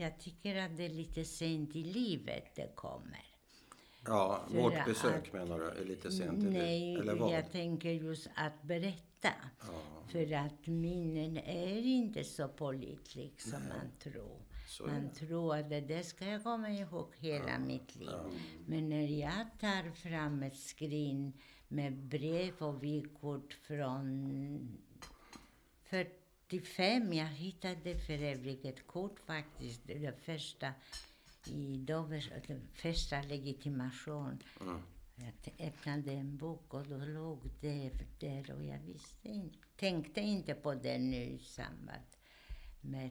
jag tycker att det är lite sent i livet det kommer. Ja, För vårt besök att- menar du är lite sent i Nej? Eller vad? jag tänker just att berätta. Ja, För att minnen är inte så pålitliga som man tror. så Man det. tror att det där ska jag komma ihåg hela mitt liv. Men när jag tar fram ett skrin med brev och vykort från 45, jag hittade för övrigt ett kort faktiskt, det första i Dovers, första legitimation. Mm. Jag öppnade en bok och då låg det där och jag visste inte, tänkte inte på det nu i samband med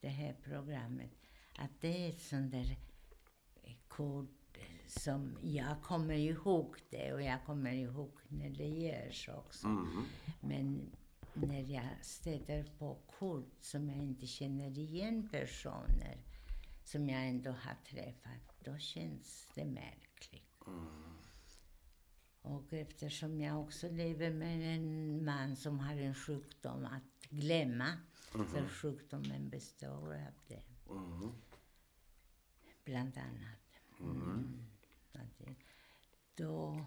det här programmet. Att det är ett sånt där kort som jag kommer ihåg det och jag kommer ihåg när det görs också. Mm. Men när jag stöter på kort som jag inte känner igen personer som jag ändå har träffat, då känns det märkligt. Och eftersom jag också lever med en man som har en sjukdom att glömma, så sjukdomen består av det, Mm. bland annat. Mm. Att det- Då,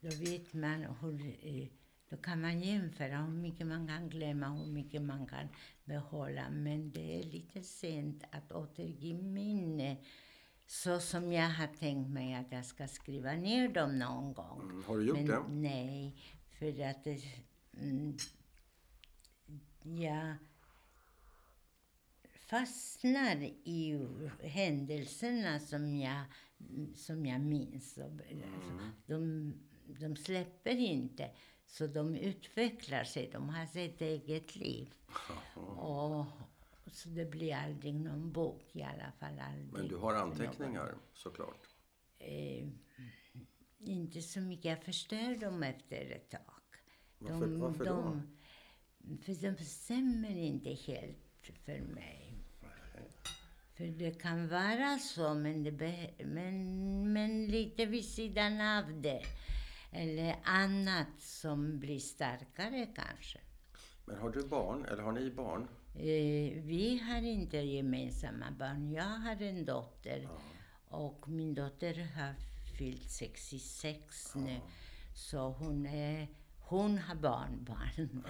då vet man hur, eh, då kan man jämföra hur mycket man kan glömma, hur mycket man kan behålla. Men det är lite sent att återge minne så som jag har tänkt mig att jag ska skriva ner dem någon gång. Mm. Har du gjort Men det? nej, för att det, mm, jag fastnar i händelserna som jag, som jag minns. Och, de, de släpper inte, så de utvecklar sig. De har sitt eget liv. Och, så det blir aldrig någon bok, i alla fall aldrig. Men du har någon. anteckningar såklart? Eh, inte så mycket. Jag förstör dem efter ett tag. Varför- varför då? de, För de stämmer inte helt för mig. För det kan vara så, men, det men, men lite vid sidan av det. Eller annat som blir starkare kanske. Men har du barn, eller har ni barn? Eh, vi har inte gemensamma barn. Jag har en dotter och min dotter har fyllt 66 nu. Så hon, är, hon har barnbarn.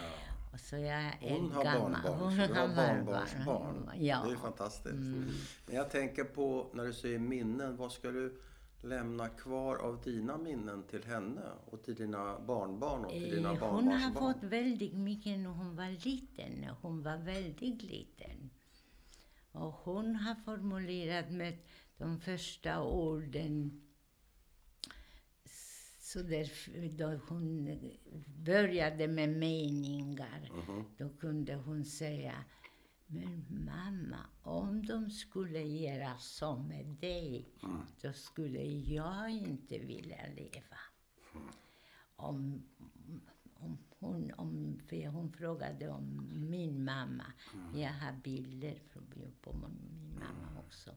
Och så jag är Hon har gammal. barnbarn, Hon så du har barnbarn. barnbarnsbarn. Ja. Det är fantastiskt. Mm. Men jag tänker på, när du säger minnen, vad ska du lämna kvar av dina minnen till henne och till dina barnbarn och till dina Eh, Hon har barnbarnsbarn? fått väldigt mycket när hon var liten. Hon var väldigt liten. Och hon har formulerat med de första orden så där, då hon började med meningar, Mhm. då kunde hon säga men mamma, om de skulle göra så med dig, Mm. då skulle jag inte vilja leva. Om, om hon, om, för hon frågade om min mamma. Jag har bilder på min mamma också.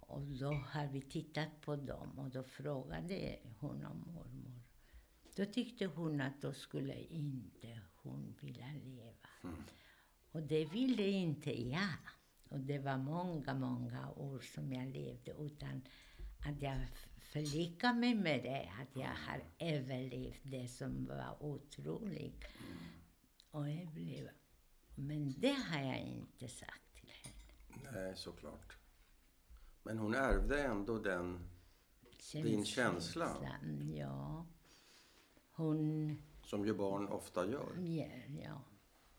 Och då har vi tittat på dem och då frågade hon om mormor. Då tyckte hon att då skulle inte hon vilja leva. Och det ville inte jag. Och det var många, många år som jag levde utan att jag förlikade mig med det. Att jag har överlevt det som var otroligt. Och överleva. Men det har jag inte sagt till henne. Nej, såklart. Men hon ärvde ändå den... Din känsla? Ja. Hon Som ju barn ofta gör. ger, ja.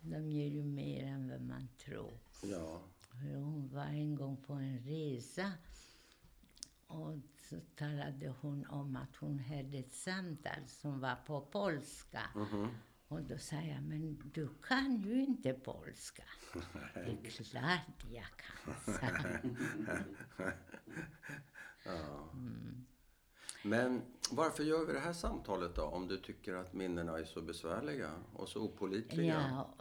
De ger ju mer än vad man tror. Ja. Hon var en gång på en resa och så talade hon om att hon hörde ett samtal som var på polska. Mhm. Och då sa jag, men du kan ju inte polska. Det är klart jag kan, sa ja. Mm. Men varför gör vi det här samtalet då? Om du tycker att minnena är så besvärliga och så opålitliga? Ja,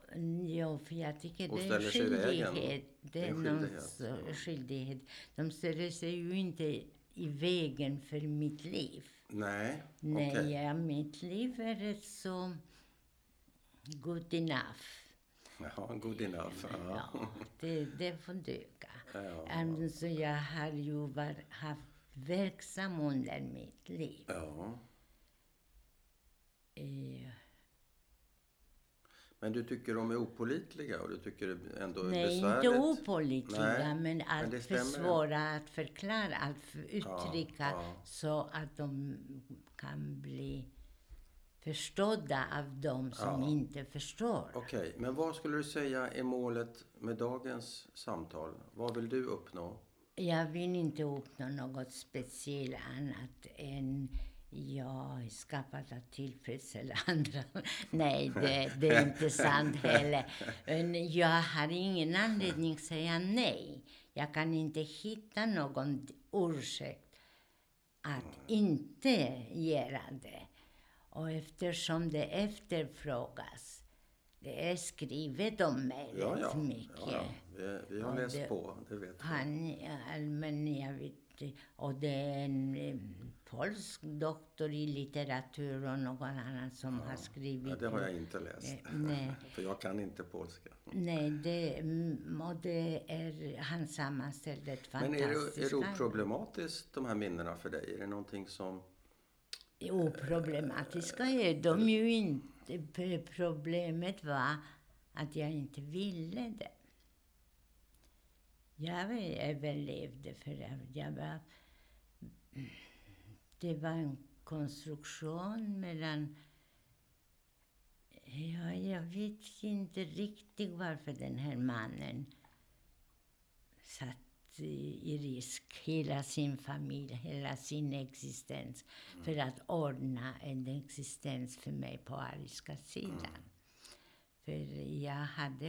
ja, för jag tycker det är skyldighet. Det är en skyldighet. skyldighet. De ställer sig ju inte i vägen för mitt liv. Nej, Nej, okej. ja, mitt liv är rätt så good enough. Ja, good enough. Ja. Ja, det, det får duga. Ja. Alltså, jag har ju var, haft verksam under mitt liv. ja. Eh, Men du tycker de är opolitliga och du tycker ändå är nej, besvärligt? inte opålitliga, Nej, men men allt det för svåra att förklara, att för uttrycka ja. så att de kan bli förstådda av de som Ja. inte förstår. Okej, men vad skulle du säga är målet med dagens samtal? Vad vill du uppnå? Jag vill inte uppnå något speciellt annat än jag skapat att tillfredsställa andra. Nej, det, det är inte sant heller. Men jag har ingen anledning att säga nej. Jag kan inte hitta någon ursäkt att inte göra det. Och eftersom det efterfrågas, det är skrivet om mig Ja, rätt ja. mycket. ja, ja. Vi, vi har Ja, läst det- på, det vet vi. Han, men jag vet, och det är en eh, polsk doktor i litteratur och någon annan som har skrivit. Ja, det har jag inte läst. Eh, nej. För jag kan inte polska. Nej, det, mm, och det är, han sammanställde ett Men är det, är fantastiskt... det oproblematiskt, de här minnena för dig? Är det någonting som... Oproblematiska är de ju inte. Problemet var att jag inte ville det. Jag överlevde för att jag var... Det var en konstruktion mellan... Ja, jag vet inte riktigt varför den här mannen satt i risk hela sin familj, hela sin existens för att ordna en existens för mig på ariska sidan. För jag hade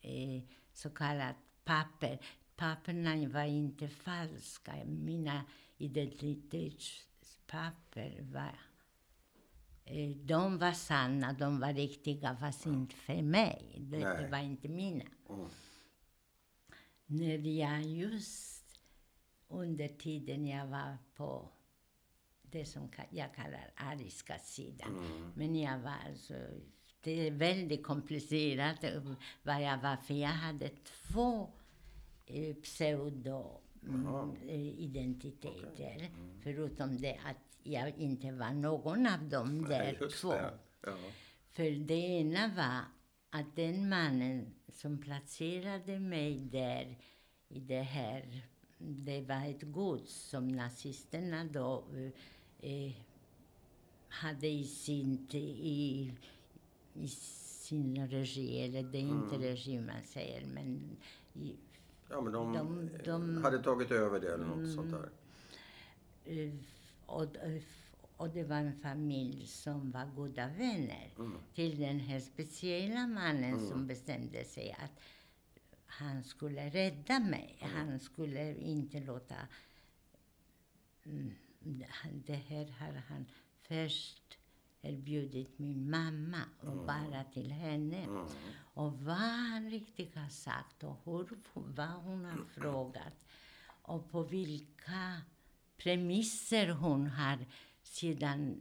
eh, så kallat papper. Papperna var inte falska. Mina identitetspapper var eh, de var sanna, de var riktiga, fast inte för mig. Det, det var inte mina. Mm. När jag just under tiden jag var på det som jag kallar ariska sidan. Men jag var alltså, det är väldigt komplicerat eh, vad jag var, för jag hade två eh, pseudo mm, eh, identiteter. Förutom det att jag inte var någon av dem där Nej, två. det. Ja. För det ena var att den mannen som placerade mig där i det här, det var ett gods som nazisterna då eh, eh, hade i sin, i, i sin regi, eller det är inte regi man säger, men i, ja, men de, De- de- hade tagit över det eller något sånt där. Eh, och, och det var en familj som var goda vänner till den här speciella mannen som bestämde sig att han skulle rädda mig. Han skulle inte låta... Mm, det här har han först erbjudit min mamma och bara till henne. Och vad han riktigt har sagt och hur, vad hon har frågat och på vilka premisser hon har sedan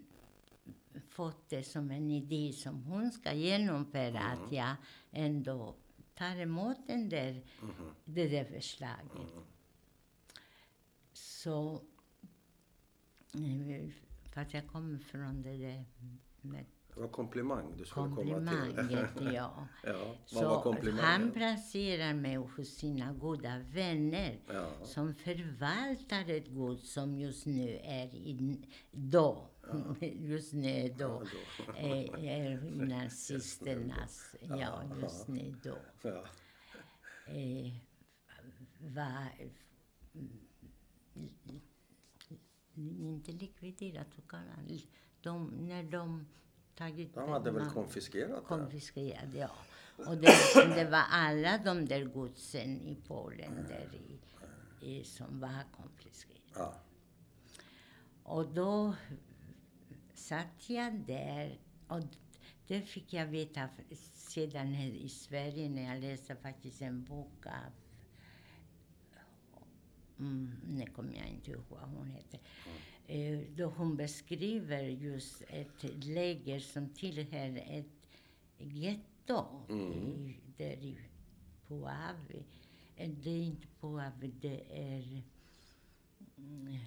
fått det som en idé som hon ska genomföra, att jag ändå tar emot den där, det där förslaget. Så, eh, för att jag kommer från det där med Det var komplimang du skulle komma till. ja. Ja, Så han placerar mig hos sina goda vänner Ja. som förvaltar ett gods som just nu är i, då, just nu då, är, är i nazisternas, ja just nu då, Ja. eh, var inte likviderat, de, när de tagit... De hade väl konfiskerat det? konfiskerade, ja. Och det, det var alla de där godsen i Polen där i, i, som var konfiskerade. Ja. Och då satt jag där och det fick jag veta sedan här i Sverige när jag läste faktiskt en bok av Mm, nu kommer jag inte ihåg vad hon heter. Eh, då hon beskriver just ett läger som tillhör ett då, i, där i Puavi. Eh, Det är inte Puavi, det är... Mm,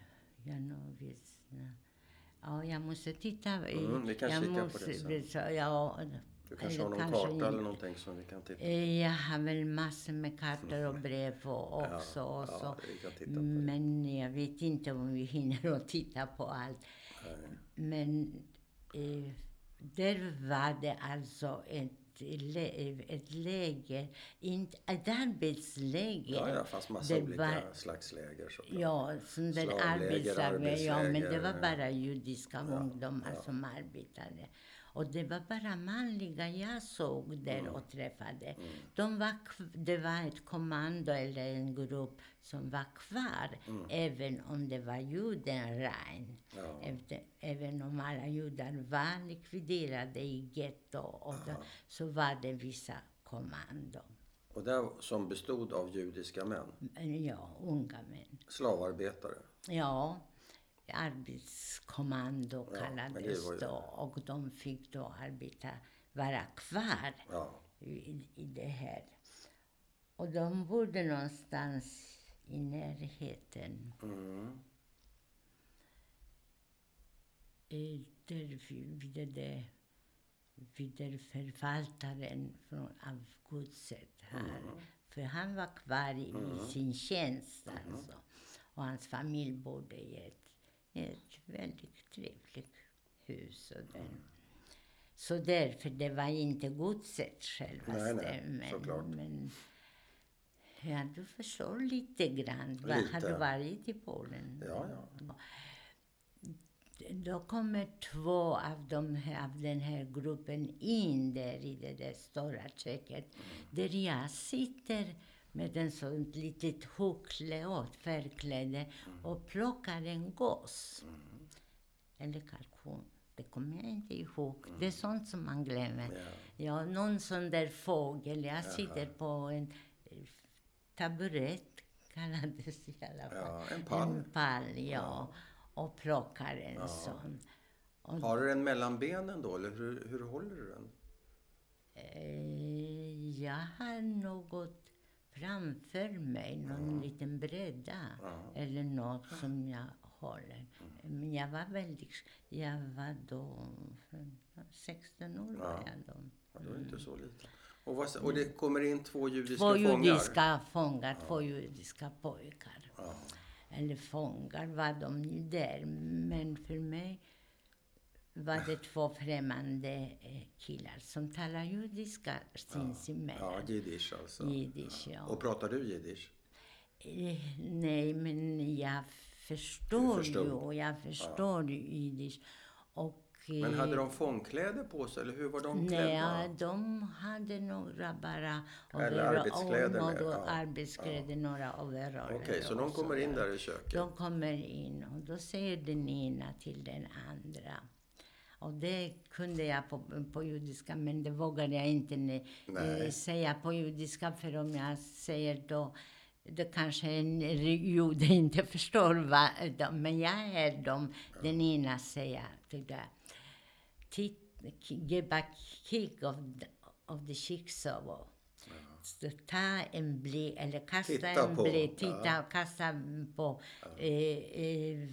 Janovic. Ja, jag måste titta. Mm, vi kan jag kika på det måste, sen. ja, Du kanske eller har någon kanske karta inte. eller någonting som vi kan titta på? Eh, Jag har väl massor med kartor och brev och också. och ja, så. titta på det. Men jag vet inte om vi hinner att titta på allt. Men eh, där var det alltså ett, ett läger, inte, ett arbetsläger. Ja, ja, fanns massa Det olika var- slags läger såklart. Ja, sån där arbetsläger. Ja, men det var bara judiska ungdomar som arbetade. Och det var bara manliga jag såg där Mm. och träffade. De var, det var ett kommando eller en grupp som var kvar, även om det var judenrein. Mm. Ja. Efter, även om alla judar var likviderade i getto, och då, så var det vissa kommando. Och det som bestod av judiska män, Men Ja, unga män. slavarbetare. Ja, arbetskommando Ja, det kallades var ju- då och de fick då arbeta, vara kvar Ja. i, i det här. Och de bodde någonstans i närheten. Mm. Där vid det vid förvaltaren från, av godset här. För han var kvar i, i sin tjänst alltså. Och hans familj bodde i ett, ett väldigt trevligt hus. Och där. Så därför, det var inte godset självaste. Nej, nej, såklart. men ja, du förstår lite grann. Va- Har Lite. du varit i Polen? Ja, ja. Då kommer två av, de här, av den här gruppen in där i det där stora köket. Där jag sitter med en sånt litet huckle och färgkläde och plockar en gås. Eller kalkon. Det kommer jag inte ihåg. Det är sånt som man glömmer. Ja. Ja, någon sån där fågel. Jag sitter på en taburett, kallades det i alla fall. Ja, en pall. En pall, ja. Och plockar en sån. Och, Har du den mellan benen då, eller hur, hur håller du den? eh, jag har något framför mig, någon liten bräda. Eller något som jag håller. Men jag var väldigt... Jag var då... 16 år var jag då. Ja, du är inte så liten. Och, vad, och det kommer in två judiska Två fångar? judiska fångar, två judiska pojkar. Eller fångar var de ju där. Men för mig var det två främmande eh, killar som talar judiska sinsemellan. Ja, jiddisch alltså. Jiddisch, ja. Och pratar du jiddisch? Eh, Nej, men jag förstår ju. Och jag förstår jiddisch. Och, Men eh, hade de fångkläder på sig, eller hur var de klädda? Nej, de hade några bara Eller arbetskläder och några ja. arbetskläder, några overaller. Okej, så de och kommer in där i köket? De kommer in och då säger den ena till den andra. Och det kunde jag på, på judiska, men det vågade jag inte ne, Nej. eh, säga på judiska, för om jag säger då då kanske en jude inte förstår vad de, men jag är dem. Den ena säger det. Titt, give a kick of the, of the chicksaw. Så ta en blick, eller kasta Titta en blick, titta ja. kasta på, eh, eh,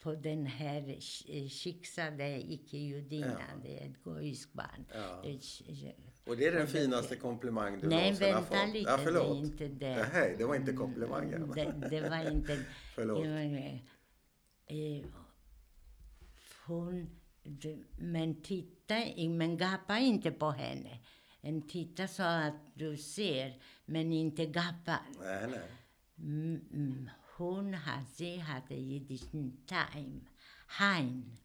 på den här ch- chicksade icke-judinnan. Det är ett goiskt barn. Det ch- Och det är den finaste komplimang du Nej, någonsin har vänta fått? lite, Ja, det förlåt. är inte det. Nej, det var inte komplimangen. Mm, Det, det var inte... Förlåt. Det eh, hon... Det, men titta, men gapa inte på henne. En titta så att du ser, men inte gapa. Nej, nej. Mm, mm, hon hade, hade jiddisch time. Hein.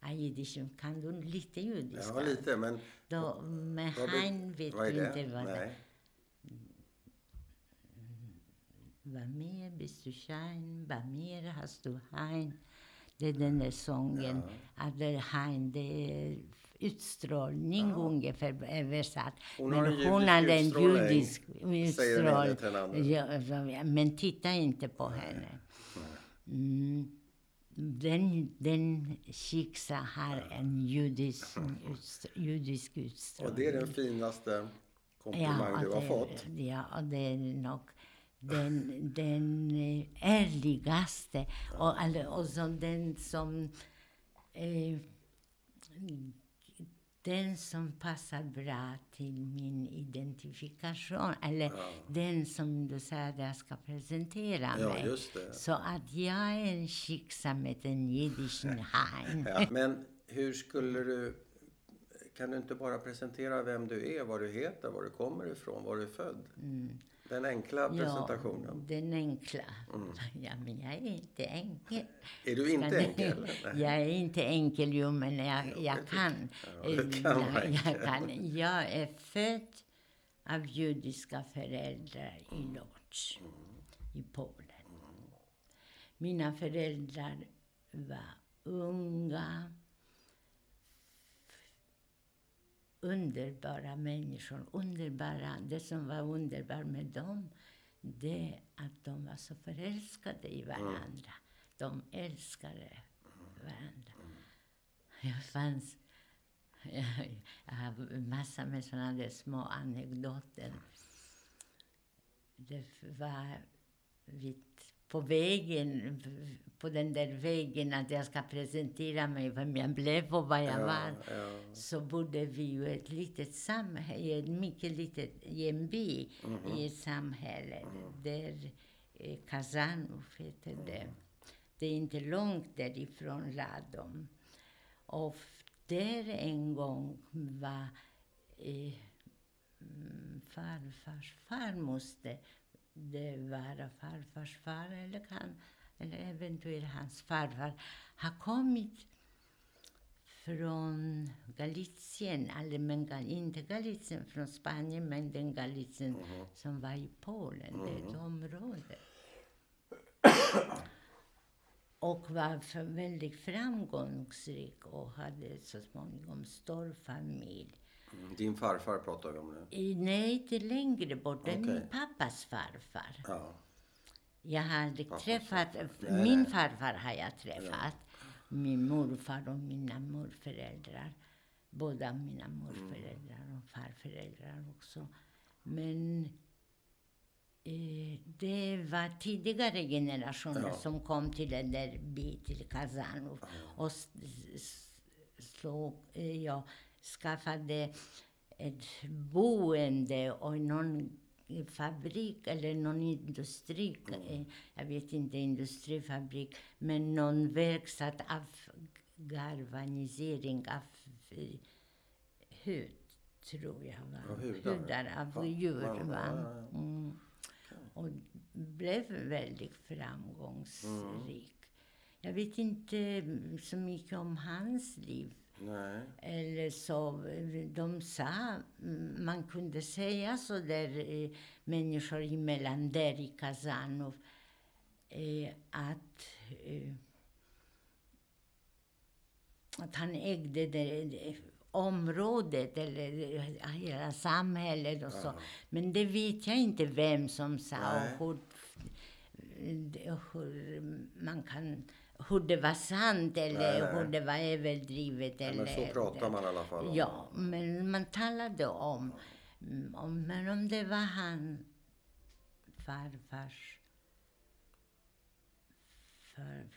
Ja, jiddisch, kan du lite judiska? Ja, lite, men... Då, med vad hein vet vad är du inte vad det Nej. Vad mer bist du schein, vad mer hast du hein. Det är den där sången. Ja. är hein, det är utstrålning ungefär översatt. Hon har men en judisk hon hade en utstrålning, judisk säger den andra. Ja, ja, men titta inte på henne. Mm. Den, den Shiksa har en judisk, utst- judisk utstrålning. Och det är den finaste komplimang du har det, fått. Ja, och det är nog den, den eh, ärligaste och, och så den som eh, den som passar bra till min identifikation. Eller den som du säger att jag ska presentera Ja, mig. Så att jag är en shiksa med en jiddisch hein. Ja. Men hur skulle du... Kan du inte bara presentera vem du är, vad du heter, var du kommer ifrån, var du är född? Den enkla presentationen. Ja, den enkla. Ja, men jag är inte enkel. Är du inte Ska enkel? Nej. Jag är inte enkel, jo, men jag, Jo, jag det- kan. ja, du Eh, kan jag, jag, kan. jag är född av judiska föräldrar i Lodz, i Polen. Mina föräldrar var unga, underbara människor. Underbara. Det som var underbart med dem, det att de var så förälskade i varandra. De älskade varandra. Jag fanns... Jag, jag har massor med såna där små anekdoter. Det var vid, på vägen, på den där vägen att jag ska presentera mig, vem jag blev och vad jag var ja. så bodde vi ju i ett litet samhälle, i ett mycket litet, i en by i ett samhälle där eh, Kazanov heter det. Det är inte långt därifrån Ladom. Och där en gång var eh, mm, farfars farmoster, det var farfars far eller, kan, eller eventuellt hans farfar, har kommit från Galicien, eller men inte Galicien från Spanien, men den Galicien som var i Polen, det är ett område. och var väldigt framgångsrik och hade så småningom stor familj. Mm, Din farfar pratar vi om nu. I, nej, inte längre bort. Det är min Okej. pappas farfar. Ja. Jag har aldrig Pappas träffat... Nej, min nej. farfar har jag träffat. Min morfar och mina morföräldrar. Båda mina morföräldrar och farföräldrar också. Men eh, det var tidigare generationer Ja. som kom till den där by, till Kazanov. Och s- s- slog, eh, ja, skaffade ett boende och någon fabrik eller någon industri, eh, jag vet inte industrifabrik, men någon verkstad av galvanisering av hud, tror jag. Va? Av hudar? Hudar av djur. ja, Va? Mm. Och blev väldigt framgångsrik. Jag vet inte så mycket om hans liv. Nej. Eller så, de sa, mm, man kunde säga så där eh, människor emellan där i Kazanov eh, att, eh, att han ägde det, det området eller hela samhället och så. Men det vet jag inte vem som sa Nej. och hur, hur man kan hur det var sant eller Nej, nej. hur det var överdrivet. Ja, eller, men så pratar man i alla fall om. Ja, men man talade om, om men om det var han farfars för,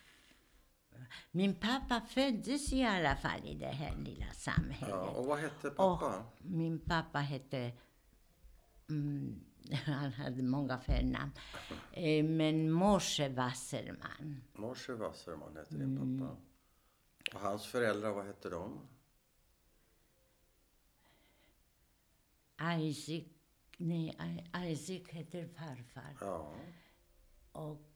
min pappa föddes i alla fall i det här lilla samhället. Ja, och vad hette pappa? Och min pappa hette... Mm, han hade många förnamn. Eh, men Moshe Wasserman. Moshe Wasserman hette Mm. din pappa. Och hans föräldrar, vad hette de? Isaac, nej, Isaac heter farfar. Ja. Och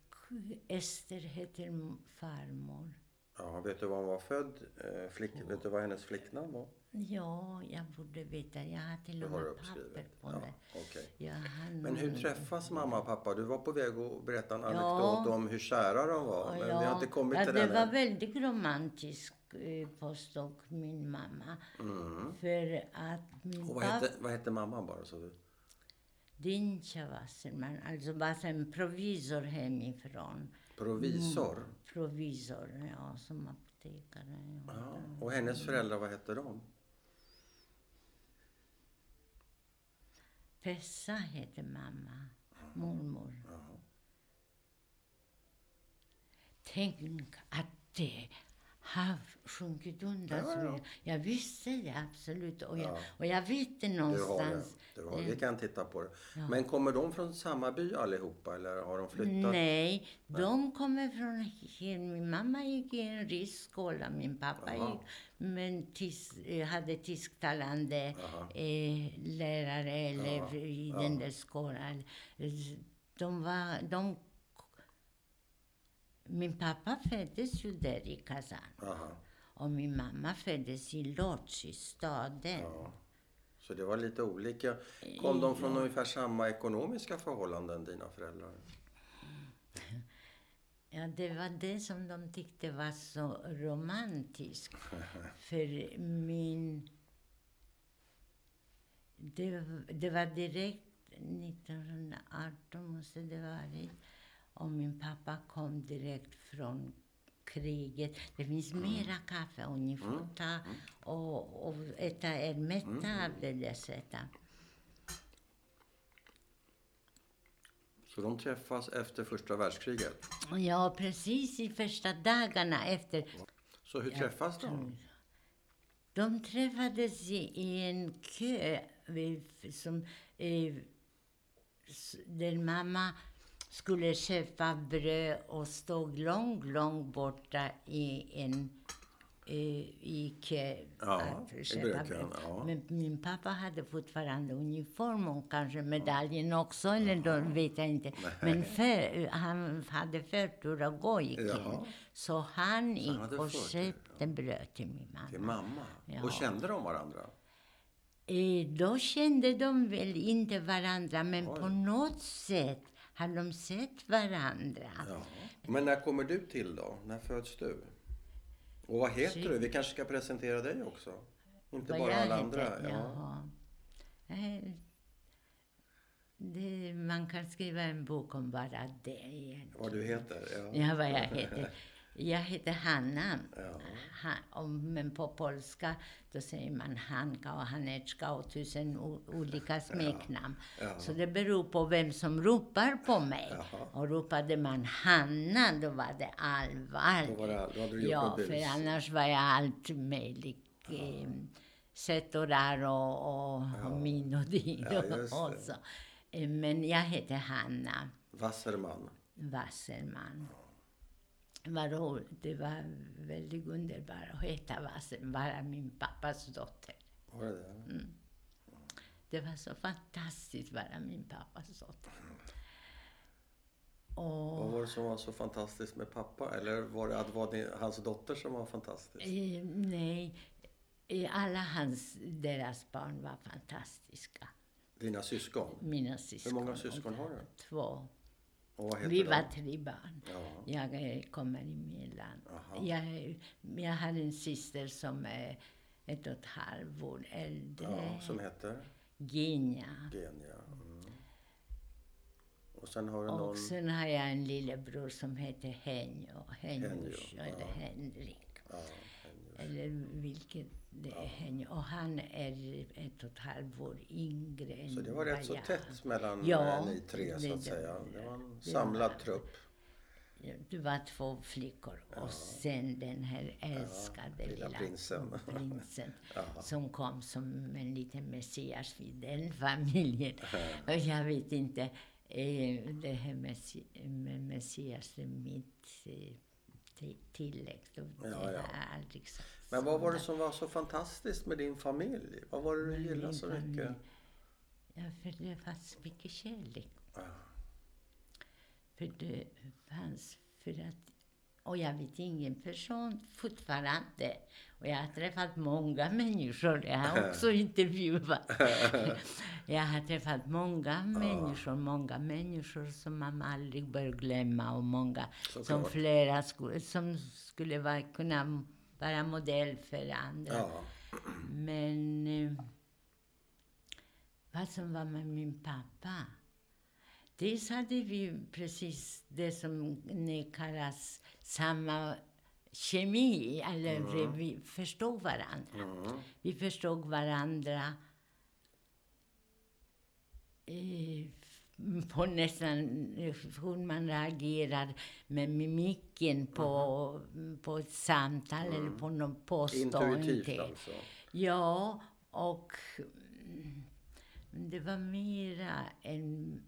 Ester heter farmor. ja. Vet du var hon var född? Eh, Flick, vet du vad hennes flicknamn var? Ja, jag borde veta. Jag har till Det och med papper på Ja, det. okej. Jag har Men hur träffas mamma och pappa? Du var på väg att berätta en Ja. anekdot om hur kära de var. Men vi har inte kommit ja, till det den var än. väldigt romantisk eh, påstod min mamma. För att min Mm. Och vad pappa, hette, vad hette mamman bara? Så du? Dincha Wasserman, alltså var en provisor hemifrån. Provisor? Mm, provisor, ja, som apotekare. Ja. Ja. Och hennes föräldrar, vad hette de? Pessa heter mamma, mormor. Ja. Tänk att det har sjunkit undan. Ja, ja. jag- Jag visste det absolut. Och jag, Ja. och jag vet det Du har det. någonstans. Du har, vi kan titta på det. Men kommer de från samma by allihopa eller har de flyttat? Nej, de kommer från... Min mamma gick i en rysk skola, min pappa Jaha. gick, men tis, eh, hade tysktalande eh, lärare eller Ja, i ja. den där skolan. De var... De, min pappa föddes ju där i Kazan. Aha. Och min mamma föddes i Lodz, i staden. Ja. Så det var lite olika. Kom de från ungefär samma ekonomiska förhållanden, dina föräldrar? Ja, det var det som de tyckte var så romantiskt. För min... Det, det var direkt 1918 måste det varit. Och min pappa kom direkt från kriget. Det finns mera kaffe och ni får ta och, och äta er mätta av det där sättet. Så de träffas efter första världskriget. Ja, precis i första dagarna efter Så hur träffas de? De träffades i, en kö som, där mamma skulle köpa bröd och stod långt, långt borta i en eh, i kö Ja, att brödkön, bröd. ja. Men min pappa hade fortfarande uniform och kanske medaljen också, eller då vet jag inte. Men för, han hade förtur att gå kön. Jaha. Så han gick hade och köpte bröd till min mamma. Till mamma? Ja. Och kände de varandra? Eh, då kände de väl inte varandra, men Oj. på något sätt har de sett varandra. Ja. Men när kommer du till då? När föds du? Och vad heter Shit. du? Vi kanske ska presentera dig också? Inte Vad bara alla heter? andra. Ja. Jaha. Eh, Det, man kan skriva en bok om bara det egentligen. Vad du heter? Ja. Ja, vad jag heter. Jag heter Hanna. Ja. Ha, men på polska då säger man Hanka och Haneczka och tusen olika smeknamn. Ja. Så det beror på vem som ropar på mig. Och ropade man Hanna, då var det allvar. Då var det- då hade du gjort ja, bus. för annars var jag allt möjligt. Eh, sätt och och, och, och min och din. Ja, just och det. så. Eh, Men jag heter Hanna. Wasserman. Wasserman. Vad roligt. Det var väldigt underbart att heta Wasserman, vara min pappas dotter. Var det det? Mm. Det var så fantastiskt att vara min pappas dotter. Vad Och, var det som var så fantastiskt med pappa? Eller var det att vara din, hans dotter som var fantastisk? eh, nej, eh, alla hans, deras barn var fantastiska. Dina syskon? Mina syskon. många syskon har du? Två. Vi tre barn. Ja. Jag eh, kommer emellan. Aha. Jag, jag har en syster som är ett och ett halvår äldre. ja, som heter Genia. Genia. Mm. Och sen har du någon... Och sen har jag en lillebror som heter Henjo. Henjo, Henjo, eller ja. Henrik. Ja, Eller vilket det. Och han är ett och ett halvår yngre än så det var rätt så jag. tätt mellan Ja, eh, ni tre så att det- säga. Det var en det samlad var- trupp. Det var två flickor och sen den här älskade lilla lilla, prinsen. prinsen Ja. som kom som en liten Messias vid den familjen. Och jag vet inte, eh, det här messi, med Messias är mitt eh, ti- tillägg. Det Ja, har ja. jag aldrig sagt. Men vad var det som var så fantastiskt med din familj? Vad var det du gillade så familj? mycket? Ja, för det fanns mycket kärlek. Ja. För det fanns, för att, och jag vet ingen person fortfarande, och jag har träffat många människor, jag har också intervjuat. jag har träffat många människor, många människor som man aldrig bör glömma och många som Såklart. flera skulle, som skulle vara, kunna vara modell för andra. Ja. Men eh, vad som var med min pappa, Dels hade vi precis det som kallas samma kemi, eller Mm. vi förstod varandra. Mm. Vi förstod varandra eh, på nästan hur man reagerar med mimiken på, på ett samtal eller på något påstående. Intuitivt alltså. Ja, och mm, det var mera en...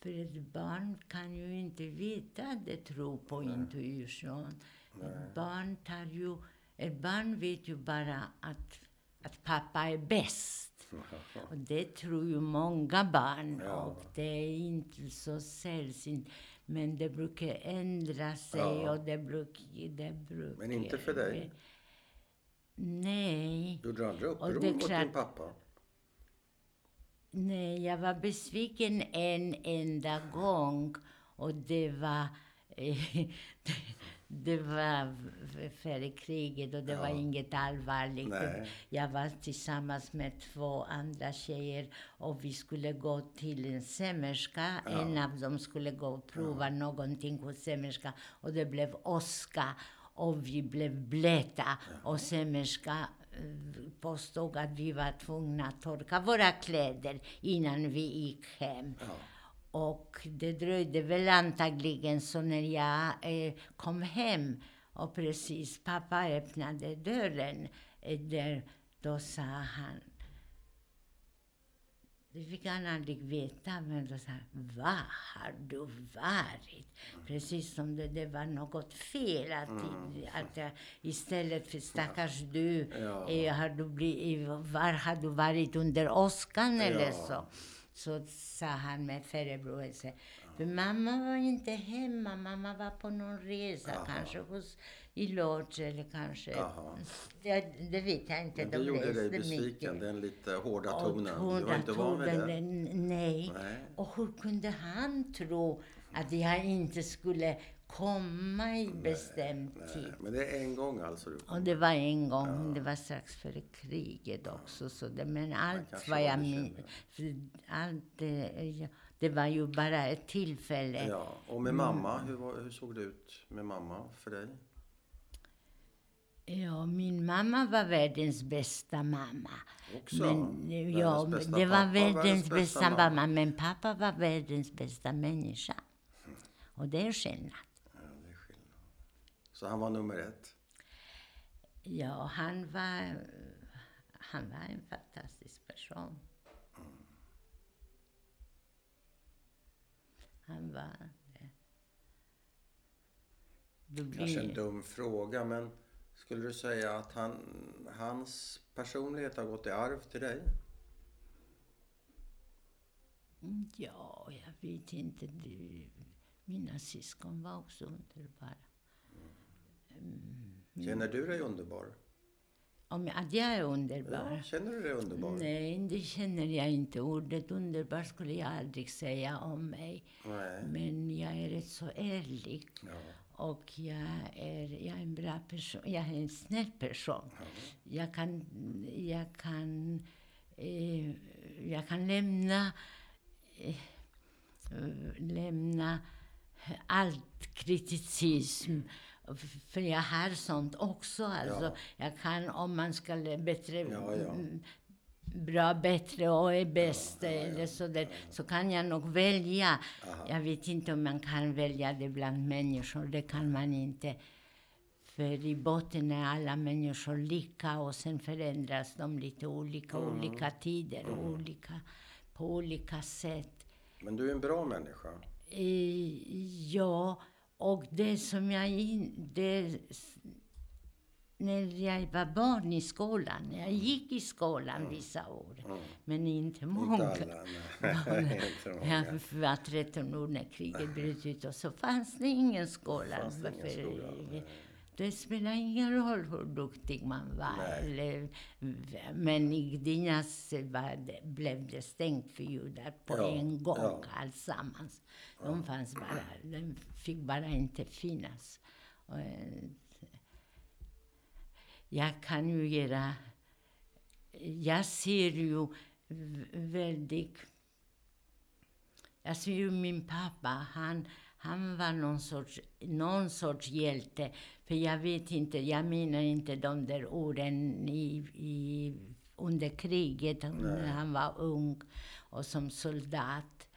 För ett barn kan ju inte veta att det tror på intuition. Ett barn, tar ju, ett barn vet ju bara att, att pappa är bäst. Och det tror ju många barn. Ja. Och det är inte så sällsynt. Men det brukar ändra sig Ja. och det brukar... Det brukar Men inte för dig? Nej. Gjorde du aldrig uppror mot din pappa? Nej, jag var besviken en enda gång. Och det var... eh, det var före kriget och det var Ja. inget allvarligt. Nej. Jag var tillsammans med två andra tjejer och vi skulle gå till en sömmerska. Ja. En av dem skulle gå och prova någonting hos sömmerska och det blev åska och vi blev blöta. Och sömmerska eh, påstod att vi var tvungna att torka våra kläder innan vi gick hem. Och det dröjde väl antagligen så när jag eh, kom hem och precis pappa öppnade dörren eh, där, då sa han det fick han aldrig veta, men då sa han, Var har du varit? Precis som det, det var något fel. Att, att jag, istället för stackars du, Ja. eh, har du blivit, var har du varit under åskan eller Ja. så? Så sa han med förebråelse. För mamma var inte hemma, mamma var på någon resa, Jaha. kanske hos, i Lodge eller kanske... Jaha. Det, vet jag inte. Men det de gjorde dig besviken, mycket. den lite hårda Och tonen. Du var hårda inte van vid det? tonen, Nej. Nej. Och hur kunde han tro att jag inte skulle komma i bestämd tid? Nej. Men det är en gång alltså? Du Och det var en gång, det var strax före kriget också. Så det, men allt vad jag minns, allt det, ja, det var ju bara ett tillfälle. Ja. Och med mamma, hur, var, hur såg det ut med mamma för dig? Ja, min mamma var världens bästa mamma. Också? Men, ja, bästa det var pappa, världens bästa mamma. mamma. Men pappa var världens bästa människa. Och det är skillnad. Ja, det är skillnad. Så han var nummer ett? Ja, han var, han var en fantastisk person. Han var det. Du Kanske en blir, dum fråga, men skulle du säga att han, hans personlighet har gått i arv till dig? ja, jag vet inte. Mina syskon var också underbara. Känner du dig underbar? Om jag, att jag är underbar? Ja, känner du dig underbar? Nej, det känner jag inte. Ordet underbar skulle jag aldrig säga om mig. Nej. Men jag är rätt så ärlig. Ja. Och jag är, jag är en bra person. Jag är en snäll person. Jag kan, jag kan, eh, jag kan lämna, eh, lämna allt kriticism. För jag har sånt också. Alltså, Ja. Jag kan, om man ska bättre, Ja, ja. mm, bra, bättre och är bäst eller så, där, så kan jag nog välja. Jag vet inte om man kan välja det bland människor. Det kan man inte. För i botten är alla människor lika och sen förändras de lite olika, olika tider och olika, på olika sätt. Men du är en bra människa. Eh, ja, och det som jag... In, det, när jag var barn i skolan, jag gick i skolan vissa år, men inte många. Inte alla. Jag var 13 år när kriget bröt ut och så fanns det ingen skola. fanns det ingen skola. Det spelar ingen roll hur duktig man var. Nej. Eller, men i det, blev det stängt för judar på Ja, en gång, ja. alltsammans. De, fanns bara, de fick bara inte finnas. Och, eh, jag kan ju göra... Jag ser ju väldigt Alltså ju min pappa, han, han var någon sorts, någon sorts hjälte. För jag vet inte, jag menar inte de där åren i, i, under kriget när han var ung och som soldat.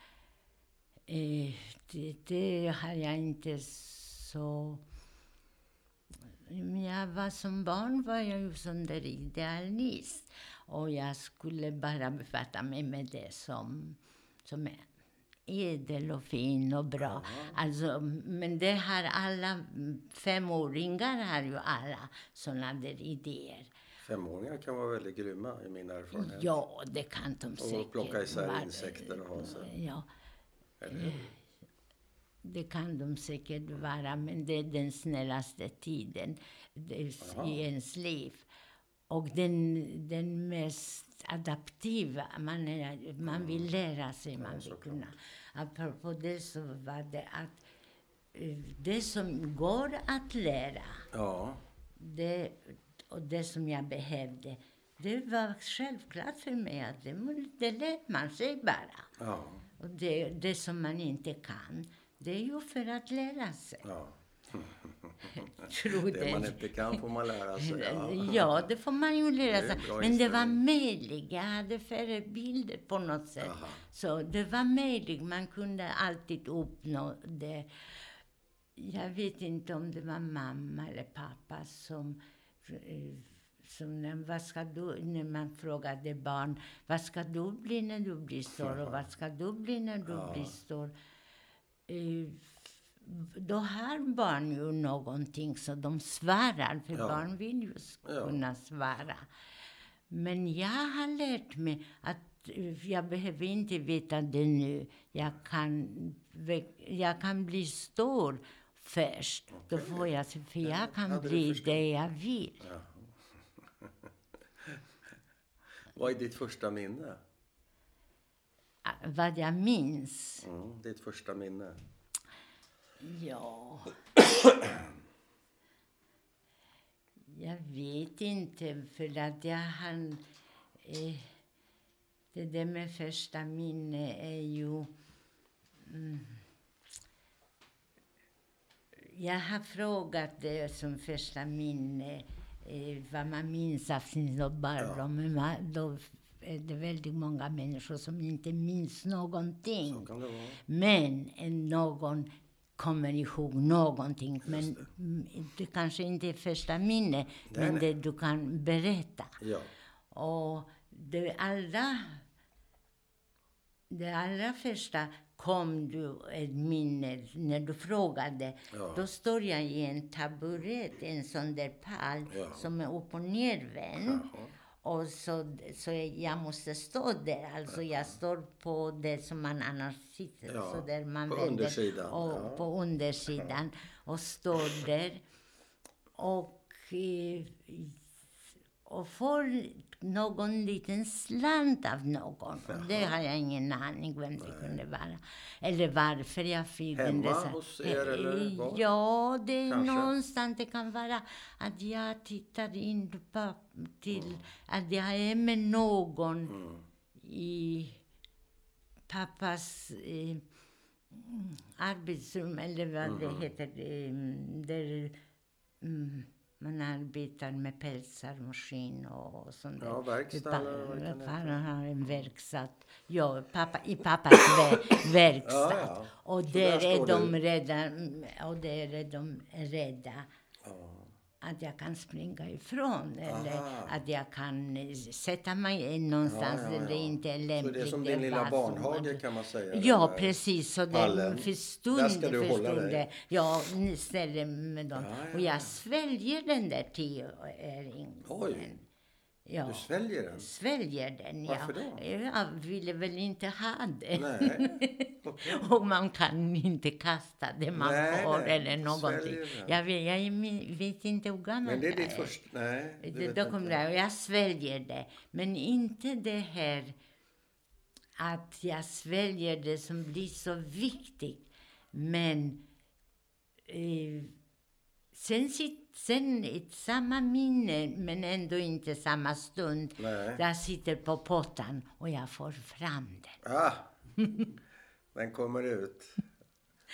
Eh, det, det har jag inte så... Jag var som barn var jag ju sån där idealist. Och jag skulle bara befatta mig med det som, som är edel och fin och bra. Alltså, men det har alla femåringar har ju alla såna där idéer. Femåringar kan vara väldigt grymma i min erfarenhet. Ja, det kan de säkert. Och plocka isär vara. insekter och ha sig. Ja, Eller det kan de säkert vara, men det är den snällaste tiden i ens liv. Och den, den mest adaptiva. Man, är, man vill lära sig, man vill kunna. Apropå det så var det att eh, det som går att lära, Ja, det, och det som jag behövde, det var självklart för mig att det, det lär man sig bara. ja, Och det, det som man inte kan, det är ju för att lära sig. ja. Tro Det man inte kan får man lära sig. Ja. Ja, det får man ju lära Det är sig. bra Men det var möjligt. Jag hade förebilder på något sätt. Aha. Så det var möjligt. Man kunde alltid uppnå det. Jag vet inte om det var mamma eller pappa som, eh, som när, vad ska du, när man frågade barn vad ska du bli när du blir stor och vad ska du bli när du Ja. blir stor. Då har barn ju någonting så de svarar, för Ja. barn vill ju s- Ja. kunna svara. Men jag har lärt mig att eh, jag behöver inte veta det nu. Jag kan, jag kan bli stor först. Då får jag, för jag kan du bli det jag vill. Vad är ditt första minne? Ah, Vad jag minns? Mm, ditt första minne? Ja... Jag vet inte, för att jag har... Eh, det där med första minne är ju... Mm, jag har frågat det som första minne, eh, vad man minns av sin barndom. Men man, då är det väldigt många människor som inte minns någonting. Men en någon kommer ihåg någonting. Men det kanske inte är första minne, men nej. det du kan berätta. Ja. Och det allra, det allra första kom du ett minne när du frågade. Ja. Då står jag i en taburet, en sån där pall Ja. som är upp och nervänd. Jaha. Och så, så jag måste stå där. Alltså jag står på det som man annars sitter. Ja, så där man på vänder. undersidan, Och, ja. På undersidan. Och står där. Och, och får någon liten slant av någon. Och det har jag ingen aning vem det kunde vara. Eller varför jag fick den. Hemma hos er eller var? Ja, det är Kanske. någonstans. Det kan vara att jag tittar in på, till att jag är med någon Mm. i pappas eh, mm, arbetsrum, eller vad Mm. det heter, eh, där mm, man arbetar med pälsar, maskin och sånt där. Ja, verkstad Pa-. Han har en verkstad. Ja, pappa, i pappas ver- verkstad. Ja, ja. Och där där är de du. rädda, och där är de rädda Ja. Att jag kan springa ifrån eller Aha. att jag kan eh, sätta mig någonstans Ja, ja, där det ja. inte är Så lämpligt. det är som din lilla barnhage kan man säga? Ja, precis. Så pallen. för Där stund ska du för hålla stund. dig. Ja, ni ställer med dem. Ja, ja, Och ja. jag sväljer den där tioöringen. Ja. Du sväljer den? Sväljer den, Varför ja. då? Jag ville väl inte ha det. Nej. Okej. Och man kan inte kasta det man Nej, får nej. eller någonting. Den. Jag vet, jag vet inte hur gammal Men det är jag ditt första... Nej, det, då kommer och jag sväljer det. Men inte det här att jag sväljer det som blir så viktigt. Men eh, sen, sit, sen ett samma minne, men ändå inte samma stund. Nej. Jag sitter på pottan och jag får fram den. Ah. Den kommer ut.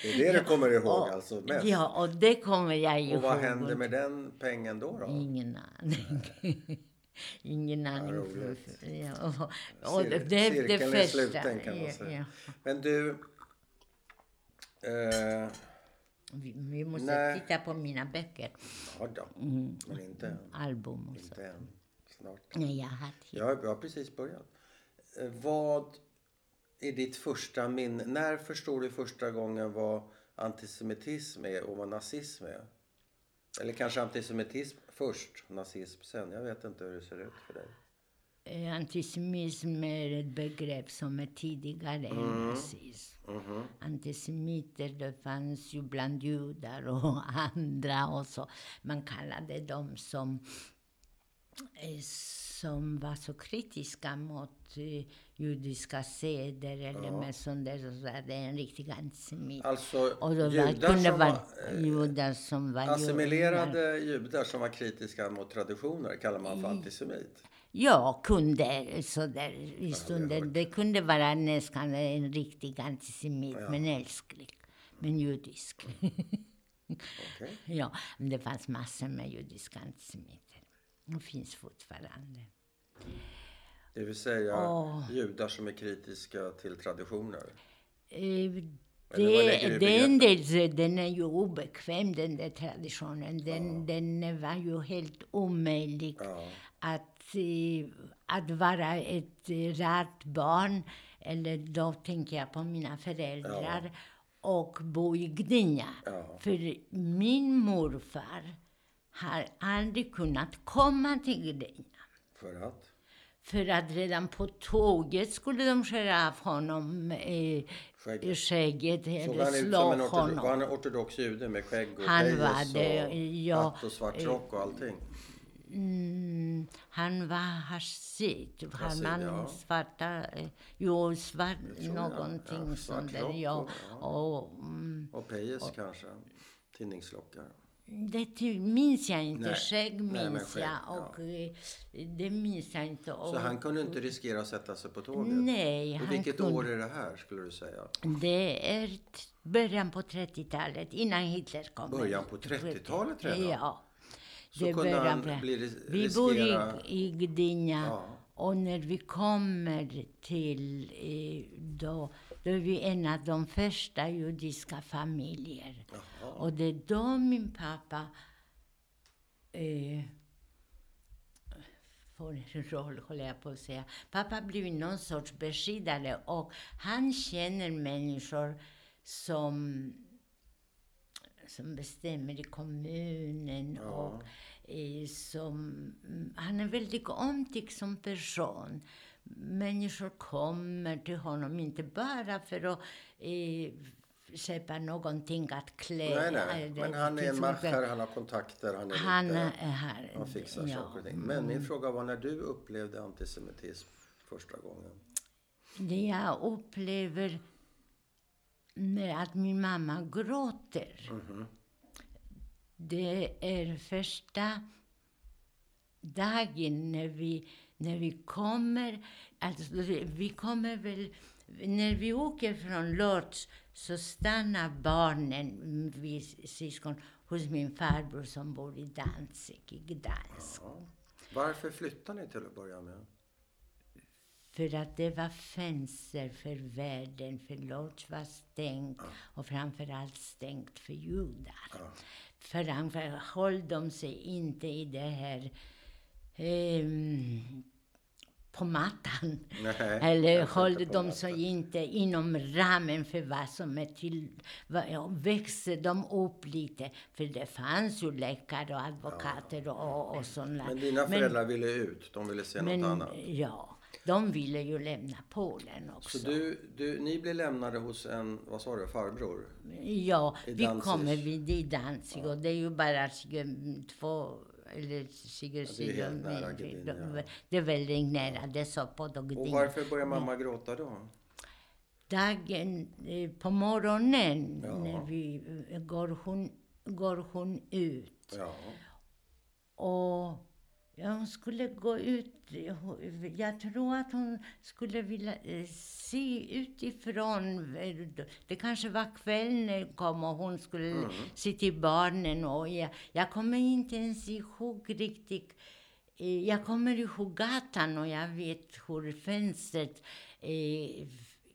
Det är det du kommer ihåg och, alltså mest? Ja, och det kommer jag ihåg. Och vad hände med den pengen då? då? Ingen aning. Ingen aning. roligt. Ja, och, och Cir- det, det, det cirkeln är sluten, kan man ja, säga. ja. Men du... Eh, Vi, vi måste Nej. titta på mina böcker. ja då, Mm. men inte än. Album och så. Inte än. Snart. Nej, jag har Jag, jag har precis börjat. Eh, vad är ditt första minne? När förstår du första gången vad antisemitism är och vad nazism är? Eller kanske antisemitism först, nazism sen. Jag vet inte hur det ser ut för dig. Eh, Antisemitism är ett begrepp som är tidigare än Mm. nazism. Mhm. Antisemiter, det fanns ju bland judar och andra och så. Man kallade dem som, eh, som var så kritiska mot eh, judiska seder eller Ja. med sånt där. Så. Det är en riktig antisemit. Alltså Och då var, judar kunde som vara var, judar som var judar. assimilerade judar som var kritiska mot traditioner kallar man för antisemit. Ja, kunde sådär i stunden. Det kunde vara nästan en riktig antisemit, Ja. men älsklig. Men judisk. Okej. ja, men det fanns massor med judiska antisemiter. Det finns fortfarande. Det vill säga Åh. judar som är kritiska till traditioner. Eh, Det, lägger du i det är en begreppet? del, den är ju obekväm, den där traditionen. Den, den var ju helt omöjlig Ja. att, att vara ett eh, rart barn, eller då tänker jag på mina föräldrar, och bo i Gdynia. Ja. För min morfar har aldrig kunnat komma till Gdynia. För att? För att redan på tåget skulle de skära av honom eh, Skägget. skägget eller han slå honom. var han ortodox jude med skägg och Han var det, och ja. hatt och svart rock och allting? Mm, han var. Har Hasid, man ja. svarta... eh, Jo, svart, någonting Ja, svart sånt där. Ja. och- ja. Och, mm, Och pejs kanske? Tinningslockar? det minns jag inte. Nej. Skägg Nej, minns skägg, jag. ja. Och, eh, Det minns jag inte. Och, Så han kunde inte riskera att sätta sig på tåget? Nej, Och han vilket kunde, år är det här skulle du säga? Det är början på 30-talet, innan Hitler kom. Början på 30-talet redan? Ja. Så Det kunde han bli ris- Vi bor riskera... i, i Gdynia. Ja. Och när vi kommer till... Eh, då, då är vi en av de första judiska familjer. Jaha. Och det är då min pappa eh, får en roll, håller jag på att säga. Pappa blir någon sorts beskyddare och han känner människor som, som bestämmer i kommunen. Ja. Och, eh, som, mm, han är väldigt omtyckt som person. Människor kommer till honom inte bara för att eh, köpa någonting att klä. Nej, nej. eller Men han är en machare, han har kontakter, han är Han lite... är här. Han fixar ja. saker och ting. Men min fråga var när du upplevde antisemitism första gången? Det jag upplever när att min mamma gråter. Mhm. Det är första dagen när vi, när vi kommer. Alltså, vi kommer väl... När vi åker från Lodz så stannar barnen, vi syskon, hos min farbror som bor i Danzig, i Gdansk. Ja. Varför flyttade ni till att börja med? För att det var fönster för världen, för Lodz var stängt och framför allt stängt för judar. Ja. Höll de sig inte i det här ehm, på mattan. Nej, Eller höll de sig inte inom ramen för vad som är till... Ja, växte de upp lite? För det fanns ju läkare och advokater och, och sådana. Men dina föräldrar ville ut, de ville se men, något annat. Ja, de ville ju lämna Polen också. Så du, du, ni blev lämnade hos en, vad sa du, farbror? Ja, vi kommer vid i Danzig och det är ju bara 22 eller 20 det är. Det är väldigt nära, det så på Och varför började mamma gråta då? Dagen, eh, på morgonen, Ja. när vi, eh, går, hon, går hon ut Ja, och Ja, hon skulle gå ut. Jag tror att hon skulle vilja eh, se utifrån. Det kanske var kväll när hon kom och hon skulle Mm. se till barnen. Och jag, jag kommer inte ens ihåg riktigt. Eh, Jag kommer ihåg gatan och jag vet hur fönstret eh,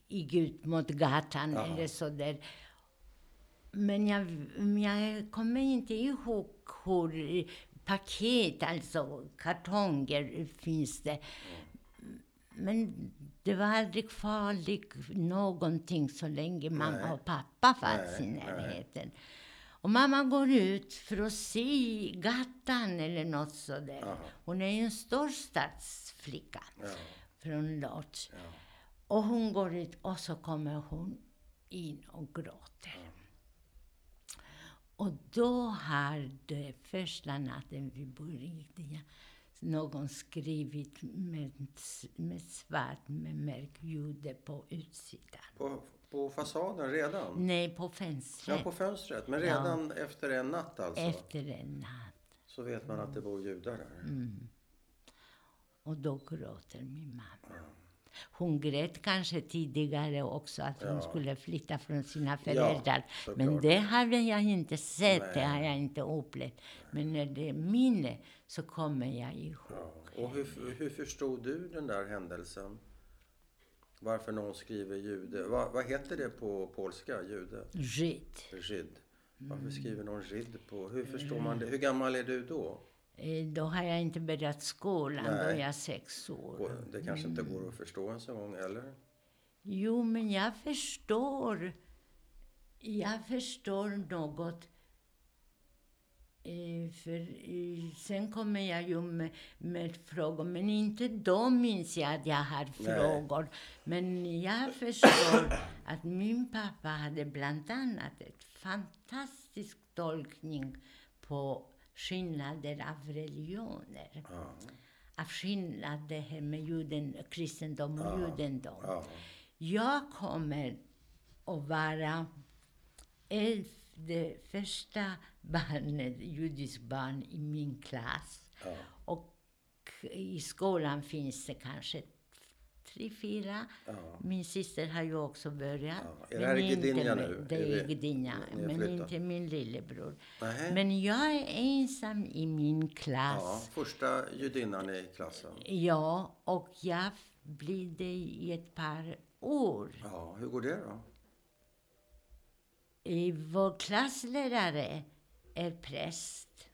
gick ut mot gatan Ja. eller så där. Men jag, jag kommer inte ihåg hur paket, alltså kartonger, finns det. Men det var aldrig farligt någonting så länge mamma Nej. och pappa fanns Nej, i nej. närheten. Och mamma går ut för att se gatan eller något sådär. Ja. Hon är ju en storstadsflicka Ja. från Lodz. Ja. Och hon går ut och så kommer hon in och gråter. Och då har det första natten vi började någon skrivit med, med svart med märkljud på utsidan. På, på fasaden redan? Nej, på Ja, fönstret. på fönstret. Men redan efter en natt alltså? Efter en natt. Så vet man att det bor judar där. Mm. Och då gråter min mamma. Hon grät kanske tidigare också att hon Ja. skulle flytta från sina föräldrar. såklart. Men det har jag inte sett, det Nej. har jag inte upplevt. Men när det är minne så kommer jag ihåg. Ja. Och hur, hur förstod du den där händelsen? Varför någon skriver jude? Vad, vad heter det på polska, jude? Žid. Žid. Varför Mm. skriver någon žid på? Hur förstår man det? Hur gammal är du då? Eh, Då har jag inte börjat skolan, då Nej. är jag sex år. Det kanske inte Mm. går att förstå ens en gång, eller? Jo, men jag förstår. Jag förstår något. Eh, för eh, sen kommer jag ju med, med frågor, men inte då minns jag att jag har frågor. Men jag förstår att min pappa hade bland annat ett fantastisk tolkning på skillnader av religioner. Ja. Av skillnad det här med juden, kristendom och judendom. ja. Jag kommer att vara det första barnet, judiskt barn i min klass. Ja. Och i skolan finns det kanske tre, fyra. Ja. Min syster har ju också börjat. Ja. Är det här i Gdynia nu? Det Är är i Gdynia, men inte min lillebror. Nähä. Men jag är ensam i min ja. klass. Första judinnan i klassen. Ja, och jag blir det i ett par år. Ja, hur går det då? I vår klasslärare är präst.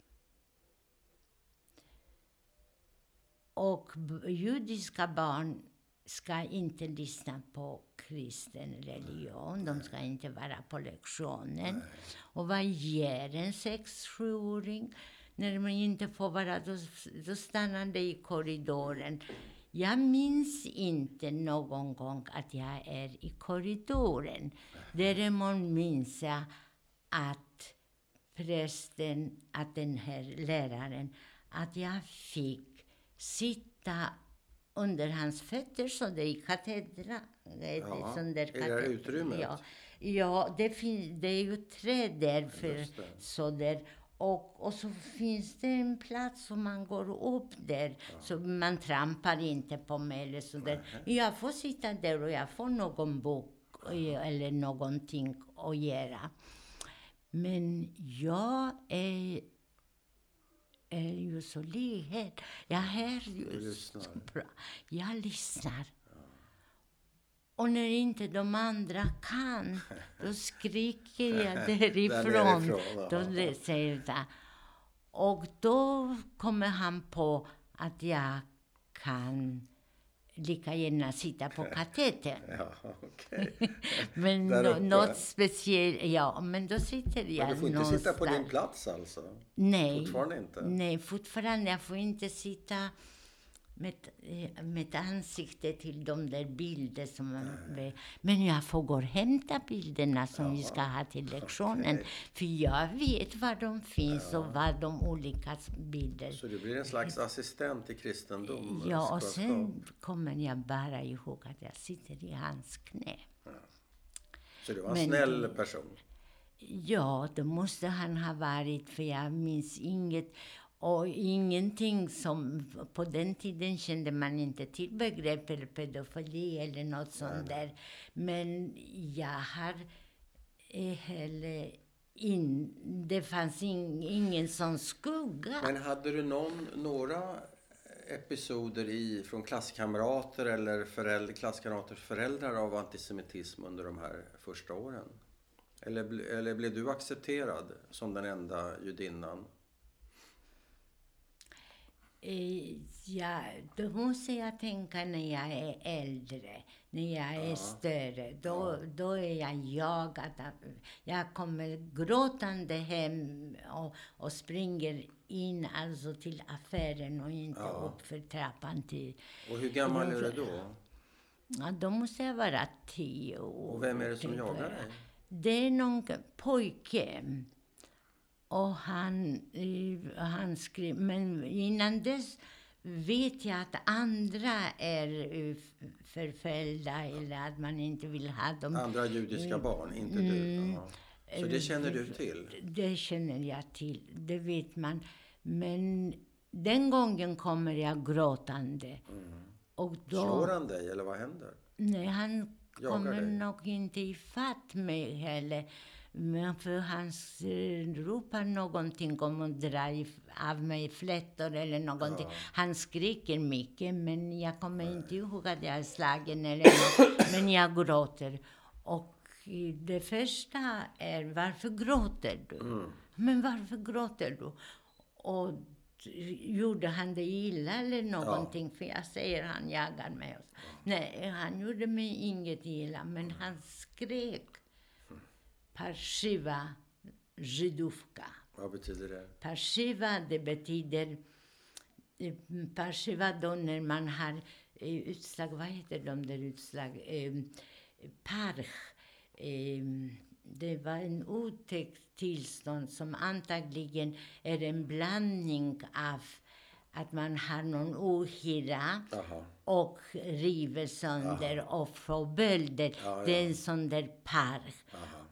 Och judiska barn ska inte lyssna på kristen religion. De ska inte vara på lektionen. Och vad gör en sex sjuåring när man inte får vara? Då, då stannar de i korridoren. Jag minns inte någon gång att jag är i korridoren. Däremot minns jag att prästen, att den här läraren, att jag fick sitta under hans fötter så det i katedra. Det är Ja, sån där i det utrymmet. Ja, ja det, fin- det är ju träd där för så där. Och, och så finns det en plats som man går upp där, så man trampar inte på mig eller så där. Jag får sitta där och jag får någon bok eh, eller någonting att göra. Men jag är, är ju så lyhörd. Jag hör ju så bra. Jag lyssnar. Och när inte de andra kan, då skriker jag därifrån. Därifrån, Då det säger jag. Och då kommer han på att jag kan lika gärna sitta på katetern. Ja, okej. Men uppe. något speciellt, ja, men då sitter jag Men du får inte sitta på din plats alltså? Nej. Fortfarande inte? Nej, fortfarande. Jag får inte sitta med, eh, med ansikte till de där bilder som man... Men jag får gå och hämta bilderna som vi ska ha till lektionen. okej. För jag vet var de finns och var de olika bilder. Så du blir en slags assistent i kristendom? Ja, och sen kommer jag bara ihåg att jag sitter i hans knä. Så du var en men- snäll person? Ja, det måste han ha varit, för jag minns inget. Och ingenting som... På den tiden kände man inte till begreppet pedofili eller något sånt där. Men jag har eh, heller in, det fanns in, ingen sån skugga. Men hade du någon, några episoder i, från klasskamrater eller föräldrar, klasskamraters föräldrar av antisemitism under de här första åren? Eller, eller blev du accepterad som den enda judinnan? Ja, då måste jag tänka när jag är äldre, när jag är större. Då, då är jag jagad. Jag kommer gråtande hem och, och springer in alltså till affären och inte upp för trappan till... Och hur gammal är du då? Ja, då måste jag vara tio år. Och vem är det som till jagar dig? Det är någon pojke. Och han, eh, han skrev, men innan dess vet jag att andra är eh, förföljda eller att man inte vill ha dem. Andra judiska barn, inte du? Ja. Så det känner du till? Det känner jag till, det vet man. Men den gången kommer jag gråtande. Och då, Slår han dig eller vad händer? Nej, han Jagar kommer dig? nog inte ifatt mig heller. Men för han eh, ropar någonting om att dra av mig flätor eller någonting. Han skriker mycket, men jag kommer inte ihåg att jag är slagen eller något. Men jag gråter. Och eh, det första är, varför gråter du? Men varför gråter du? Och gjorde han det illa eller någonting? För jag säger han jagar mig. Så. Nej, han gjorde mig inget illa, men han skrek. Parshiva żydówka. Vad betyder det? Parshiva, det betyder... eh, Parshiva då när man har eh, utslag, vad heter de där utslag? Eh, parch. Eh, det var en otäckt tillstånd som antagligen är en blandning av att man har någon ohyra och river sönder och får bölder. Ja, Det är ja. en sån där park.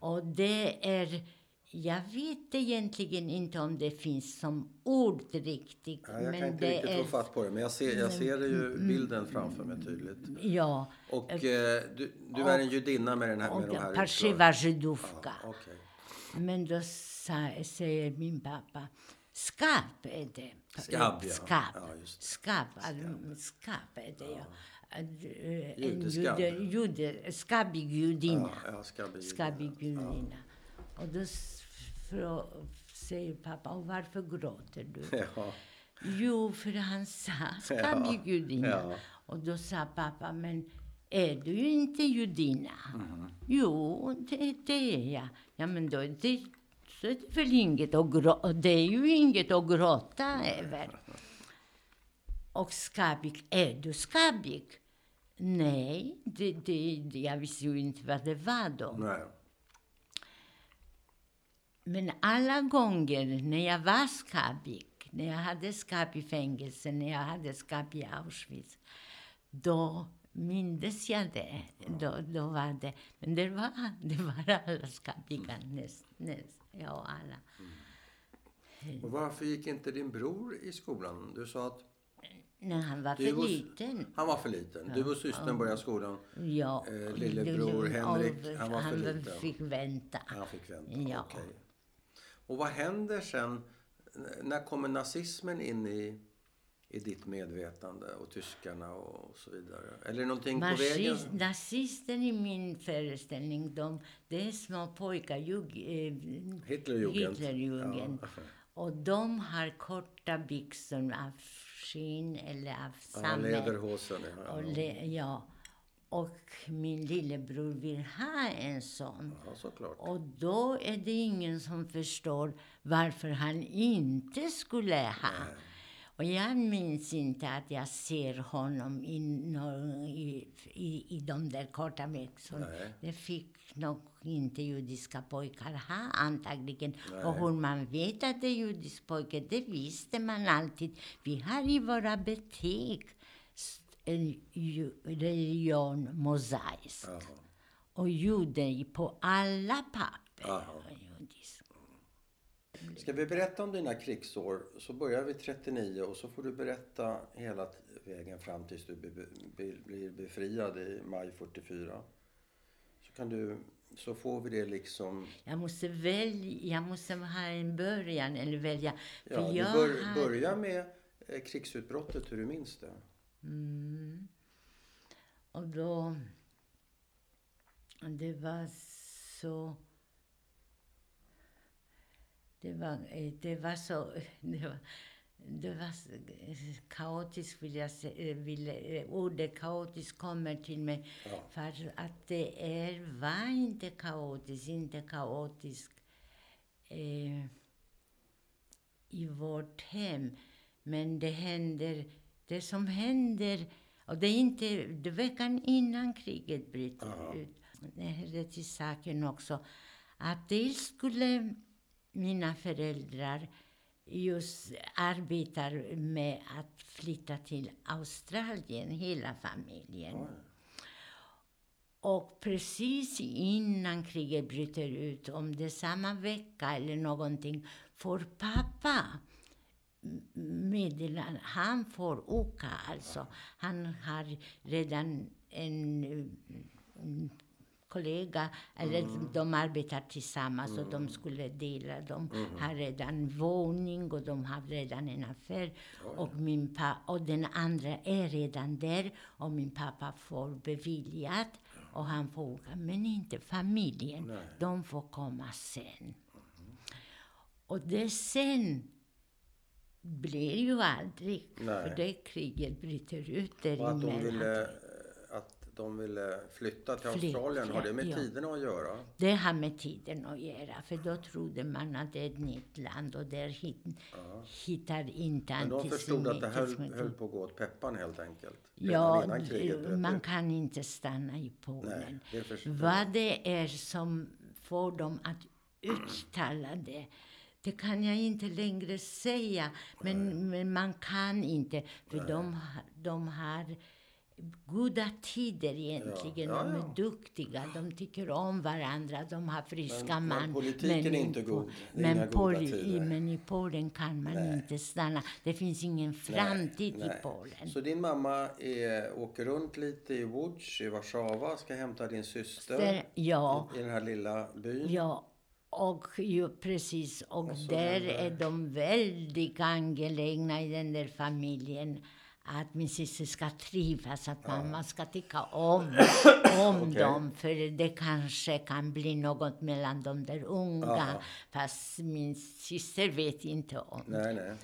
Och det är... Jag vet egentligen inte om det finns som ord riktigt. Ja, jag men kan inte det riktigt är, få fatt på det, men jag ser, jag ser det ju bilden framför mig tydligt. Ja. Och eh, du, du är en judinna med, den här, med Och de här Parshiva. Ja, okej. Men då sa, säger min pappa, skap är det. Skabb, ja. Skap. Ja, alltså, skap är det, ja. En jude, jude, skabbig judinna. Ja, ja, skabbig Skabbig judinna. judinna. Och då säger pappa, och varför gråter du? Ja. Jo, för han sa skabbig judinna. ja. Och då sa pappa, men är du inte judinna? Mm. Jo, det, det är jag. Ja, men då det, så är det väl inget att gråta, det är ju inget att gråta över. Och skabbig, är du skabbig? Nej, det, det, jag visste ju inte vad det var då. Nej. Men alla gånger när jag var skabbig, när jag hade skabb i fängelse, när jag hade skabb i Auschwitz, då mindes jag det. Då, då var det. Men det var, det var alla skabbiga, näst, näst, ja alla. Och varför gick inte din bror i skolan? Du sa att När han var för liten. han var för liten. Du och systern började skolan. Ja. Eh, lillebror Henrik, han var för liten. fick vänta. Han fick vänta. Ja. Okej. Och vad händer sen? När kommer nazismen in i, i ditt medvetande och tyskarna och så vidare? Eller någonting på vägen? Marxist, nazister i min föreställning, de, det är små pojkar, jug, eh, Hitlerjugend. Hitlerjugend. Ja. Och de har korta byxor av skinn eller av sammet. Ja. Och, le, ja. och min lillebror vill ha en sån. ja, såklart. Och då är det ingen som förstår varför han inte skulle ha. Och jag minns inte att jag ser honom i, i, i, i de där korta byxorna. Nej. Det fick nog inte judiska pojkar ha antagligen. Och hur man vet att det är judisk pojke, det visste man alltid. Vi har i våra betyg religion mosaisk. Jaha. Och jude på alla papper. Jaha. Ska vi berätta om dina krigsår? Så börjar vi 39 och så får du berätta hela vägen fram tills du blir befriad i maj 44. Så, kan du, så får vi det liksom... Jag måste välja, jag måste ha en början eller välja. För Ja, du jag bör, har- börja med eh, krigsutbrottet, hur du minns det. Mm. Och då... Det var så... Det var, det var så... Det var, det var kaotiskt, vill jag säga. Vill, eh, ordet kaotiskt kommer till mig. Ja. För att det är, var inte kaotiskt, inte kaotiskt eh, i vårt hem. Men det händer, det som händer, och det är inte, det veckan innan kriget bryter ut. Det hörde till saken också att dels skulle mina föräldrar just arbetar med att flytta till Australien, hela familjen. Och precis innan kriget bryter ut, om det är samma vecka eller någonting, får pappa meddelande. Han får åka alltså. Han har redan en kollega, eller de arbetar tillsammans och de skulle dela. De har redan våning och de har redan en affär. Och, min pa- och den andra är redan där och min pappa får beviljat och han får åka. Men inte familjen. Nej. De får komma sen. Och det sen blir ju aldrig, Nej. för det kriget bryter ut Och att de däremellan. ville, de ville flytta till Flytta, Australien, har det med ja. tiderna att göra? Det har med tiden att göra, för då trodde man att det är ett nytt land och där hit, hittar inte Men de förstod att det höll, höll på att gå åt peppan helt enkelt? Ja, kriget man kan inte stanna i Polen. Nej, det. Vad det är som får dem att uttala det, det kan jag inte längre säga. Men, men man kan inte, för de, de har goda tider egentligen. Ja, ja, De är ja. duktiga, de tycker om varandra, de har friska Men- men man. politiken är i inte god. Är Men, Pol- i, men i Polen kan man Nej. inte stanna. Det finns ingen framtid i Nej. Polen. Så din mamma är, åker runt lite i Łódź, i Warszawa, ska hämta din syster Där, ja. i, i den här lilla byn. Ja, och ju, precis. Och, Och där är de väldigt angelägna i den där familjen att min syster ska trivas, att mamma ska tycka om, om Okej. dem. För det kanske kan bli något mellan de där unga. Ja. Fast min syster vet inte om Nej, nej.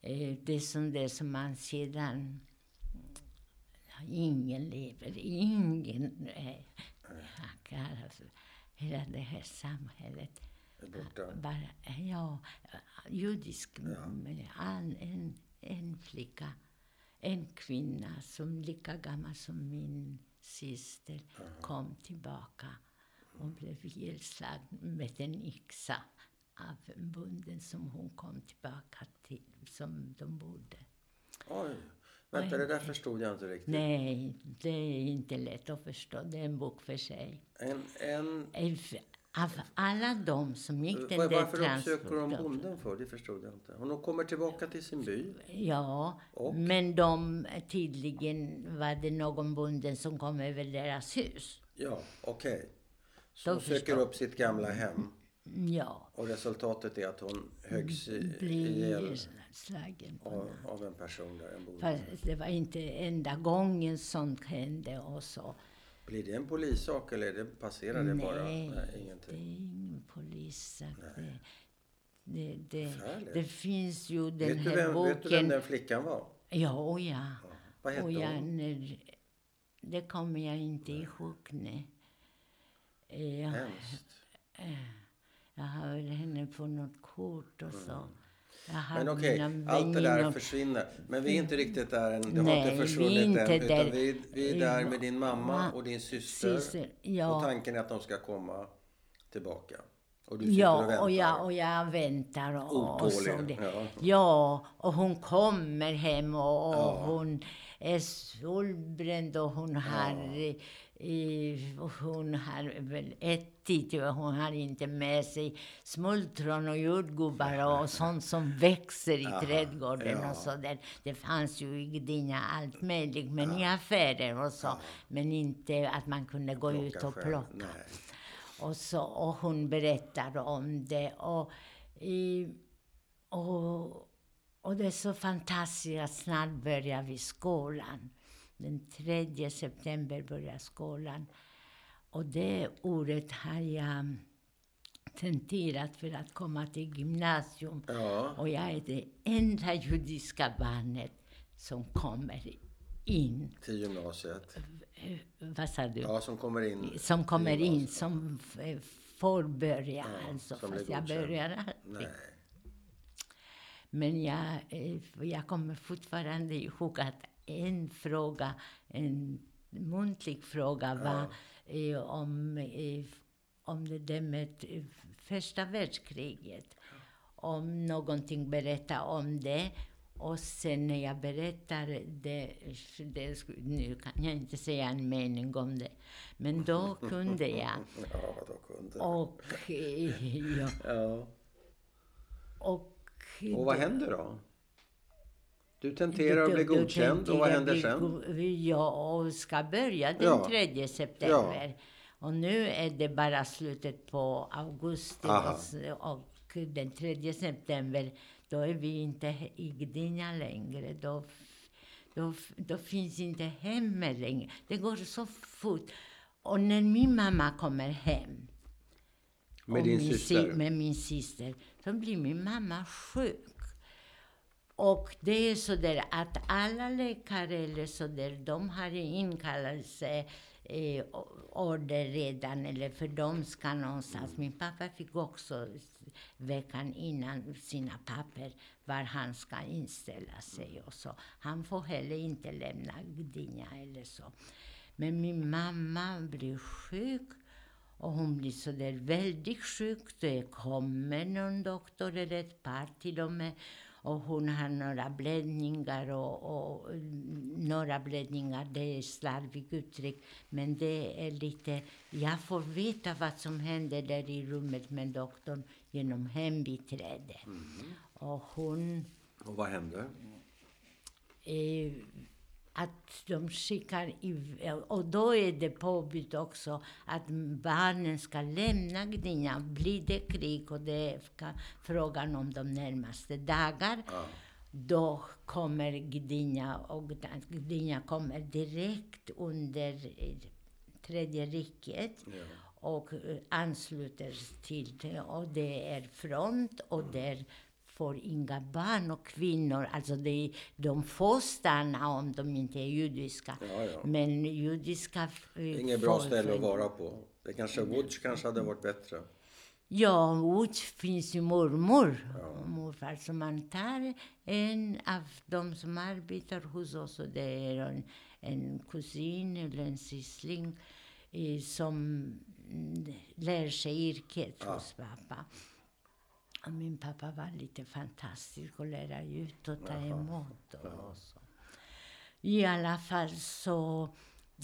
Eh, det. är som det som man sedan... Ingen lever, ingen... Eh, alltså, hela det här samhället borta. bara, ja, judisk, en, en, en flicka, en kvinna som lika gammal som min syster kom tillbaka och blev ihjälslagen med en yxa av en bunden som hon kom tillbaka till, som de bodde. Oj. Vänta, det där förstod jag inte riktigt. Nej, det är inte lätt att förstå. Det är en bok för sig. En, en, Av alla de som gick den var, där varför uppsöker de bonden för? Det förstod jag inte. Hon kommer tillbaka till sin by. Ja, Och? men de, tydligen var det någon bonden som kom över deras hus. Ja, okej. Så Då hon söker förstår- upp sitt gamla hem. Ja, Och resultatet är att hon höggs ihjäl slagen. av, av en person där, en bonde. Fast det var inte enda gången sånt hände och så. Blir det en polissak eller är det, passerar det bara? Nej, Nej, det är ingen polissak. Det, det, det, det finns ju den Vet här vem, boken. vet du vem den flickan var? Ja, och ja. Ja. Vad hette jag, hon? när, det kommer jag inte ihåg. Nej. Eh, Jag, Hemskt. jag har väl henne på något kort och så. Jag har Mm. Men okej, mina allt det där försvinner. Men vi är inte riktigt där än. Det har Nej, inte vi är försvunnit inte än. Utan där. vi, vi är där med din mamma och din syster. Syster, ja. Och tanken är att de ska komma tillbaka. Och du sitter och Ja, väntar. och jag, och jag väntar. Och, och Otålig, det. ja. ja, och hon kommer hem och, och Ja. hon är solbränd och hon har i, hon har väl ätit, hon har inte med sig smultron och jordgubbar och sånt som växer i trädgården ja. och så där. Det fanns ju i Gdynia allt möjligt, men i affärer och så. Men inte att man kunde gå ut och plocka. Nej. Och, så, och hon berättade om det. Och, i, och, och det är så fantastiskt att snart börjar vi skolan. Den 3 september börjar skolan. Och det året har jag tenterat för att komma till gymnasium. Ja. Och jag är det enda judiska barnet som kommer in. Till gymnasiet. Eh, Vad sa du? Ja, som kommer in. som kommer in, som får börja. Ja, alltså, som fast jag börjar aldrig. Nej. Men jag, eh, jag kommer fortfarande ihåg att en fråga, en muntlig fråga var eh, om, eh, om det där med eh, första världskriget. Om någonting, berätta om det. Och sen när jag berättar det, det, nu kan jag inte säga en mening om det, men då kunde jag. Ja, då kunde. Och, ja, Ja. och, Och vad händer då? Du tenterar blir då godkänd. Och vad händer bli sen? Ja, och ska börja den Ja. 3 september. Och nu är det bara slutet på augusti och, den 3 september, då är vi inte i Gdynia längre. Då, då, då finns inte hemma längre. Det går så fort. Och när min mamma kommer hem Med din min syster? sy- med min syster. Så blir min mamma sjuk. Och det är så där att alla läkare eller så där, de har inkallelse eh, order redan, eller för de ska någonstans. Min pappa fick också veckan innan sina papper var han ska inställa sig och så. Han får heller inte lämna Gdynia eller så. Men min mamma blir sjuk och hon blir så där väldigt sjuk. Det kommer någon doktor, eller ett par till och med. Och hon har några blödningar och, och mm, några blödningar, det är slarvigt uttryck. Men det är lite, jag får veta vad som händer där i rummet med doktorn genom hembiträde. Och hon Och vad händer? eh, att de skickar i, och då är det påbud också att barnen ska lämna Gdynia. Blir det krig och det är frågan om de närmaste dagar, då kommer Gdynia och Gdynia kommer direkt under Tredje riket och eh, ansluter till det. Och det är front och där får inga barn och kvinnor, alltså det, de får stanna om de inte är judiska. Ja, ja. Men judiska eh, Inget bra ställe att vara på. Det kanske, Woods kanske hade varit bättre. Ja, Woods finns ju mormor och morfar. Så man tar en av de som arbetar hos oss och det är en, en kusin eller en syssling eh, som mm, lär sig yrket hos pappa. Och min pappa var lite fantastisk att lära ut och ta emot. Och, och så. I alla fall så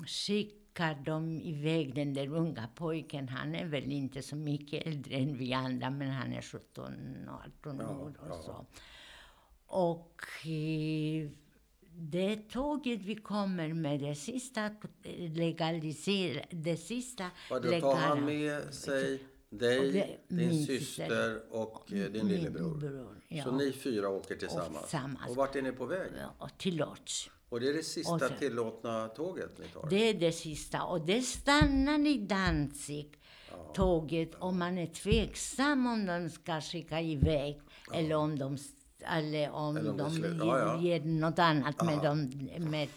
skickar de iväg den där unga pojken. Han är väl inte så mycket äldre än vi andra, men han är 17, 18 år och så. Och eh, det tåget vi kommer med, det sista legaliser, det sista Vadå, tar han legala- med sig Och dig, det- din syster syster. och eh, din lillebror? bror, ja. Så ni fyra åker tillsammans? tillsammans. Och vart är ni på väg? Ja, till Lodz. Och det är det sista Och sen- tillåtna tåget ni tar? Det är det sista. Och det stannar i Danzig, tåget, och man är tveksam om de ska skicka iväg eller om de eller om, Eller om de ger, ja, ja. ger något annat med, dem, med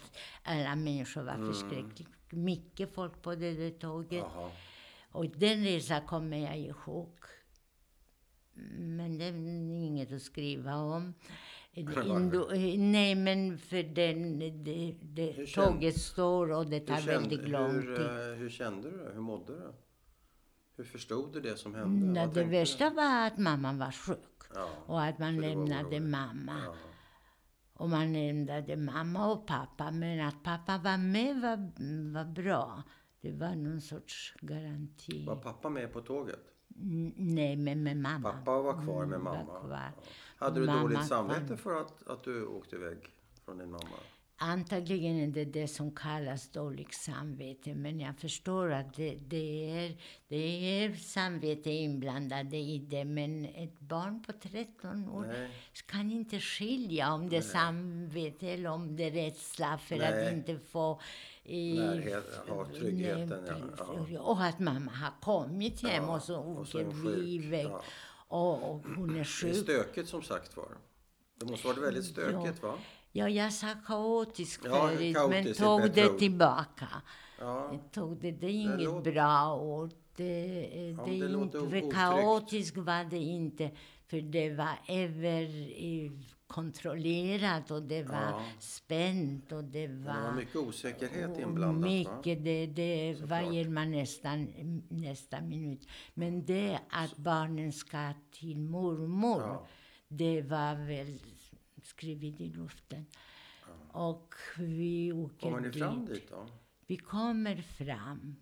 alla människor. var förskräckligt mycket folk på det där tåget. Jaha. Och den resan kommer jag ihåg. Men det är inget att skriva om. Indo, nej, men för den, det, det, tåget står och det tar kände, väldigt lång hur, tid. eh, hur kände du? Hur mådde du? Hur förstod du det som hände? Nej, Vad det tänkte du? värsta var att mamman var sjuk. Ja, Och att man lämnade mamma. Ja. Och man lämnade mamma och pappa. Men att pappa var med var, var bra. Det var någon sorts garanti. Var pappa med på tåget? N- Nej, men med mamma. Pappa var kvar med Mm, var mamma. kvar. Hade du Mamma dåligt samvete för att, att du åkte iväg från din mamma? Antagligen är det det som kallas dåligt samvete, men jag förstår att det, det, är, det är samvete inblandade i det. Men ett barn på 13 år Nej. kan inte skilja om det är samvete eller om det är rädsla för Nej. att inte få... i- Närhet, ha tryggheten, Nej, ja. precis. Och att mamma har kommit hem Ja, och så åker sjuk, vi iväg. ja. Och, och hon är Det är sjuk. stökigt som sagt var. Det måste varit väldigt stökigt va? Ja, jag sa kaotisk Ja, förut, men kaotiskt är tog det tillbaka. Ja. Tog det, det är inget låter- bra ord. Det, Ja, det, det inte, kaotiskt var det inte, för det var över kontrollerat och det var Ja. spänt och det Men det var var mycket osäkerhet inblandat va? mycket. Det, det Såklart. varje man nästan nästa minut. Men det att barnen ska till mormor, Ja. det var väl skrivet i luften. Och vi åker Kommer ni dit. fram dit då? Vi kommer fram.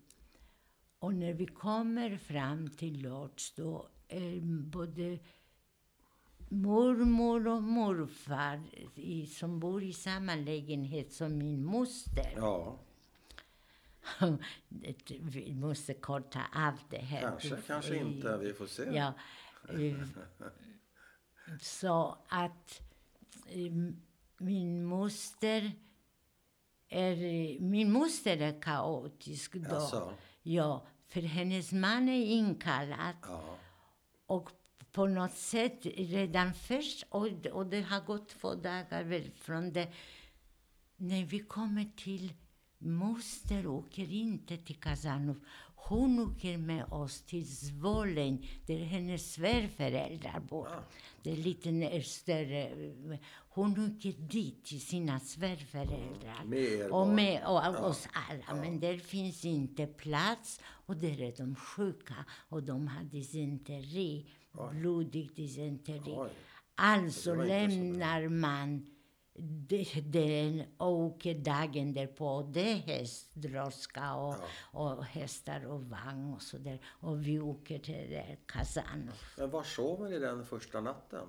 Och när vi kommer fram till Lodz då är både mormor och morfar i, som bor i samma lägenhet som min moster. Ja, Vi måste korta av det här. kanske, kanske inte. Vi får se. Ja. Så att eh, min moster är, min moster är kaotisk då. Jaså? Ja, för hennes man är inkallad Ja. och på något sätt redan först, och, och det har gått två dagar väl från det, när vi kommer till moster åker inte till Kazanov. Hon åker med oss till Zvolen, där hennes svärföräldrar bor. Ah. Det är lite större. Hon åker dit till sina svärföräldrar. Med er och med och, oss alla. Men där finns inte plats och där är de sjuka. Och de har dysenteri, blodig dysenteri. Alltså lämnar man de- den och dagen därpå. Det är hästdroska och, och hästar och vagn och så där. Och vi åker till Kazanov. Men var sov ni den första natten?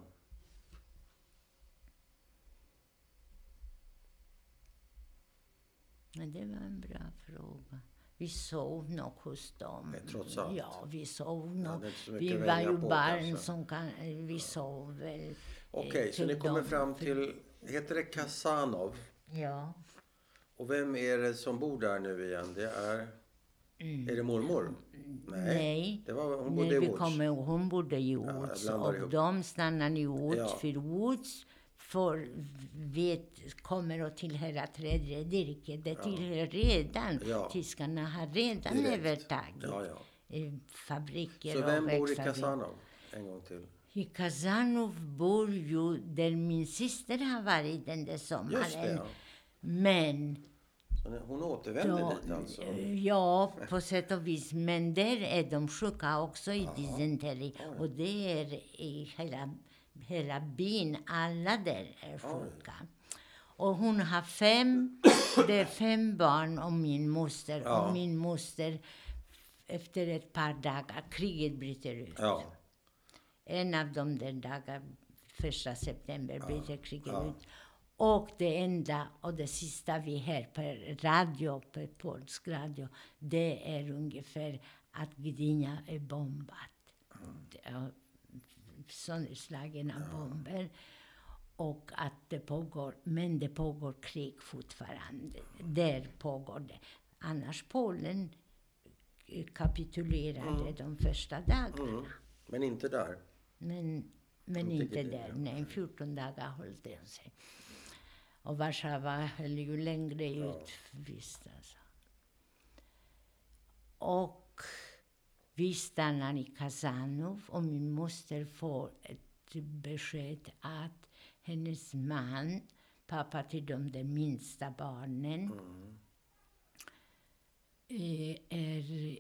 Men det var en bra fråga. Vi sov nog hos dem. Men trots allt. Ja, vi sov nog. så Vi var ju på, barn kanske. som kan... Vi sov väl. eh, Okej, så till ni kommer fram till, heter det Kasanov? Ja. Och vem är det som bor där nu igen? Det är, är det mormor? Nej. Mm. Nej. Det var, hon bodde När i vi Łódź. kommer, hon bodde i Łódź blandar och ihop. de stannade i Łódź Ja. för Łódź får, vet, kommer att tillhöra tredje riket. Det tillhör redan. Ja. Tyskarna har redan Direkt. övertagit Ja, ja. eh, fabriker Så vem bor i Kasanov? En gång till. I Kazanov bor ju där min syster har varit den där sommaren. Just det, ja. Men hon återvände Ja, dit alltså? ja, på sätt och vis. Men där är de sjuka också i dysenteri. Och det är i hela, hela byn. Alla där är sjuka. Och hon har fem, det är fem barn och min moster. Ja. Och min moster, efter ett par dagar, kriget bryter ut. Ja. En av de där dagarna, första september, bryter kriget ut. Och det enda och det sista vi hör på radio, på polsk radio, det är ungefär att Gdynia är bombat. Det Sönderslagna bomber. Och att det pågår, men det pågår krig fortfarande. Där pågår det. Annars Polen kapitulerade de första dagarna. Mm. Men inte där? Men, men Inte inte där. Nej, 14 dagar höll det sig. Och Warszawa höll ju längre ut. Visst alltså. Och vi stannar i Kazanov och min moster får ett besked att hennes man, pappa till de där minsta barnen, eh, är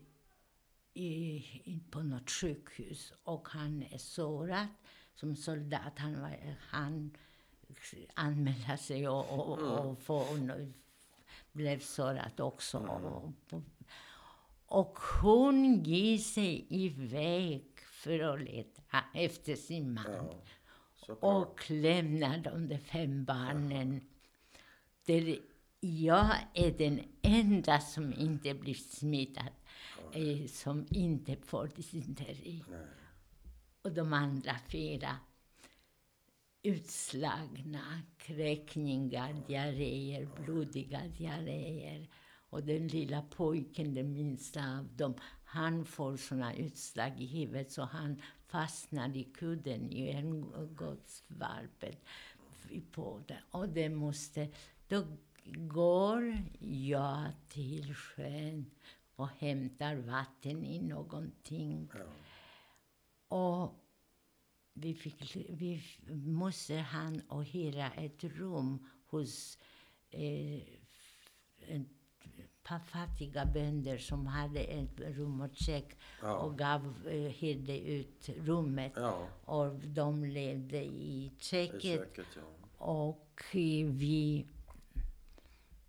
i, på något sjukhus och han är sårad som soldat. Han, var, han anmälde sig och, och, och, få, och blev sårad också. Och, och, hon ger sig iväg för att leta efter sin man. Ja. Och lämnar de de fem barnen. Där jag är den enda som inte blir smittad. Eh, som inte får dysenteri. Och de andra fyra utslagna, kräkningar, diarréer, blodiga diarréer. Och den lilla pojken, den minsta av dem, han får såna utslag i huvudet så han fastnar i kudden i Älmgårdsvarpet på det. Och det måste... Då går jag till sjön och hämtar vatten i någonting. Ja. Och vi, fick, vi måste han och hyra ett rum hos eh, fattiga bönder som hade ett rum och kök Ja. och gav, eh, hyrde ut rummet. Ja, Och de levde i i köket. köket, ja. Och vi...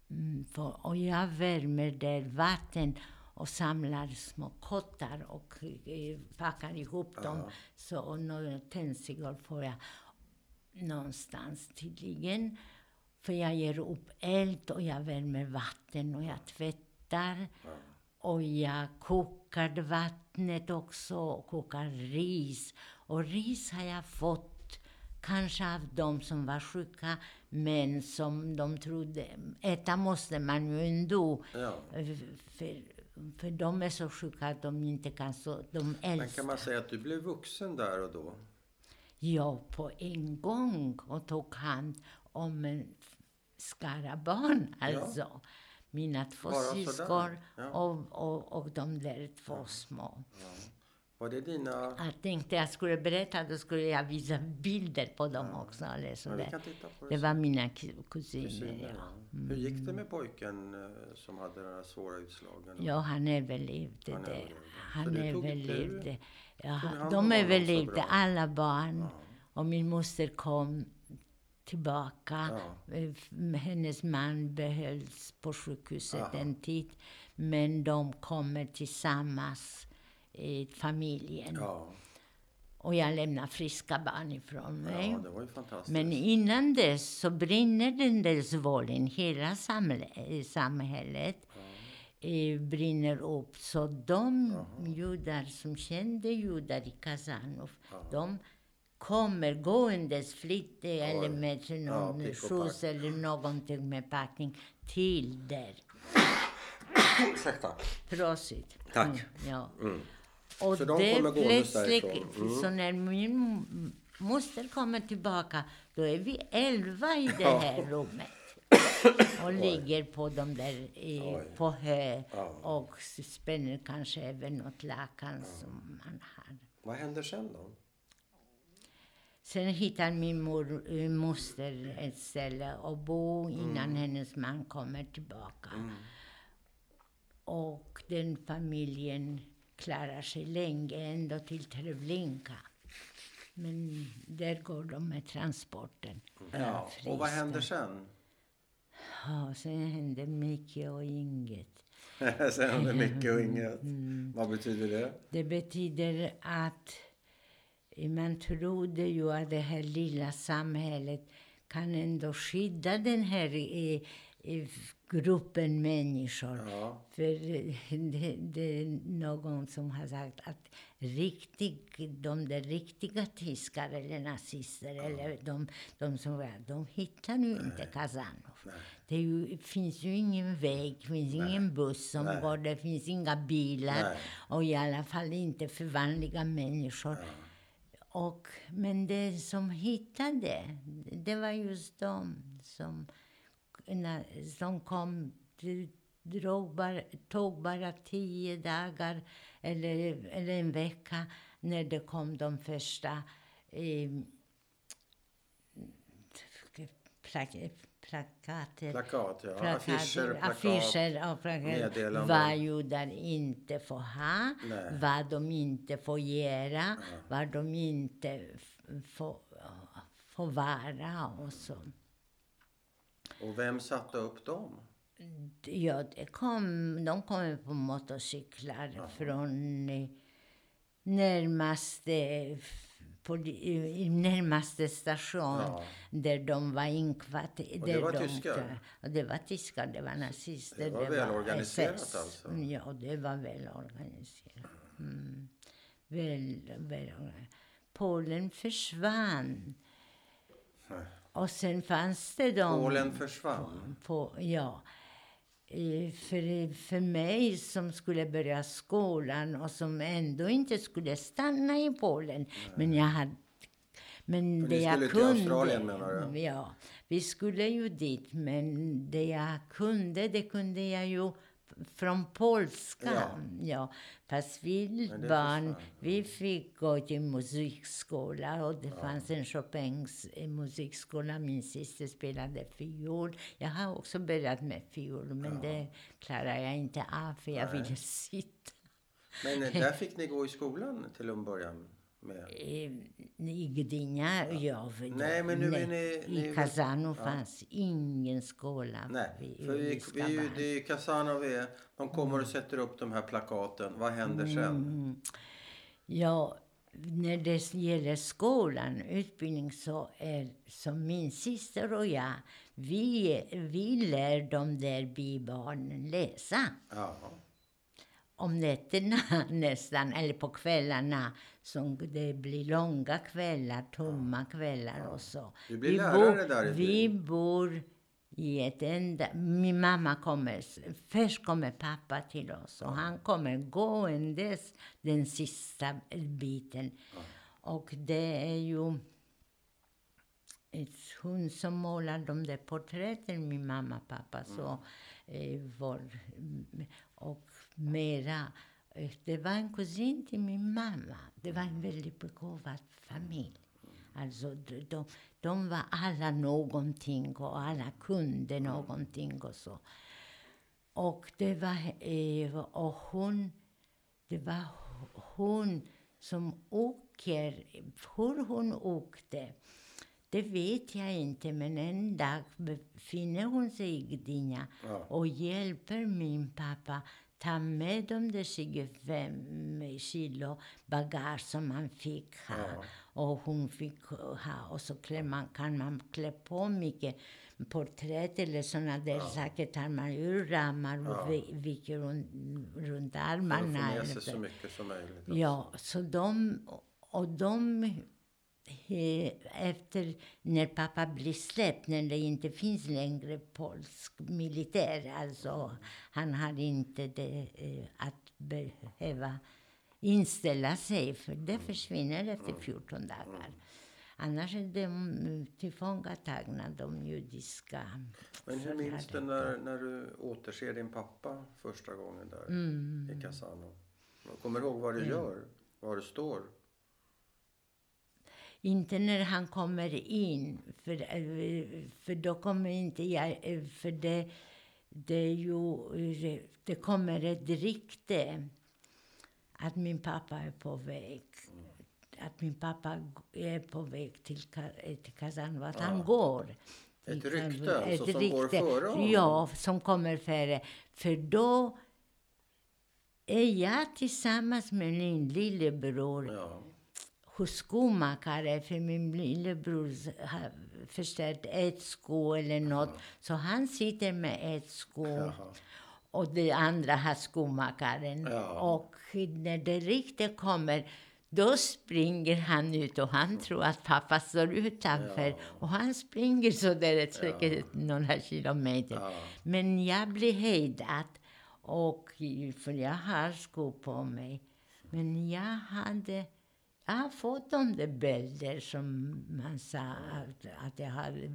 mm, Och jag värmer där vatten och samlar små kottar och eh, packar ihop dem. Ja. Så och några tändstickor får jag någonstans tydligen. För jag ger upp eld och jag värmer vatten och jag tvättar. Och jag kokar vattnet också och kokar ris. Och ris har jag fått kanske av de som var sjuka men som de trodde, äta måste man ju ändå. Ja. För, för de är så sjuka att de inte kan så, de Men älskar. kan man säga att du blev vuxen där och då? Ja, på en gång och tog hand om en skara barn alltså. Mina två Bara syskon Ja. och, och, och de där två små. Var det dina... Jag tänkte jag skulle berätta, då skulle jag visa bilder på dem också. Eller Ja, sådär. kan titta på det. Det var mina ku- kusiner. Kusiner, Ja. ja. Hur gick det med pojken eh, som hade de här svåra utslagen? ja, han överlevde Han det. överlevde. Så Han överlevde. Ja, de så överlevde, alla barn. Och min moster kom tillbaka. Ja. Eh, Hennes man behölls på sjukhuset Aha. en tid. Men de kommer tillsammans, i familjen. Ja, Och jag lämnar friska barn ifrån mig. ja, det var ju fantastiskt. Men innan dess så brinner den där svålen, hela samhället, samhället eh, brinner upp. Så de judar som kände judar i Kazanov, de kommer gåendes flitigt eller med någon pack. skjuts eller någonting med packning till där. Ursäkta. Prosit. Tack. Mm, ja. Mm. Och Så de det plötsligt. Mm. så när min moster kommer tillbaka, då är vi elva i det Ja. här rummet. Och ligger på de där, i, Oj. på hö Ja. och spänner kanske över något lakan som man har. Vad händer sen då? Sen hittar min mor, eh, moster ett ställe att bo innan Mm. hennes man kommer tillbaka. Och den familjen klarar sig länge, ända till Treblinka. Men där går de med transporten. Ja, och vad händer sen? Ja, sen händer mycket och inget. sen händer mycket och inget. Mm. Vad betyder det? Det betyder att man trodde ju att det här lilla samhället kan ändå skydda den här eh, eh, gruppen människor. Ja. För det, det är någon som har sagt att riktig, de där riktiga tyskar eller nazister, eller de, de som var, de hittar nu inte Kazanov. Det ju, finns ju ingen väg, finns ingen buss som Nej. går, det finns inga bilar. Nej. Och i alla fall inte för vanliga människor. Och, men det som hittade, det var just de som, när, som kom, det drog bara, tog bara tio dagar eller, eller en vecka när det kom de första eh, plakater. Plakat, ja. plakater, Affischer, plakat. affischer och plakat. meddelanden. Vad judar inte får ha, Nej. vad de inte får göra, vad de inte får, får vara och så. Och vem satte upp dem? Ja, det kom, de kom på motorcyklar från eh, närmaste, på, i närmaste station Ja. där de var inkvarterade. Och det var tyskar? Och det var tyskar, det var nazister. Det var välorganiserat alltså? Ja, det var välorganiserat. Mm. Väl, väl, Polen försvann. Och sen fanns det de... Polen försvann. På, ja. För, för mig som skulle börja skolan och som ändå inte skulle stanna i Polen. Men jag hade... Men För det jag skulle till kunde... Australien, menar du? Ja, vi skulle ju dit. Men det jag kunde, det kunde jag ju från polska. Ja. Ja. fast vi barn, vi fick gå till musikskola och det fanns en Chopins eh, musikskola. Min syster spelade fiol. Jag har också börjat med fiol, men det klarar jag inte av för jag Nej. ville sitta. Men eh, där fick ni gå i skolan till en början? Med. Eh, I Gdynia, ja. för Nej, men nu är ni- I ni- Kazano fanns ingen skola. Nej, för vi, vi, Skaban. det är ju Casanov är, de kommer och sätter upp de här plakaten. Vad händer sen? Mm. Ja, när det gäller skolan, utbildning, så är som min syster och jag, vi, vi lär de där bibarnen läsa. Ja. Om nätterna nästan, eller på kvällarna, som det blir långa kvällar, tomma kvällar och så. Du blir lärare där i Vi bor i ett enda... Min mamma kommer... Först kommer pappa till oss och han kommer gåendes den sista biten. Och det är ju hon som målar de där porträtten, min mamma och pappa. Så, eh, var, och mera, det var en kusin till min mamma. Det var en väldigt begåvad familj. Alltså, de, de, var alla någonting och alla kunde någonting och så. Och det var, eh, och hon, det var hon som åker, hur hon åkte, det vet jag inte, men en dag befinner hon sig i Gdynia och hjälper min pappa ta med de där 25 kilo bagage som han fick ha. Ja. Och hon fick ha, och så klär man, kan man klä på mycket porträtt eller såna där saker tar man ur ramar och vi- viker runt, runt För att få armarna. med sig så. mycket som möjligt. Ja, så de... Och de... Efter när pappa blir släppt, när det inte finns längre polsk militär, alltså han har inte det, eh, att behöva inställa sig, för det försvinner efter 14 dagar. Annars är de tillfångatagna, de judiska Men hur minns du när, när du återser din pappa första gången där Mm. i Casanov? Kommer du ihåg vad du gör? Var du står? Inte när han kommer in, för, eh, för då kommer inte jag... eh, För det, det är ju... eh, Det kommer ett rykte att min pappa är på väg. Att min pappa är på väg till, till Kazan, att han går. Ett rykte alltså ett som går före honom? Ja, som kommer före. För då är jag tillsammans med min lillebror Ja. Hos skomakare, för min lillebror har förstört ett sko eller något. Så han sitter med ett sko Jaha. och det andra har skomakaren. Ja. Och när det riktigt kommer, då springer han ut och han tror att pappa står utanför. Ja. Och han springer så där säkert några kilometer. Ja. Men jag blir hejdad, och, för jag har skor på mig. Men jag hade... Jag har fått de där bilder som man sa att, att jag hade,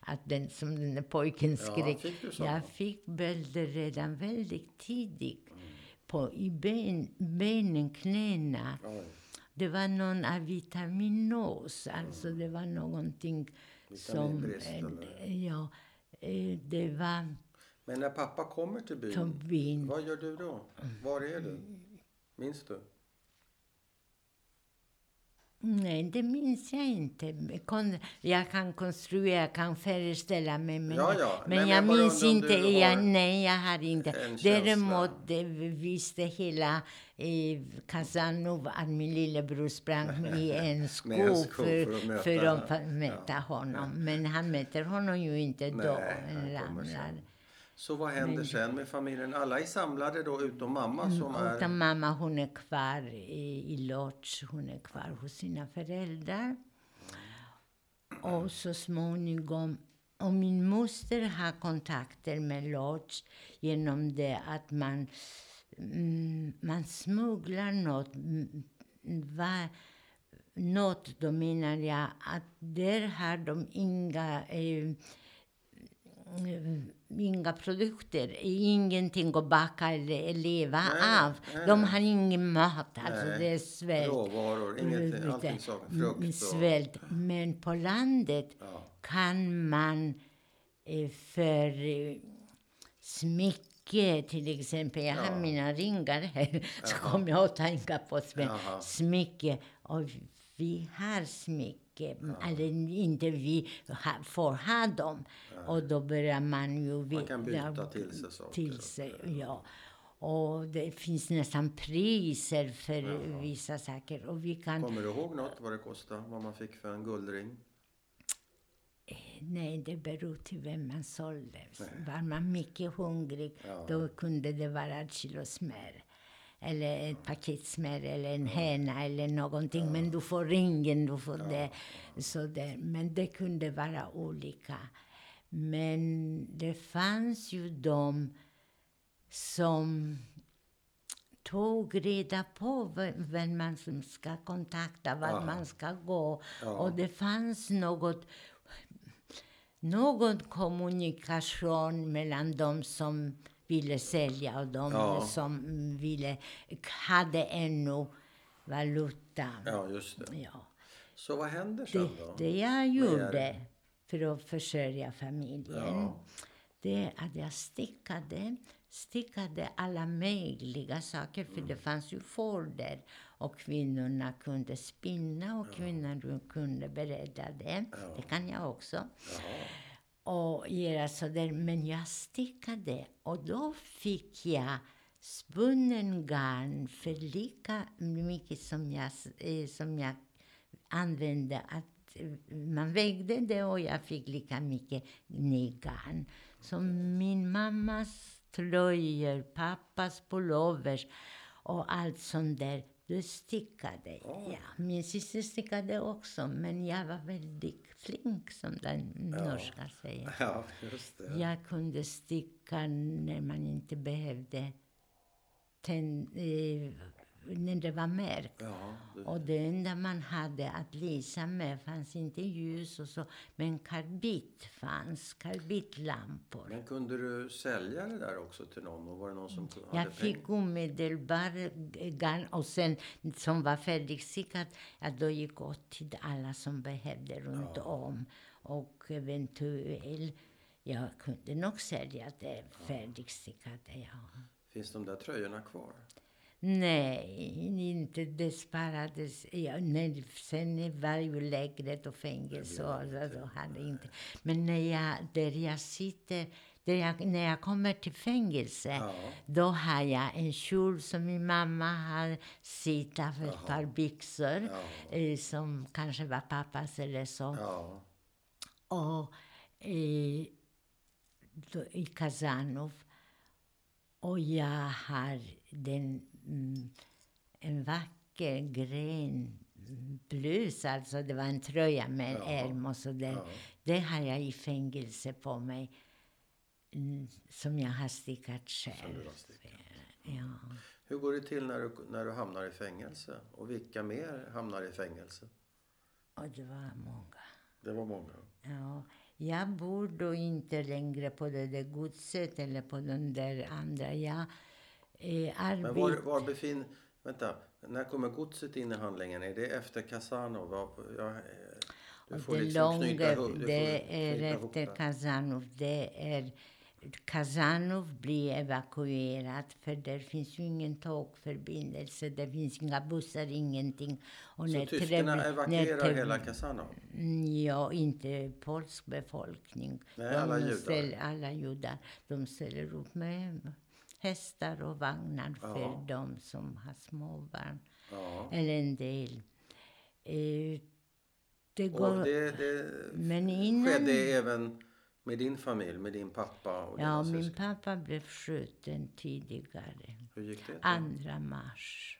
att den, som den där pojken Ja, skrek. fick du såna? jag fick bilder redan väldigt tidigt. På, I ben, benen, knäna. Oj. Det var någon avitaminos, alltså det var någonting som... Eh, eller? Ja, eh, det var Men när pappa kommer till byn, Tobin. vad gör du då? Var är du? Minns du? Nej, det minns jag inte. Kon- Jag kan konstruera, jag kan föreställa mig. Men, Ja, ja. men men jag jag minns inte. Jag, nej, jag har inte. Däremot det visste hela eh, Casanova att min lillebror sprang i en sko, en sko för, för att möta för att möta honom. Men han möter honom ju inte då. Nej, han Han ramlar. Så vad händer sen med familjen? Alla är samlade då utom mamma som är... Utan mamma hon är kvar i, i Lodz, hon är kvar hos sina föräldrar. Och så småningom, och min moster har kontakter med Lodz genom det att man, mm, man smugglar något. Mm, Va, något, då menar jag att där har de inga eh, inga produkter, ingenting att baka eller leva Nej, av. nej, De har ingen mat, alltså Nej, det är svält. Råvaror, ingenting, Mm, allting saknas. mm, Frukt och... Svält. Men på landet Ja. kan man eh, för eh, smycke till exempel, jag har Ja. mina ringar här, så kommer jag att tänka på smycke. Och vi har smycke, eller inte vi ha, får ha dem. Och då börjar man ju... Man kan byta ja, till sig saker. till sig, ja. Och det finns nästan priser för vissa saker. Och vi kan... Kommer du ihåg något vad det kostade? Vad man fick för en guldring? Nej, det beror till vem man sålde. Var man mycket hungrig, Ja. då kunde det vara ett kilo smör. Eller ett paket smör eller en höna eller någonting. Men du får ringen, du får det. Så det. Men det kunde vara olika. Men det fanns ju de som tog reda på ve- vem man ska kontakta, vart Ja. man ska gå. Ja. Och det fanns något någon kommunikation mellan de som ville sälja och de Ja. som ville, hade ännu valuta. Ja, just det. Ja. Så vad händer sen Det, då? det jag gjorde för att försörja familjen, Ja. det är att jag stickade, stickade alla möjliga saker, för det fanns ju får där. Och kvinnorna kunde spinna och kvinnorna kunde berätta det. Det kan jag också. Jaha. Och göra sådär. Men jag stickade och då fick jag spunnen garn för lika mycket som jag, eh, som jag använde. Att man vägde det och jag fick lika mycket ny garn. Så min mammas tröjor, pappas pullovers och allt sånt där, det stickade jag. Min syster stickade också, men jag var väldigt flink, som den norska säger. Ja, just det. Jag kunde sticka när man inte behövde tänd, eh, när det var mörkt. Ja, du, Och det enda man hade att lysa med fanns inte ljus och så, men karbit fanns, karbitlampor. men kunde du sälja det där också till någon? Och var det någon som hade Jag fick omedelbart garn och sen som var färdigstickat, ja, då gick åt till alla som behövde runt om. Och eventuellt, jag kunde nog sälja det färdigstickade, ja. Finns de där tröjorna kvar? Nej, inte det sparades. Ja, nej, sen var ju lägret och fängelse och så, hade inte. Men när jag, där jag sitter, där jag, när jag kommer till fängelse, Ja. då har jag en kjol som min mamma har sytt av ett par byxor Ja. eh, som kanske var pappas eller så. Ja. Och eh, då, i Kazanov. Och jag har den, en vacker grön blus, alltså det var en tröja med en Ja. ärm och så där. Ja. Det har jag i fängelse på mig, mm, som jag har stickat själv. har stickat. Ja. Hur går det till när du, när du hamnar i fängelse? Och vilka mer hamnar i fängelse? Och det var många. Det var många. Ja, jag bor då inte längre på det där godset eller på den där andra. Jag eh, Men var, var befin... Vänta, när kommer godset in i handlingen? Är det efter Casanov? Vad- Jag, eh, du får det liksom långa, knyta ihop- du får det är knyta efter. Kazanov, det är Kazanov blir evakuerat för där finns ju ingen tågförbindelse, det finns inga bussar, ingenting. Och så tyskarna evakuerar hela Kazanov? Mm, ja, inte polsk befolkning. Nej, alla judar? Ställer, alla judar. De ställer upp med hästar och vagnar för ja. de som har småbarn. Ja. Eller en del. Eh, det går... Och det, det men innan... skedde även med din familj, med din pappa? Och ja, min pappa blev skjuten tidigare. Hur gick det? Till? 2 mars.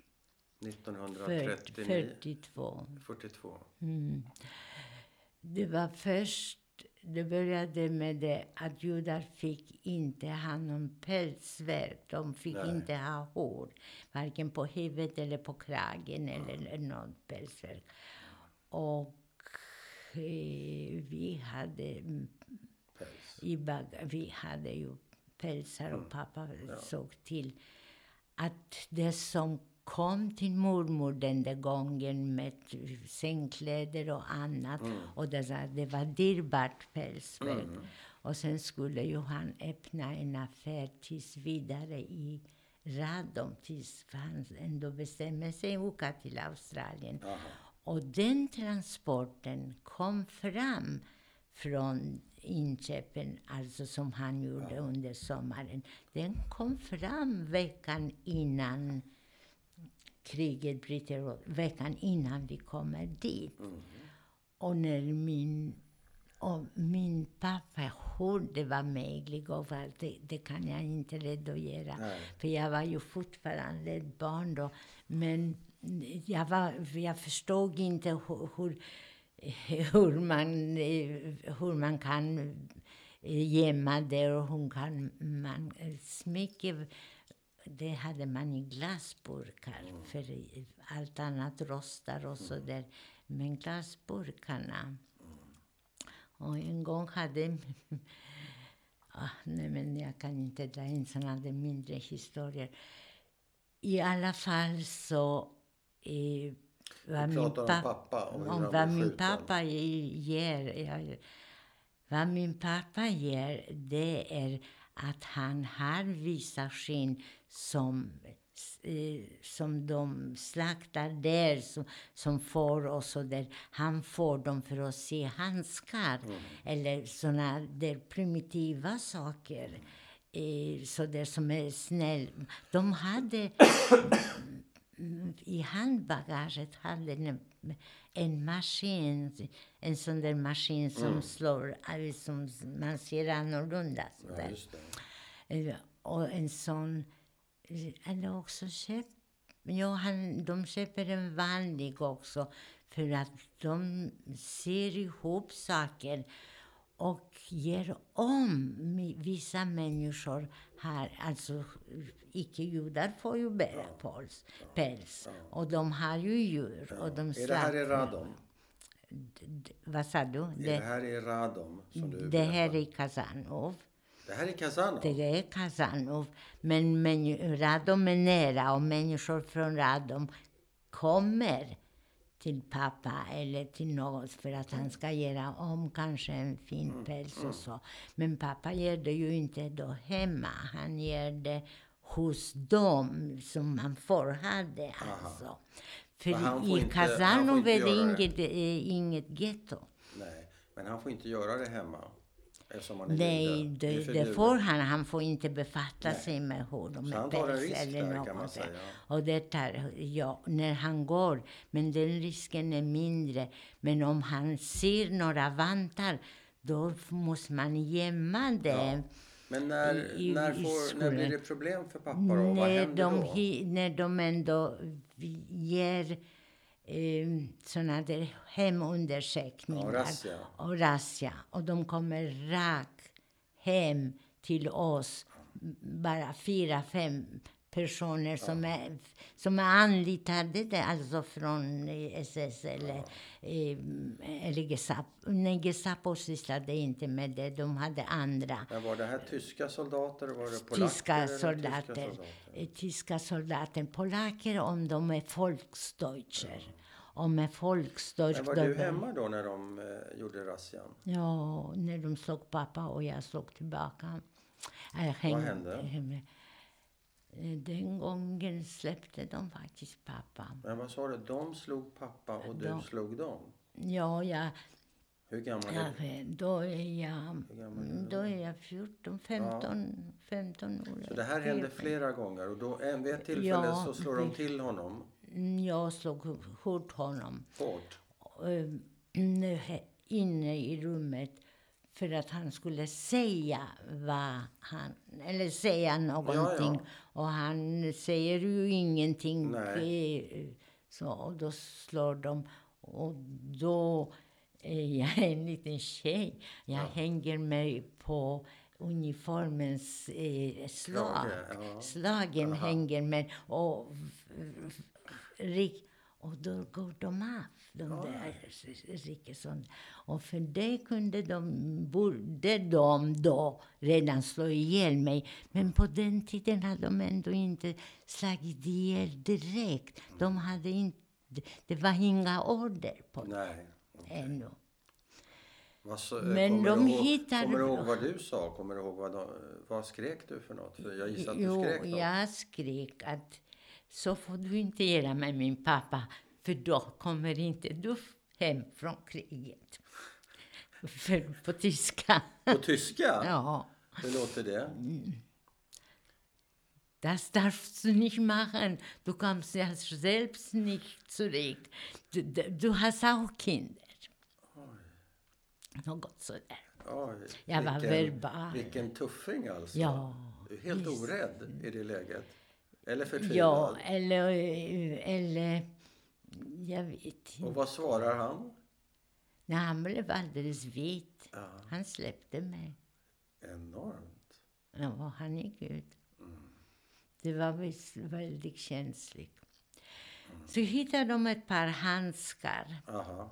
1939? 42. 42. Mm. Det var först, det började med det att judar fick inte ha någon pälsverk. De fick Nej. inte ha hår, varken på huvudet eller på kragen eller någon pälsverk. Och eh, vi hade Päls. i bag Vi hade ju pälsar och mm. pappa ja. såg till att det som kom till mormor den där gången med sängkläder och annat. Mm. Och det, det var dyrbart pälsverk. Mm. Och sen skulle ju han öppna en affär tills vidare i Radom tills han ändå bestämde sig åka till Australien. Aha. Och den transporten kom fram från inköpen, alltså som han gjorde ja. under sommaren, den kom fram veckan innan kriget bryter ut, veckan innan vi kommer dit. Mm. Och när min, och min pappa, hur det var möjligt och allt, det, det, kan jag inte redogöra. Nej. För jag var ju fortfarande ett barn då. Men jag, var, jag förstod inte hur, hur hur man, hur man kan gömma det och hur kan man smycka. Det hade man i glasburkar, mm. för allt annat rostar och så där. Men glasburkarna. Mm. Och en gång hade... ah, nej, men jag kan inte dra in såna där mindre historier. I alla fall så eh, vad min pappa, om pappa. Om, om vad min pappa ger. Jag, vad min pappa ger, det är att han har vissa skinn som, eh, som de slaktar där, som, som får och så där. Han får dem för att se handskar mm. eller såna där primitiva saker. Eh, så där som är snäll. De hade i handbagaget hade en, en maskin, en sån där maskin som mm. slår, som man ser annorlunda. Sådär. Ja, eh, och en sån, eller också köp, ja, han, de köper en vanlig också för att de ser ihop saker och ger om. Vissa människor har, alltså icke-judar får ju bära päls. päls. Och de har ju djur. Och de är det här i Radom? vad sa du? Är det, det här i Radom? Som du det här är Kazanov. Det här är Kazanov? Det är Kazanov. Men, men Radom är nära och människor från Radom kommer till pappa eller till något för att han ska göra om kanske en fin mm, päls och mm. så. Men pappa gör det ju inte då hemma. Han gör det hos dem som man förr hade. Alltså. För i Kazanov är det inget, äh, inget getto. Nej, men han får inte göra det hemma? Nej, det, det, det, får han. Han får inte befatta Nej. sig med honom. Så han tar en risk där, kan man säga. Och det tar, ja, när han går. Men den risken är mindre. Men om han ser några vantar, då måste man gömma det. Ja. Men när, i, när, får, när blir det problem för pappa då? Vad händer de, då? När de ändå ger eh, såna där hemundersökningar. Och razzia. Och razzia. Och de kommer rakt hem till oss. Bara fyra, fem personer som, är, som är anlitade, alltså från SS eller, ja. eh, eller Gestapo. Nej, Gestapo sysslade inte med det, de hade andra. Men var det här tyska soldater? Var det polacker? Tyska soldater. Tyska soldater. Eh, tyska soldater. Polacker om de är Volksdeutscher. Ja. Är Volksdeutsch. Men var du hemma då när de eh, gjorde razzian? Ja, när de slog pappa och jag slog tillbaka. Jag hängde- hände? Eh, Den gången släppte de faktiskt pappa. Men vad sa du? De slog pappa och du De- slog dem? Ja, jag, Hur gammal är du? då är jag, är då är jag 14, 15, 15 år. Så det här hände flera gånger och då vid ett tillfälle Ja, så slår de till honom Mm, Jag slog hårt honom. hårt. eh, inne i rummet för att han skulle säga vad han, eller säga någonting. Och han säger ju ingenting. Nej. Så, och då slår de. Och då är jag en liten tjej. Jag hänger mig på uniformens eh, slag. Ja. Slagen hänger med. Och, rik, och då går de av, de där Rickesson. Och för det kunde de, borde de då redan slå ihjäl mig. Men på den tiden hade de ändå inte slagit ihjäl direkt. De hade inte, det var inga order på det Nej. ännu. Vad så, Men de ihåg, hittar- Kommer du ihåg vad du sa? Kommer du ihåg vad, de, vad skrek du för något? För jag gissar att du Jo, skrek något. jag skrek att så får du inte göra med min pappa, för då kommer inte du hem från kriget. För på tyska. På tyska? Ja. Hur låter det? Das darfst du nicht machen. Du kommst ja selbst nicht zurück. Du, du, hast auch Kinder. Något sådär. Oj, Jag var verbal. Vilken tuffing alltså. Ja, Helt orädd i det läget. Eller förtvivlad. Ja, eller, eller jag vet inte. Och vad svarar han? Nej, han blev alldeles vit. Ja, Han släppte mig. enormt. Ja, han gick ut. Det var visst väldigt känsligt. Så hittade de ett par handskar. Aha.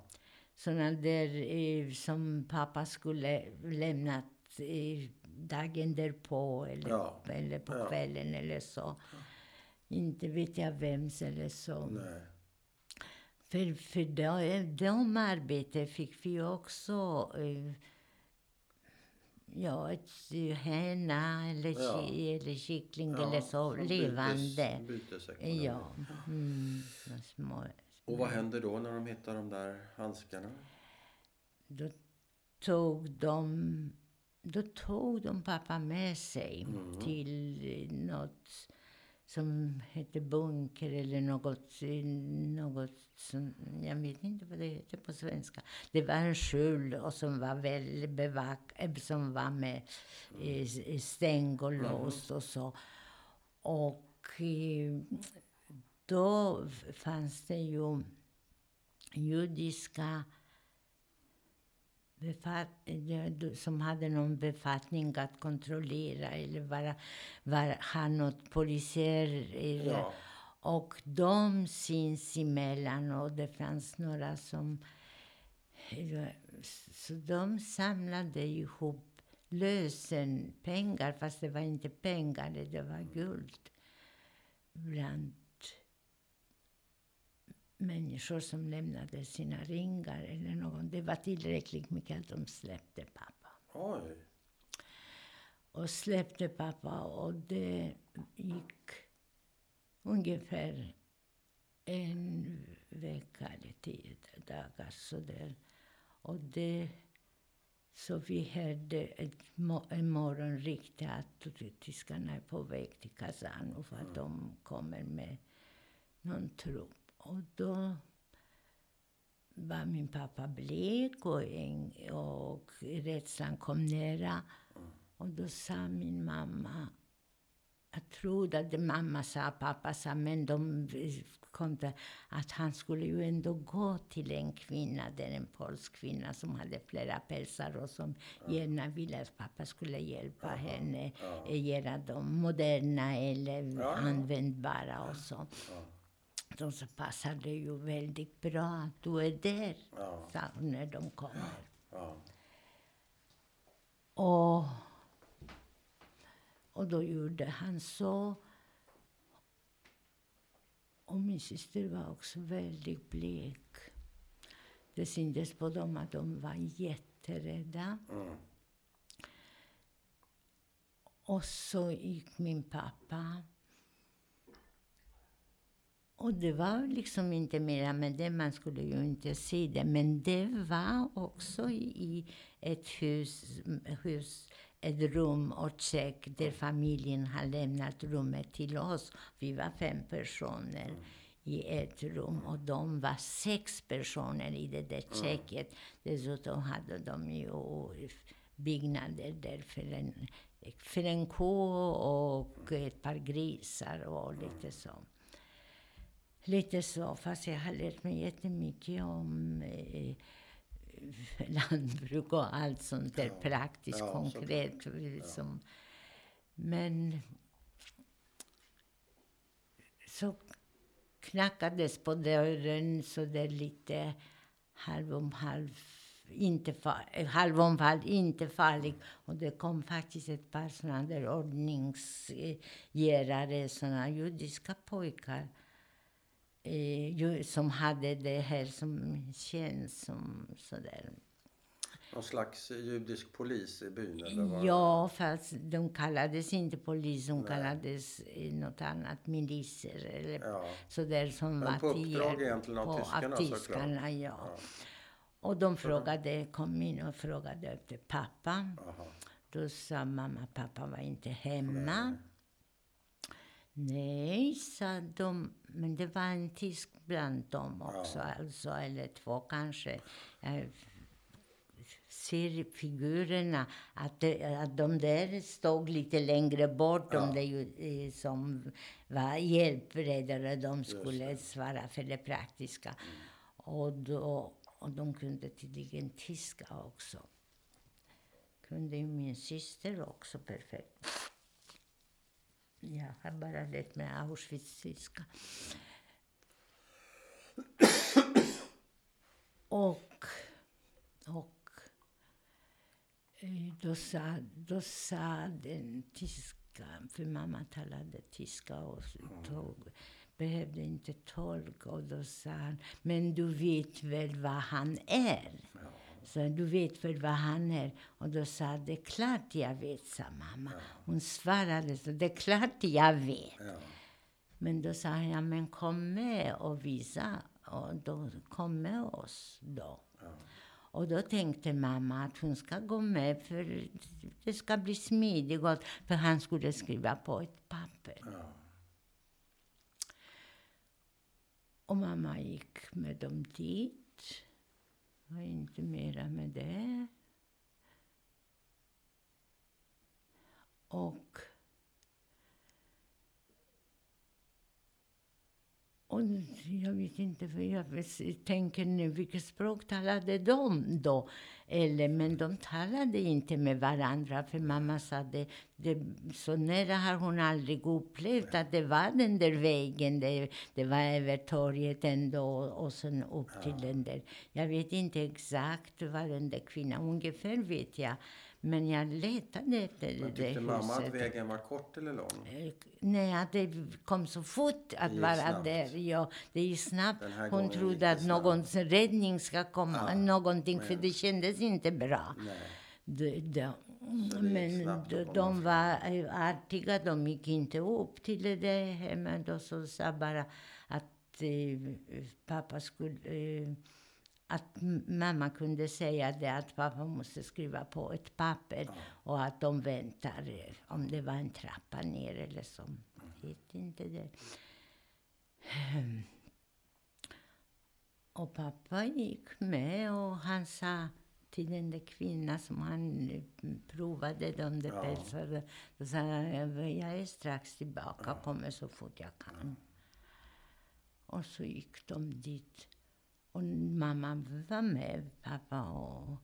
Såna där eh, som pappa skulle lämnat eh, dagen därpå eller, Ja. eller på Ja. kvällen eller så. Inte vet jag vems eller så. Nej. För, för de, de arbete fick vi också eh, ja, ett höna eller, Ja. ki, eller kyckling Ja, eller så, levande. Bytes. Ja. Mm, små. Och vad händer då när de hittar de där handskarna? Då tog de, då tog de pappa med sig Mm. till eh, något som hette bunker eller något, något som, jag vet inte vad det heter på svenska. Det var en skjul och som var väl bevak, eh, som var med eh, stäng och lås och så. Och eh, då fanns det ju judiska som hade någon befattning att kontrollera eller vara, vara, ha något polisiär. eller- Ja. Och de sinsemellan, och det fanns några som... Så de samlade ihop lösenpengar, fast det var inte pengar, det var guld. Bland människor som lämnade sina ringar eller någon. Det var tillräckligt mycket att de släppte pappa. Oj. Och släppte pappa och det gick ungefär en vecka eller tio dagar sådär. Och det, så vi hörde ett, en morgon riktigt att tyskarna är på väg till Kazan och att de kommer med någon trupp. Och då var min pappa blek och, en, och rädslan kom nära. Och då sa min mamma, jag trodde att mamma sa, pappa sa, men de kom till att han skulle ju ändå gå till en kvinna, där en polsk kvinna som hade flera pälsar och som gärna ville att pappa skulle hjälpa henne eh, göra dem moderna eller Ja. användbara och så. Då så passar det ju väldigt bra att du är där, Ja. sa hon när de kommer. Ja. Och, och då gjorde han så. Och min syster var också väldigt blek. Det syntes på dem att de var jätterädda. Mm. Och så gick min pappa. Och det var liksom inte mera med det, man skulle ju inte se det. Men det var också i ett hus, hus ett rum och kök där familjen har lämnat rummet till oss. Vi var fem personer i ett rum och de var sex personer i det där köket. Dessutom hade de ju byggnader där för en, för en ko och ett par grisar och lite så. Lite så, fast jag har lärt mig jättemycket om eh, lantbruk och allt sånt där Ja. praktiskt, Ja, konkret. Som, men så knackades på dörren så där lite halv om halv, inte far, halv om halv, inte farlig. Och det kom faktiskt ett par sådana där ordningsgörare, sådana judiska pojkar. Eh, som hade det här som tjänst som sådär. Någon slags judisk polis i byn? Eller vad? Ja, fast de kallades inte polis, de kallades eh, något annat, miliser eller Ja. sådär som Men var på uppdrag egentligen av tyskarna, tyskarna ja. Ja. Och de frågade, kom in och frågade efter pappa. Aha. Då sa mamma, pappa var inte hemma. Nej, sa de. Men det var en tysk bland dem också, alltså, eller två kanske. Jag ser figurerna, att, att de där stod lite längre bort, de där ju, eh, som var hjälpredare, de skulle svara för det praktiska. Och, då, och de kunde tydligen tyska också. Kunde ju min syster också perfekt. Jag har bara lärt mig Auschwitz-tyska. och, och då sa, då sa den tyska, för mamma talade tyska och tog, behövde inte tolk. Och då sa han, men du vet väl vad han är? Så du vet väl vad han är? Och då sa det är klart jag vet, sa mamma. Hon svarade så, det är klart jag vet. Ja. Men då sa han, ja men kom med och visa. Och då kom med oss då. Och då tänkte mamma att hon ska gå med för det ska bli smidigt. För han skulle skriva på ett papper. Ja. Och mamma gick med dem dit. Och inte mera med det. Och... Och jag vet inte, för jag tänker nu, vilket språk talade de då? Eller, men de talade inte med varandra, för mamma sa det, det så nära har hon aldrig upplevt att det var den där vägen, det, det var över torget ändå och sen upp till den där. Jag vet inte exakt vad den där kvinnan, ungefär vet jag, men jag letade efter Men det där tyckte mamma att vägen var kort eller lång? Eh, Nej, att det kom så fort att vara snabbt. där. Ja, det gick snabbt. Hon trodde att någon räddning ska komma, Ja, någonting, för men- det kändes inte bra. Nej. De, de, men de, de var eh, artiga, de gick inte upp till det där hemmet och så sa bara att eh, pappa skulle... Eh, att mamma kunde säga det att pappa måste skriva på ett papper och att de väntar eh, om det var en trappa ner eller så. Vet inte det. Ehm. Och pappa gick med och han sa till den där kvinnan som han eh, provade de där Ja. pälsarna. Då sa han, jag är strax tillbaka, kommer så fort jag kan. Och så gick de dit. Och mamma var med, pappa och...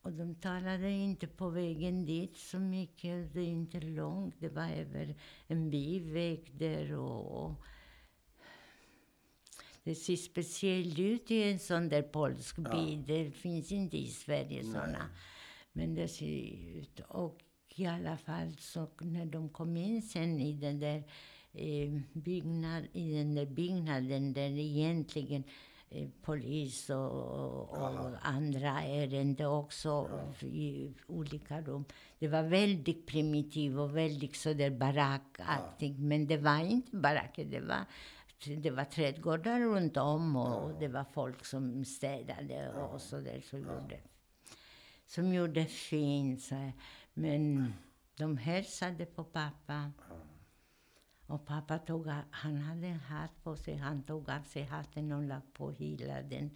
Och de talade inte på vägen dit så mycket. Det är inte långt. Det var över en biväg där och... Det ser speciellt ut i en sån där polsk by. Det finns inte i Sverige såna. Men det ser ut. Och i alla fall så när de kom in sen i den där byggnad, i den där byggnaden där egentligen eh, polis och, och andra ärenden också i olika rum. Det var väldigt primitivt och väldigt sådär barackaktigt. Men det var inte baracker, det var det var trädgårdar runt om och, och det var folk som städade och så där. Så gjorde, som gjorde fint. Så. Men de hälsade på pappa. Och pappa tog, han hade en hatt på sig. Han tog av sig hatten och la på hela den.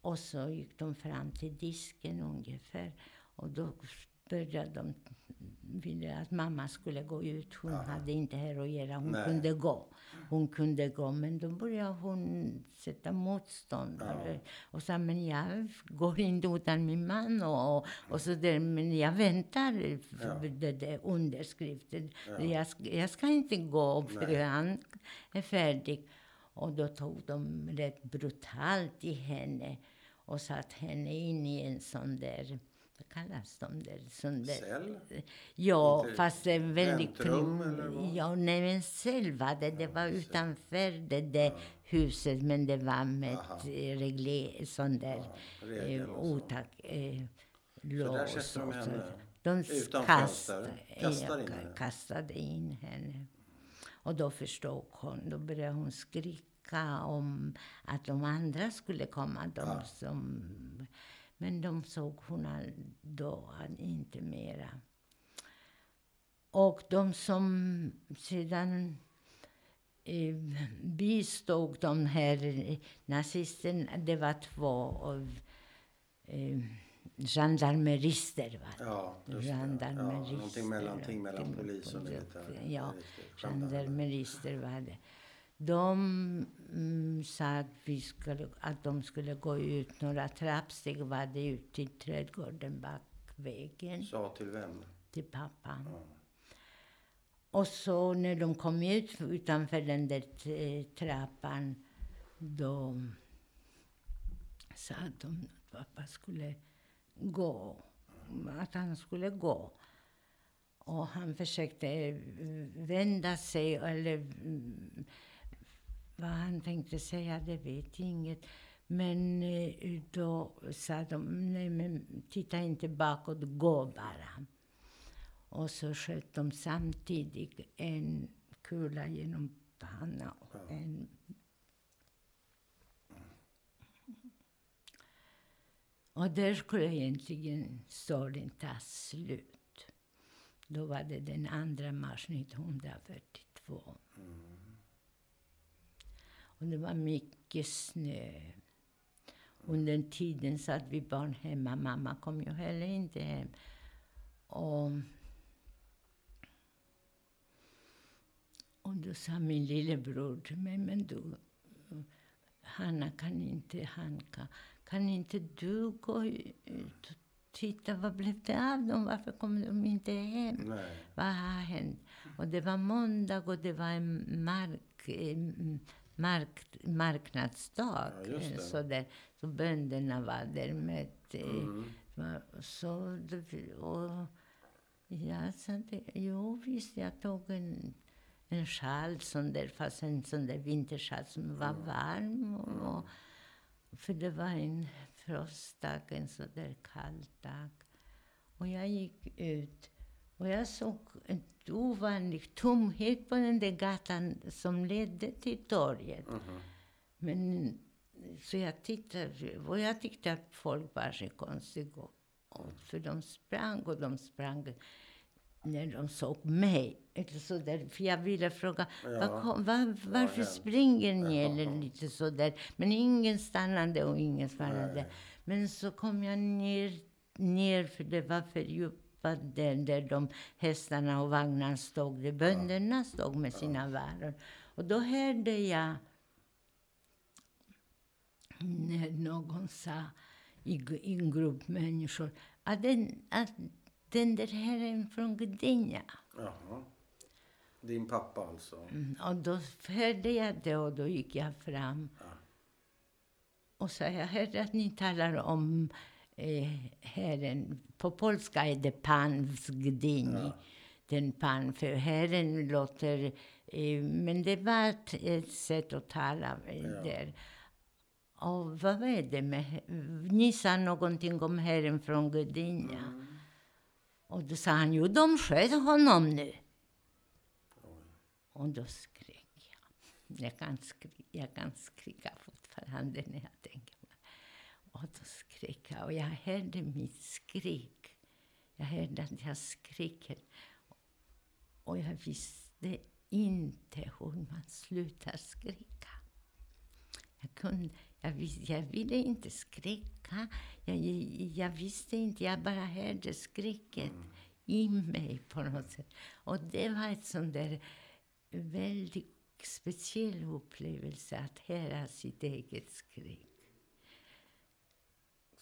Och så gick de fram till disken ungefär. Och då började de ville att mamma skulle gå ut. Hon hade inte här att göra. Hon Nej. kunde gå. Hon kunde gå. Men då började hon sätta motstånd. Och sa, men jag går inte utan min man. Och, och, och så där, men jag väntar för det där underskriften. Jag, ska- jag ska inte gå för han är färdig. Och då tog de rätt brutalt i henne och satt henne in i en sån där, kallas de där? Där Cell? Ja, Inte fast det är väldigt... väntrum? Ja, nej men cell var det. Det var utanför det där huset, men det var med ett eh, reglé, sån där regel eh, otack, eh, lås och så. henne? De Utan kastade? Kastar in ja, henne? kastade in henne. Och då förstod hon, då började hon skrika om att de andra skulle komma. De som, men de såg hon all- då inte mera. Och de som sedan eh, bistod de här nazisterna, det var två av eh, gendarmerister. Va? Ja, det. Ja, Gendarmerister. någonting mellanting mellan polis och militär. Ja, gendarmerister var det. De mm, sa att, vi skulle, att de skulle gå ut några trappsteg var det ut till trädgården bakvägen Sa till vem? till pappa. Och så när de kom ut utanför den där trappan då sa de att pappa skulle gå. Att han skulle gå. Och han försökte eh, vända sig eller mm, vad han tänkte säga, det vet jag inget. Men eh, då sa de, nej men titta inte bakåt, gå bara. Och så sköt de samtidigt en kula genom pannan och en Och där skulle egentligen storyn ta slut. Då var det den 2 mars 1942. Och det var mycket snö. Under tiden satt vi barn hemma. Mamma kom ju heller inte hem. Och, och då sa min lillebror till mig, men du, Hanna kan inte, Hanka, kan inte du gå ut och titta, vad blev det av dem? Varför kommer de inte hem? Nej. Vad har hänt? Och det var måndag och det var en mark, mark, marknadsdag. Ja, så, där, så bönderna var där med Mm. så, och jag sa det, jo visst, jag tog en, en sjal, sån där, fast en sån där vintersjal som var varm. Och, och, för det var en frostdag, en sån där kall dag. Och jag gick ut och jag såg en ovanlig tomhet på den där gatan som ledde till torget. Men så jag tittade och jag tyckte att folk var så konstiga. Och, för de sprang och de sprang när de såg mig. Eller så där, för jag ville fråga, vad kom, var, varför hände? springer ni? Eller lite så där. Men ingen stannade och ingen svarade. Men så kom jag ner, ner för det var för djupa där, där de hästarna och vagnarna stod. Där bönderna stod med sina varor. Och då hörde jag när någon sa i, en grupp människor att den, att den där herren från Gdynia. Jaha. Din pappa alltså? Mm, Och då hörde jag det och då gick jag fram. Och sa, jag hörde att ni talar om eh, herren. På polska är det pan Gdyni. Den pan, för herren låter... Eh, men det var ett, sätt att tala eh, där. och vad är det med... Ni sa någonting om Herren från Gudinja. Och då sa han, jo, de sköt honom nu. Och då skrek jag. Jag kan, skri jag kan skrika fortfarande när jag tänker på det. Och då skrek Afrika och jag hörde mitt skrik. Jag hörde att jag skriker. Och jag visste inte hur man slutar skrika. Jag, kunde, jag, vis, jag ville inte skrika. Jag, jag visste inte, jag bara hörde skriket i mig på något sätt. Och det var ett sånt där väldigt speciell upplevelse att höra sitt eget skrik.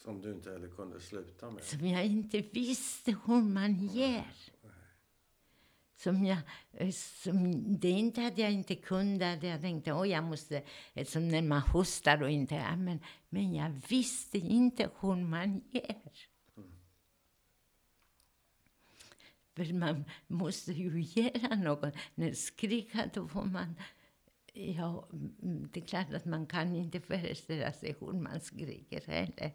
Som du inte heller kunde sluta med? Som jag inte visste hur man gör. Som jag, som, det är inte att jag inte kunde, att jag tänkte oh, jag måste, som när man hostar och inte, ja, men, men jag visste inte hur man gör. För man måste ju göra något. När skrika, då får man... Ja, det är klart att man kan inte föreställa sig hur man skriker heller.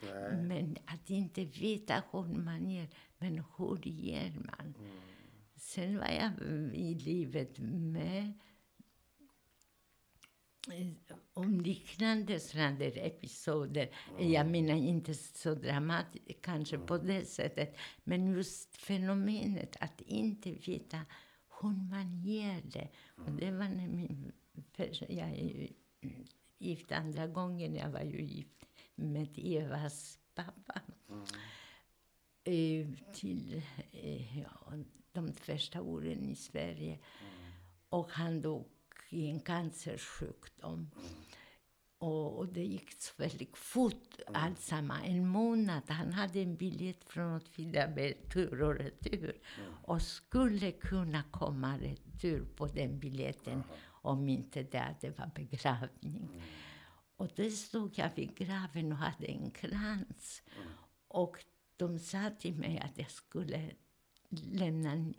Nej. Men att inte veta hur man gör. Men hur gör man? Mm. Sen var jag i livet med eh, om liknande sådana episoder. Jag menar inte så dramatiskt kanske på det sättet. Men just fenomenet att inte veta hur man gör det. Och det var när min... Jag är ju gift andra gången. Jag var ju gift med Evas pappa. Eh, till eh, ja, de första åren i Sverige. Och han dog i en cancersjukdom. Och, och det gick så väldigt fort alltsamma. En månad. Han hade en biljett från Åtvidaberg tur och retur. Och skulle kunna komma retur på den biljetten om inte det, det var begravning. Och då stod jag vid graven och hade en krans. Och de sa till mig att jag skulle lämna,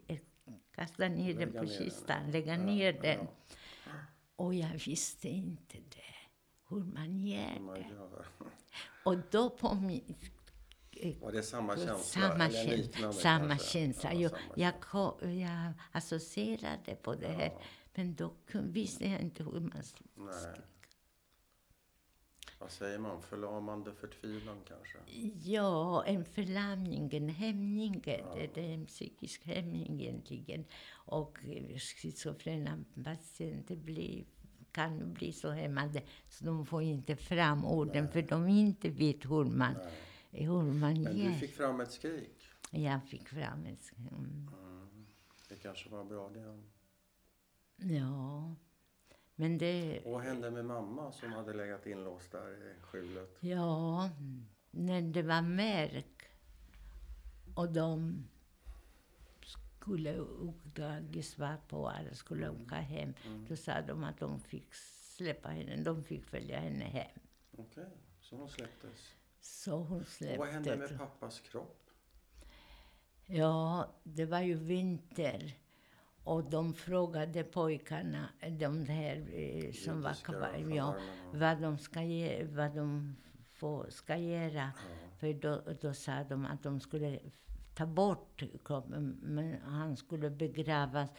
kasta ner den på kistan, lägga ner den. Och jag visste inte det, hur man gör det. Och då på min... Var det samma känsla? Samma, känsla, samma känsla. Ja, jag, ko- jag associerade på det här, men då visste jag inte hur man skulle. Vad säger man? Förlamande förtvivlan kanske? Ja, en förlamning, en hämning. Det, det är en psykisk hämning egentligen. Och eh, schizofrena patienter blir, kan ju bli så hämmade så de får inte fram orden för de inte vet hur man, hur man Men gör. du fick fram ett skrik. Jag fick fram en... sk- Mm. Det kanske var bra det. Ja. Men det... Och vad hände med mamma som hade legat inlåst där i skjulet? Ja, när det var mörk och de skulle uppdagas var på alla skulle åka hem. Då sa de att de fick släppa henne, de fick följa henne hem. Okej, så hon släpptes. Så hon Och vad hände släpptes. med pappas kropp? Ja, det var ju vinter. Och de frågade pojkarna, de här eh, som var kvar, ja, vad de ska, ge, vad de får, ska göra. För då, då sa de att de skulle ta bort kroppen, men han skulle begravas.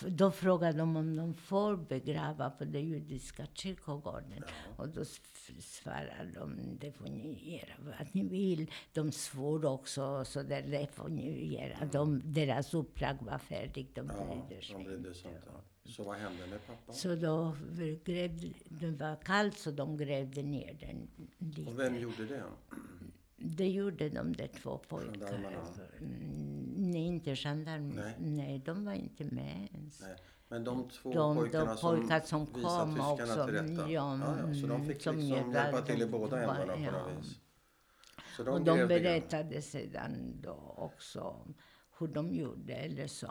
Då frågade de om de får begrava på den judiska kyrkogården. Och då svarade de, det får ni göra vad ni vill. De svor också, så där, det får ni göra. De, deras uppdrag var färdigt, de Ja, brydde sig de inte. inte. Så vad hände med pappa? Så då grävde, det var kallt så de grävde ner den lite. Och vem gjorde det? Det gjorde de där två pojkarna. Gendarmerna? Mm, Nej, inte gendarmer. Nej. Nej. de var inte med ens. Nej. Men de två De, pojkarna de pojkar som visade kom tyskarna också. till rätta? Ja, ja, ja, så de mm, fick som liksom hjälpa till i båda ändarna på ja. något vis? Så och de berättade sedan då också hur de gjorde eller så.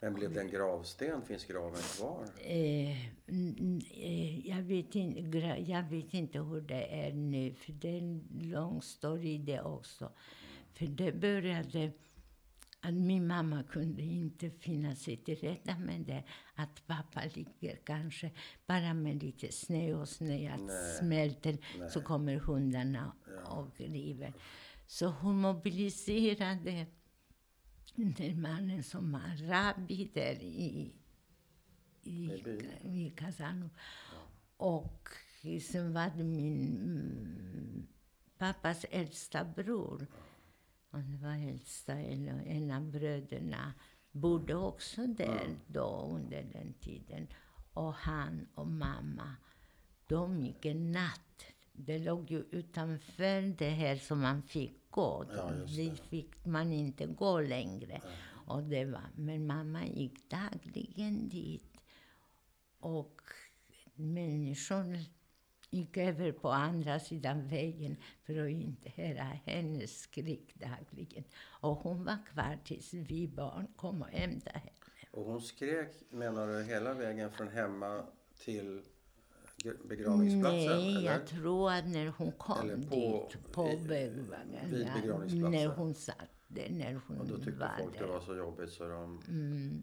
Men blev det en gravsten? Finns graven kvar? Eh, eh, jag, vet inte, gra- jag vet inte hur det är nu, för det är en lång story det också. För det började att min mamma kunde inte finna sig till rätta med det. Att pappa ligger kanske bara med lite snö och snö smälter Nej. så kommer hundarna och river. Så hon mobiliserade den mannen som var rabbi där i, i, I Kasano. Och sen var det min mm, pappas äldsta bror. Det var äldsta, eller en av bröderna, bodde också där då under den tiden. Och han och mamma, de gick en natt. Det låg ju utanför det här som man fick gå. Ja. Dit fick man inte gå längre. Och det var, men mamma gick dagligen dit. Och människor gick över på andra sidan vägen för att inte höra hennes skrik dagligen. Och hon var kvar tills vi barn kom och hämtade henne. Och hon skrek, menar du, hela vägen från hemma till begravningsplatsen? Nej, eller? jag tror att när hon kom Eller på- dit på ja, begravningsplatsen. när hon satt där, när hon Och då tyckte var folk där. det var så jobbigt så de... Mm.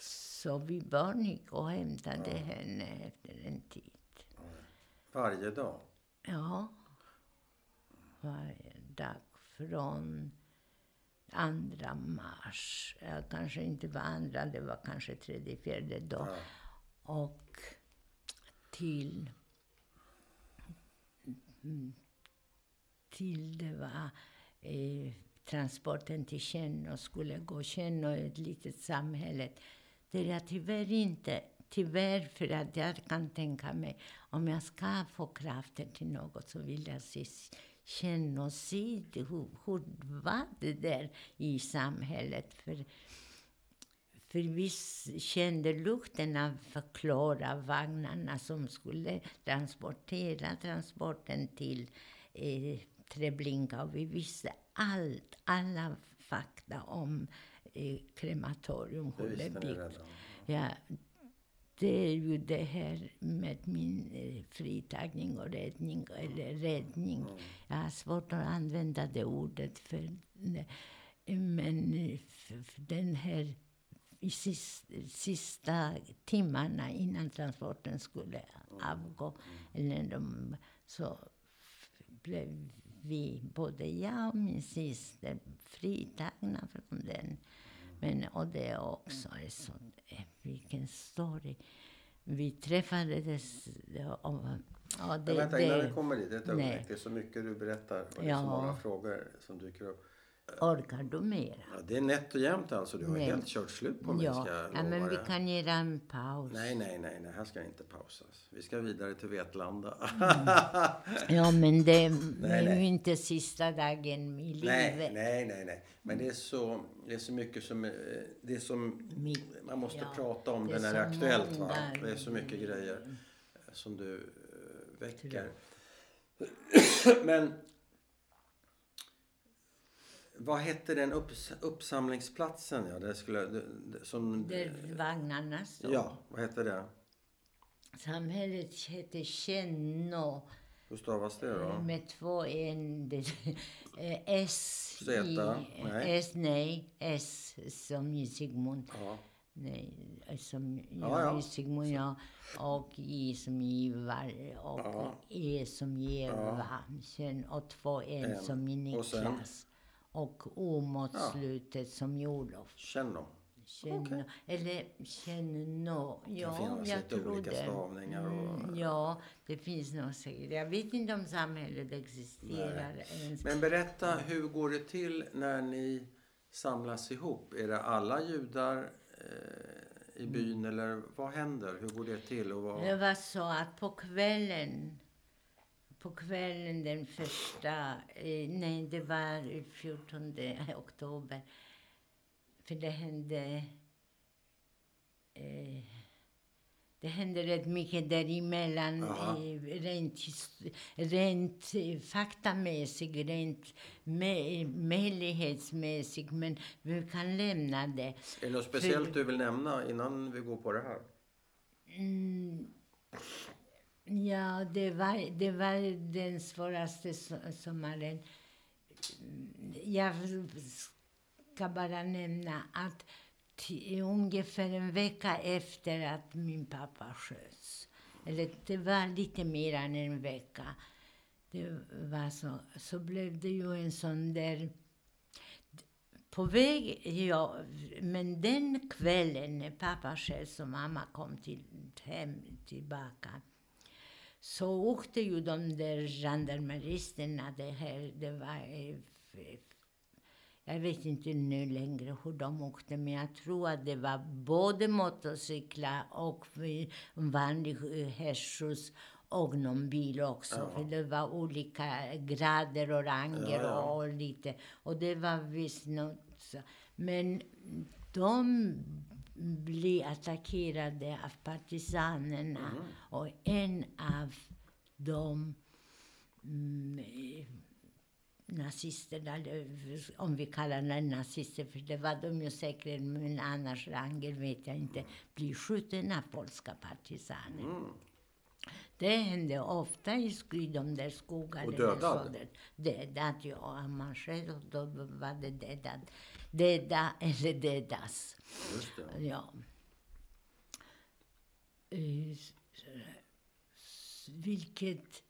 Så vi barn gick och hämtade henne efter en tid. Varje dag? Ja. Varje dag från andra mars. Ja, kanske inte var andra, det var kanske tredje, fjärde dag. Ja. Och till... Till det var eh, transporten till Tjärnö skulle gå. Tjärnö är ett litet samhälle där jag tyvärr inte, tyvärr för att jag kan tänka mig om jag ska få krafter till något så vill jag se, känna och se hur, hur var det där i samhället. För för vi kände lukten av Klara-vagnarna som skulle transportera transporten till eh, Treblinka. Och vi visste allt, alla fakta om eh, krematorium, redan? Ja, det är ju det här med min eh, fritagning och räddning, eller räddning. Jag har svårt att använda det ordet för men eh, för den här i sist, sista timmarna innan transporten skulle avgå, eller de, så blev vi, både jag och min syster, fritagna från den. Men, och det också är så, eh, vilken story. Vi träffades och, och det, Men vänta, innan vi det kommer dit, ett nej. ögonblick. Det är så mycket du berättar och det är Ja. så många frågor som dyker upp. Orkar du mera. Ja, det är nätt och jämnt alltså. Du har Nej. helt kört slut på mig, Ja, ja, men vi dig. kan göra en paus. Nej, nej, nej, nej, här ska inte pausas. Vi ska vidare till Vetlanda. Ja, men det är Nej, ju inte sista dagen i nej, livet. nej, nej, nej. Men det är så, det är så mycket som, eh, det är som, man måste ja, prata om det det är när det är aktuellt. Va? Det är så mycket grejer som du eh, väcker. Men vad hette den upps, uppsamlingsplatsen? Ja, det skulle, det, som, Där vagnarna står. ja, vad hette det? Samhället heter Tjännå Hur stavas det då? med två n. eh, S Z, nej. S, nej. S som i Sigmund. Ja, Nej, som Ja, ja, Sigmund, ja. Och I som i Ivar och Ja. E som i Eva. Sen, och två N En. som i? Niklas. Och mot Ja. slutet som i Olof. känn dem. Känn, Eller känno. Det Ja, finnas jag lite tror olika det. stavningar. Och, Mm, ja, det finns nog säkert. Jag vet inte om samhället existerar ens. Men berätta, hur går det till när ni samlas ihop? Är det alla judar eh, i byn eller vad händer? Hur går det till? Och vad... Det var så att på kvällen, på kvällen den första, eh, nej det var 14 oktober, för det hände, eh, det hände rätt mycket däremellan, eh, rent, rent eh, faktamässigt, rent me- möjlighetsmässigt, men vi kan lämna det. Är det något speciellt du vill nämna innan vi går på det här? Mm. Ja, det var, det var den svåraste sommaren. Mm, jag ska bara nämna att ungefär en vecka efter att min pappa sköts, eller det var lite mer än en vecka, det var så, så blev det ju en sån där på väg, ja, men den kvällen när pappa sköts och mamma kom till, hem tillbaka så åkte ju de där gendarmeristerna, det här, det var... eh, Jag vet inte nu längre hur de åkte, men jag tror att det var både motorcyklar och vanlig eh, hästskjuts och någon bil också. Ja. För det var olika grader och ranger Ja, ja. och lite. Och det var visst något. Men de blir attackerade av partisanerna. Mm. Och en av dem mm, nazisterna, om vi kallar dem nazister, för det var de ju säkert, men annars ranger vet jag inte, blir skjuten av polska partisaner. Mm. Det hände ofta i de där skogarna. Och dödad? Dödad, ja. Man själv, då var det dödad. Döda eller dödas. Just det. Ja. Eh, Vilket...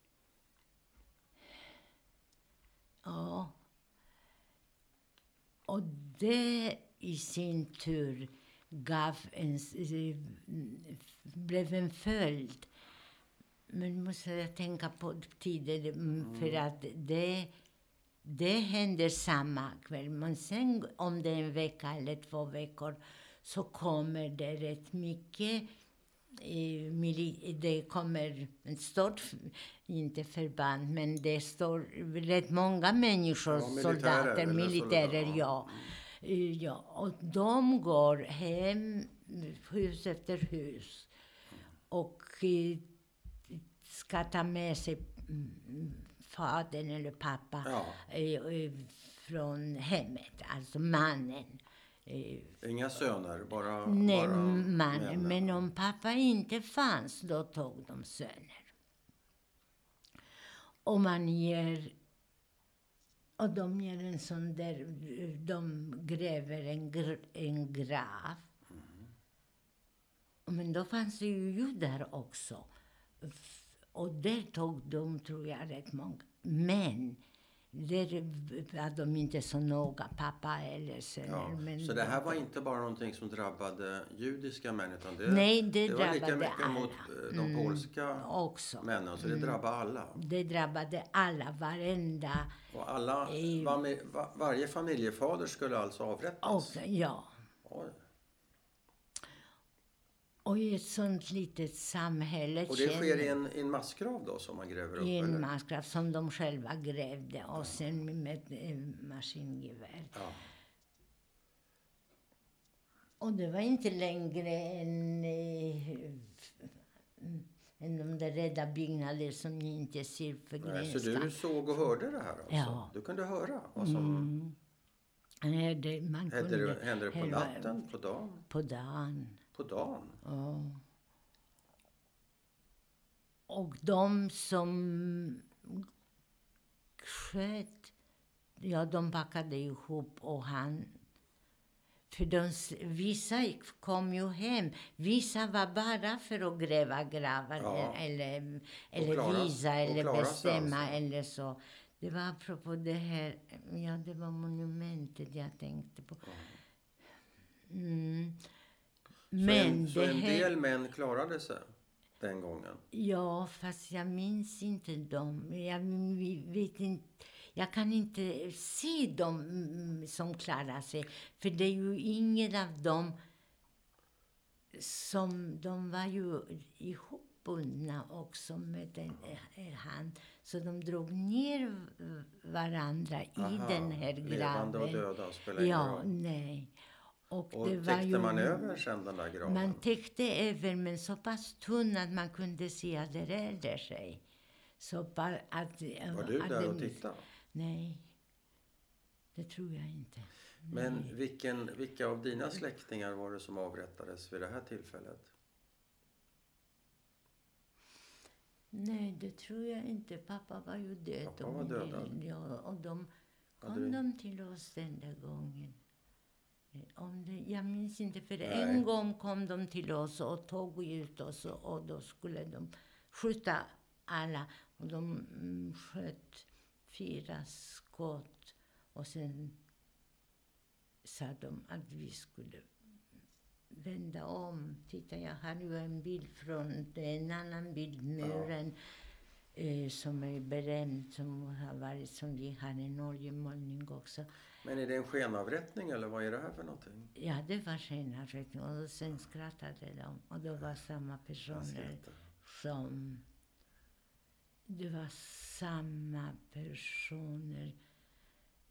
Ja. Och det i sin tur gav en, eh, blev en följd. Men måste jag tänka på tiden, mm, för att det, det händer samma kväll. Men sen om det är en vecka eller två veckor så kommer det rätt mycket eh, det kommer ett stort, inte förband, men det står rätt många människor, Ja, militärer soldater, militärer, soldater, ja. Eh, ja. Och de går hem, hus efter hus. Och eh, ska ta med sig mm, fadern eller pappa Ja. från hemmet, alltså mannen. Inga söner, bara, Nej, bara mannen. Men om pappa inte fanns, då tog de söner. Och man ger... Och de ger en sån där... De gräver en, gr, en grav. Men då fanns det ju judar också. Och där tog de, tror jag, rätt många. Men där var de inte så noga, pappa eller söner. Ja. Men Så det här var inte bara någonting som drabbade judiska män utan det, Nej, det var lika drabbade mycket alla. mot eh, de Mm, polska också. männen. Så det drabbade alla. Det drabbade alla, varenda. Och alla, var, va, varje familjefader skulle alltså avrättas? Och, ja. Oj. Och i ett sånt litet samhälle Och det sker i en, i en massgrav då som man gräver upp? i en eller? massgrav som de själva grävde och sen med eh, maskingevär. Ja. Och det var inte längre än, eh, än de där rädda byggnader som ni inte ser för Nej, så du såg och hörde det här alltså? Ja. Du kunde höra vad som Mm. Man hände, kunde det, hände det på natten, på dagen? På dagen. På dagen? Ja. Och de som sköt, ja, de packade ihop och han... För de, vissa kom ju hem. Vissa var bara för att gräva gravar Ja. eller, eller klara- visa eller bestämma alltså. eller så. Det var apropå det här, ja det var monumentet jag tänkte på. Mm. Så Men en, så det en här... del män klarade sig den gången? Ja, fast jag minns inte dem. Jag vet inte. Jag kan inte se dem mm, som klarar sig. För det är ju ingen av dem som... De var ju ihopbundna också med den eh, hand. Så de drog ner varandra i Aha, den här Levande och graven. döda spelar ingen Ja, roll. nej. Och, Och täckte ju... man över sen den där graven? Man täckte över, men så pass tunn att man kunde se att det rörde sig. Så bara att, Var du att där det- och tittade? Nej, det tror jag inte. Men vilken, vilka av dina släktingar var det som avrättades vid det här tillfället? Nej, det tror jag inte. Pappa var ju död. Pappa var och- dödad. Ja, och de kom du- de till oss den där gången. Om det, jag minns inte, för Nej. en gång kom de till oss och tog ut oss och, och då skulle de skjuta alla. Och de mm, sköt fyra skott och sen sa de att vi skulle vända om. Titta, jag har ju en bild från, en annan bild, muren, eh, som är berömd, som har varit, som vi har en oljemålning också. Men är det en skenavrättning eller vad är det här för någonting? Ja, det var skenavrättning och sen skrattade de och det var samma personer som... Det var samma personer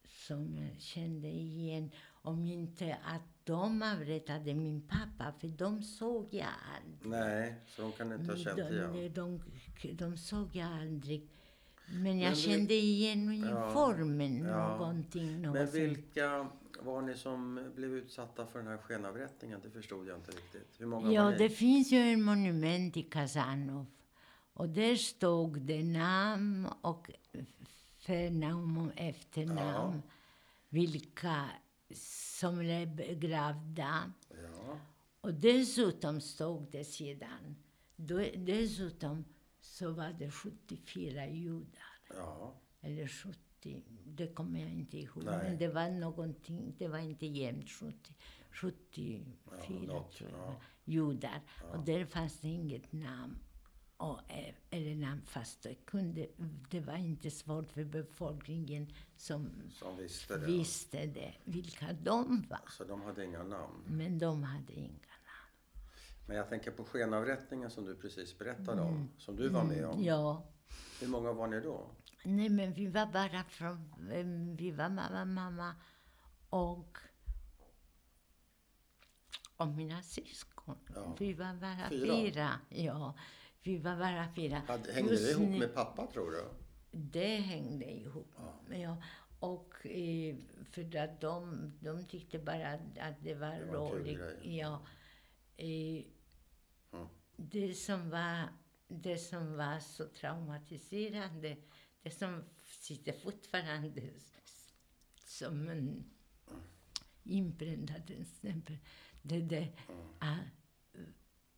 som jag kände igen. Om inte att de avrättade min pappa, för de såg jag aldrig. Nej, så de kan inte ha känt igen. de, de, de såg jag aldrig. Men jag Men kände igen Ja, uniformen, ja. någonting. Men något sånt. vilka var ni som blev utsatta för den här skenavrättningen? Det förstod jag inte riktigt. Hur många Ja, var ni? det finns ju en monument i Kazanov. Och där stod det namn och förnamn och efternamn. Vilka som är begravda. Ja, Och dessutom stod det sedan, dessutom så var det 74 judar. ja, Eller 70, det kommer jag inte ihåg. Nej. Men det var någonting, det var inte jämnt 70, 74 något, tror jag. ja. Judar. Och där fanns det inget namn. Och, eh, eller namn fast det kunde, det var inte svårt för befolkningen som som visste det. visste det, vilka de var. Så de hade inga namn. Men de hade inga. Men jag tänker på skenavrättningen som du precis berättade om. Som du var med om. Mm. Ja. Hur många var ni då? Nej, men vi var bara från... em, Vi var mamma, mamma och, och mina syskon. Ja. Vi var bara Fyra? fyra. Ja, vi var bara fyra. Hade, hängde Just det ihop med pappa tror du? Det hängde ihop. Ja. Och eh, för att de, de tyckte bara att, det var, Det var roligt. Ja. Mm. det, som var, det som var så traumatiserande, det som sitter fortfarande som en inpräntad stämpel, det är det att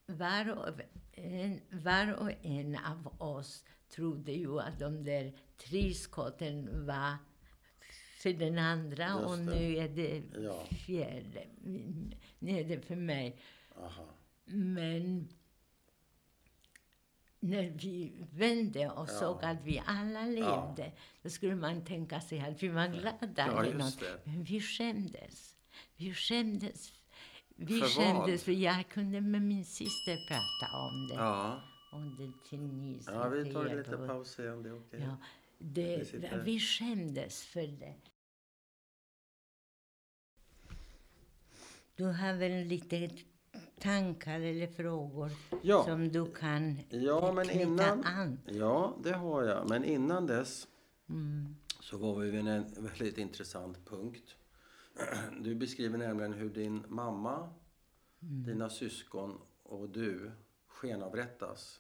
var och, en, var och en av oss trodde ju att de där tre skotten var för den andra och nu är det fjärde. Nu är det för mig. Aha. Men när vi vände och Ja. såg att vi alla levde, då skulle man tänka sig att vi var glada Ja, eller något. Men vi skämdes. Vi skämdes. Vi För vad? skämdes för jag kunde med min syster prata om det. Ja. Om det till Nils. ja, vi tar liten och- paus se om det är okej. Ja, Vi det, sitter- vi skämdes för det. Du har väl lite tankar eller frågor Ja. som du kan Ja, men knyta innan... an? Ja, det har jag. Men innan dess Mm. så var vi vid en väldigt intressant punkt. Du beskriver nämligen hur din mamma, Mm. dina syskon och du skenavrättas.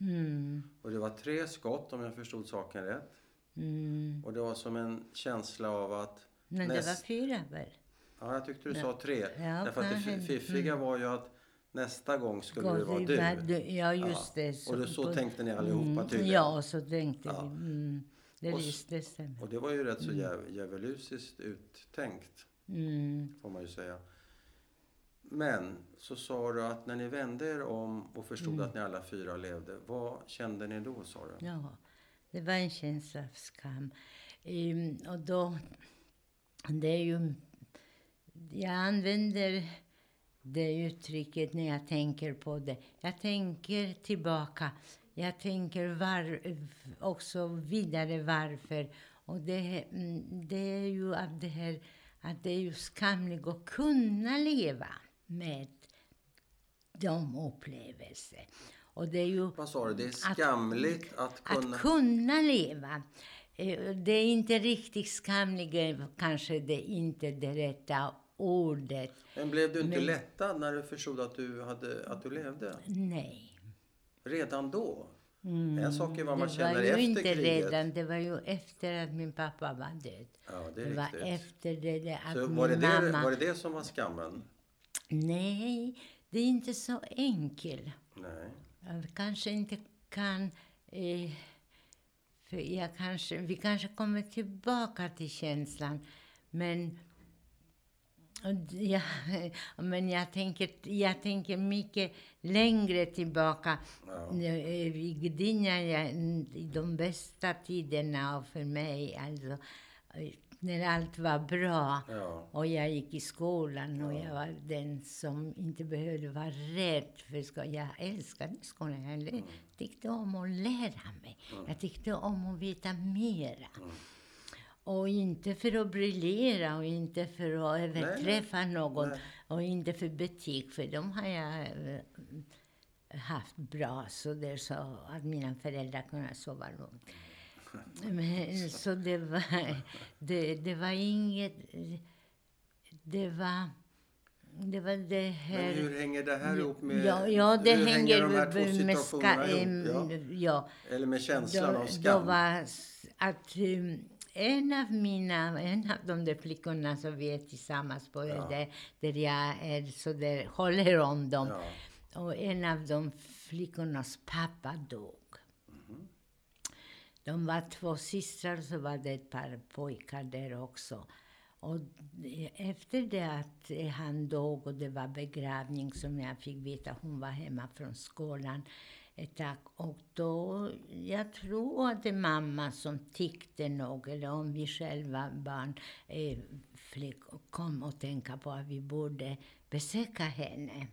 Mm. Och det var tre skott om jag förstod saken rätt. Mm. Och det var som en känsla av att... Men det näst- var fyra väl? Ja, jag tyckte du sa tre. Ja, Därför att det fiffiga var ju att nästa gång skulle det vara du. värld- Ja, just Ja. det. Och det, så på- tänkte ni allihopa Mm, tydligen. Ja, så tänkte Ja. vi. Mm. Det Och visst, det stämmer. Och det var ju rätt så djäv- djävulusiskt uttänkt, Mm. får man ju säga. Men så sa du att när ni vände er om och förstod Mm. att ni alla fyra levde, vad kände ni då, sa du? Ja, det var en känsla av skam. Ehm, och då, det är ju, jag använder det uttrycket när jag tänker på det. Jag tänker tillbaka. Jag tänker var, också vidare varför. Och det, mm, det är ju att det här att det är ju skamligt att kunna leva med de upplevelser. Och det är ju Vad sa du? Det är skamligt att, kunna... att kunna leva. Eh, Det är inte riktigt skamligt, eh, kanske det är inte det rätta ordet. Men blev du inte Men- lättad när du förstod att du, hade, att du levde? Nej. Redan då? En sak är vad man det känner var ju efter inte kriget. redan, det var ju efter att min pappa var död. Ja, det Det är var riktigt. efter det, det att Så min var det, det, mamma... var det det som var skammen? Nej, det är inte så enkelt. Nej. Jag kanske inte kan... Eh, för jag kanske, vi kanske kommer tillbaka till känslan, men... Ja, men jag tänker, jag tänker mycket längre tillbaka. Ja. Eh, I Gdynia, i de bästa tiderna för mig, alltså, eh, när allt var bra. Ja. Och jag gick i skolan och jag var den som inte behövde vara rädd för skolan. Jag älskade skolan. Jag lä- tyckte om att lära mig. Jag tyckte om att veta mera. Och inte för att briljera och inte för att överträffa någon. Nej. Och inte för betyg, för de har jag eh, haft bra. Så det så att mina föräldrar kunde sova lugnt. Men, så det var, det, det var inget... Det var... Det var det här... Men hur hänger det här ihop med... ja, ja, det hur hänger de här två med, med situationerna ska, ihop? Ja. ja. Eller med känslan Då, av då skam? var s- att um, en av mina, en av de där flickorna som vi är tillsammans på, Ja. där, där jag är så där, håller om dem. Ja. Och en av de flickornas pappa dog. Mhm. De var två systrar så var det ett par pojkar där också. Och efter det att han dog och det var begravning som jag fick veta, hon var hemma från skolan tag. Och då, jag tror att det är mamma som tyckte nog, eller om vi själva barn, eh, kom och tänka på att vi borde besöka henne.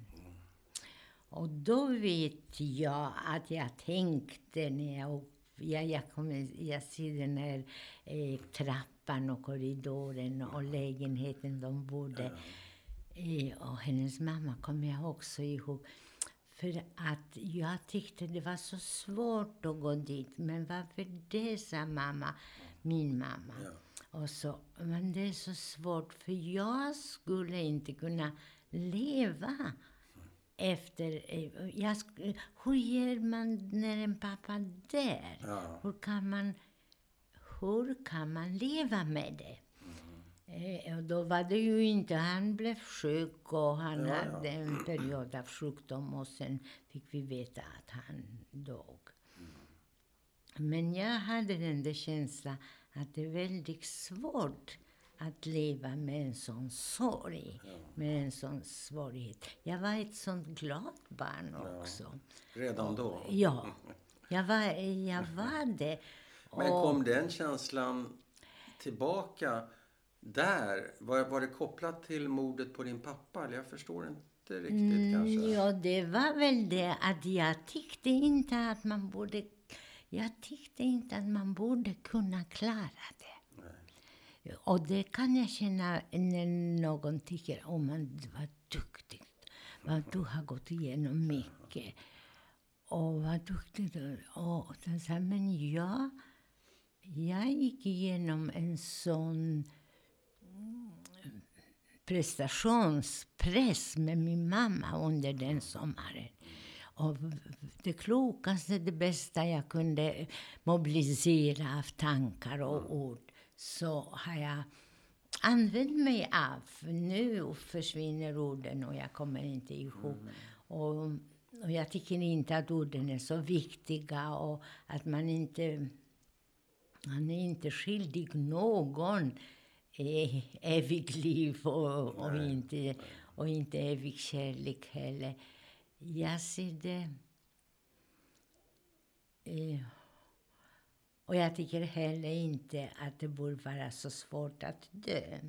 Och då vet jag att jag tänkte när jag jag, jag, kom, jag ser den här eh, trappan och korridoren och lägenheten de bodde i. Och hennes mamma kommer jag också ihåg. För att jag tyckte det var så svårt att gå dit. Men varför det, sa mamma, min mamma. Och så, men det är så svårt för jag skulle inte kunna leva efter... eh, Jag, hur gör man när en pappa dör? Ja. Hur kan man, hur kan man leva med det? Eh, då var det ju inte, han blev sjuk och han Ja, ja. hade en period av sjukdom och sen fick vi veta att han dog. Men jag hade den där känslan att det är väldigt svårt att leva med en sån sorg, med en sån svårighet. Jag var ett sånt glatt barn också. Redan då? Ja, jag var, jag var det. Men kom den känslan tillbaka där? Var, var det kopplat till mordet på din pappa? Jag förstår inte riktigt kanske. Mm, Ja, det var väl det att jag tyckte inte att man borde... Jag tyckte inte att man borde kunna klara det. Och det kan jag känna när någon tycker om man vad duktigt. Vad du har gått igenom mycket. Och vad duktig du. Och sen sa men jag, jag gick igenom en sån prestationspress med min mamma under den sommaren. Och det klokaste, det bästa jag kunde mobilisera av tankar och ord så har jag använt mig av. Nu försvinner orden och jag kommer inte ihåg. Och, och jag tycker inte att orden är så viktiga och att man inte Man är inte skyldig någon eh, evigt liv och, och, inte, och inte evig kärlek heller. Jag ser det... Eh, och jag tycker heller inte att det borde vara så svårt att dö.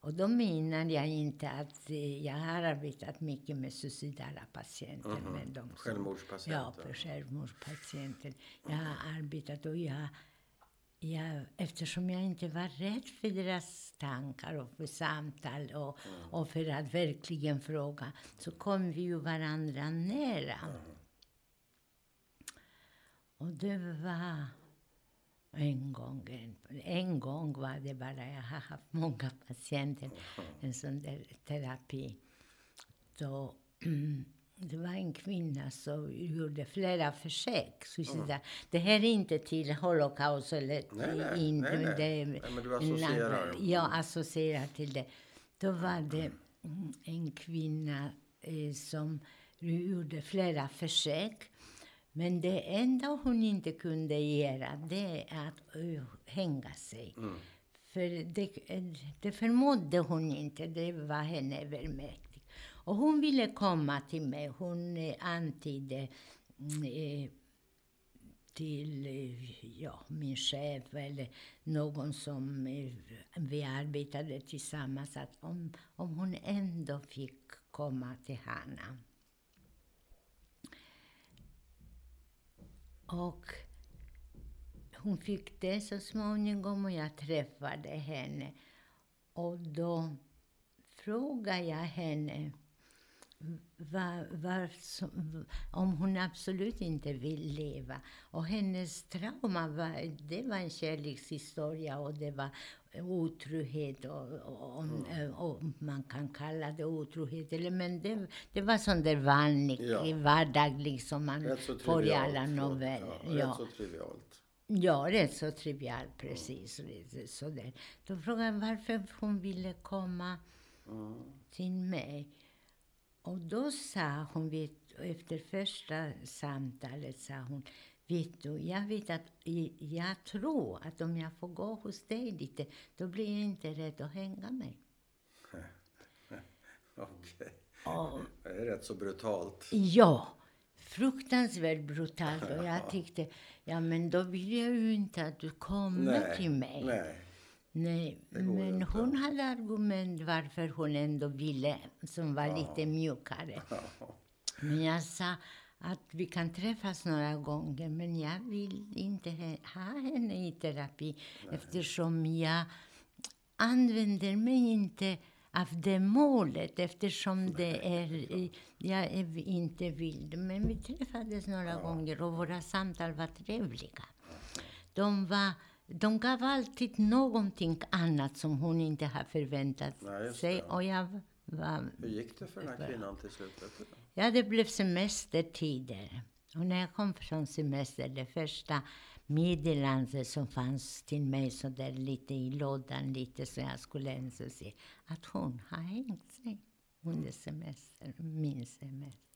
Och då menar jag inte att eh, jag har arbetat mycket med suicidala patienter. Med de som, Självmordspatienter. Ja, självmordspatienter. Jag har arbetat och jag, jag, eftersom jag inte var rädd för deras tankar och för samtal och, och för att verkligen fråga, så kom vi ju varandra nära. Och det var en gång, en, en gång var det bara, jag har haft många patienter, en sån där terapi. Då, det var en kvinna som gjorde flera försök. Så mm. Det här är inte till Holocaust eller nej, nej, Indien. nej, nej. Det nej, men du associerar. Jag associerar till det. Då var det en kvinna eh, som gjorde flera försök. Men det enda hon inte kunde göra det är att uh, hänga sig. Mm. För det, det förmådde hon inte. Det var henne övermäktigt. Och hon ville komma till mig. Hon eh, antydde mm, eh, till eh, ja, min chef eller någon som eh, vi arbetade tillsammans att om, om hon ändå fick komma till Hanna. Och hon fick det så småningom och jag träffade henne. Och då frågade jag henne var, var, om hon absolut inte vill leva. Och hennes trauma var, det var en kärlekshistoria och det var otrohet och, och, mm. och, man kan kalla det otrohet. Eller, men det, det var sån där vanlig, ja. vardaglig som man får i alla noveller. Ja, ja. Rätt så trivialt. Ja, rätt så trivialt, precis. Mm. Sådär. Då frågade jag varför hon ville komma mm. till mig. Och då sa hon, vet, efter första samtalet sa hon, vet du, jag vet att jag tror att om jag får gå hos dig lite, då blir jag inte rädd att hänga mig. Okej. Okay. Det är rätt så brutalt. Ja, fruktansvärt brutalt. Och jag tyckte, ja men då vill jag ju inte att du kommer nej, till mig. Nej. Nej, men hon hade argument varför hon ändå ville, som var ja. lite mjukare. Men jag sa att vi kan träffas några gånger, men jag vill inte ha henne i terapi Nej. eftersom jag använder mig inte av det målet eftersom det är, jag är inte vild. Men vi träffades några ja. gånger och våra samtal var trevliga. De var de gav alltid någonting annat som hon inte har förväntat Nej, sig. Och jag var, Hur gick det för den här kvinnan till slut? Ja, det blev semestertider. Och när jag kom från semester, det första meddelandet som fanns till mig så där lite i lådan, lite så jag skulle ens se att hon har hängt sig under semestern, min semester.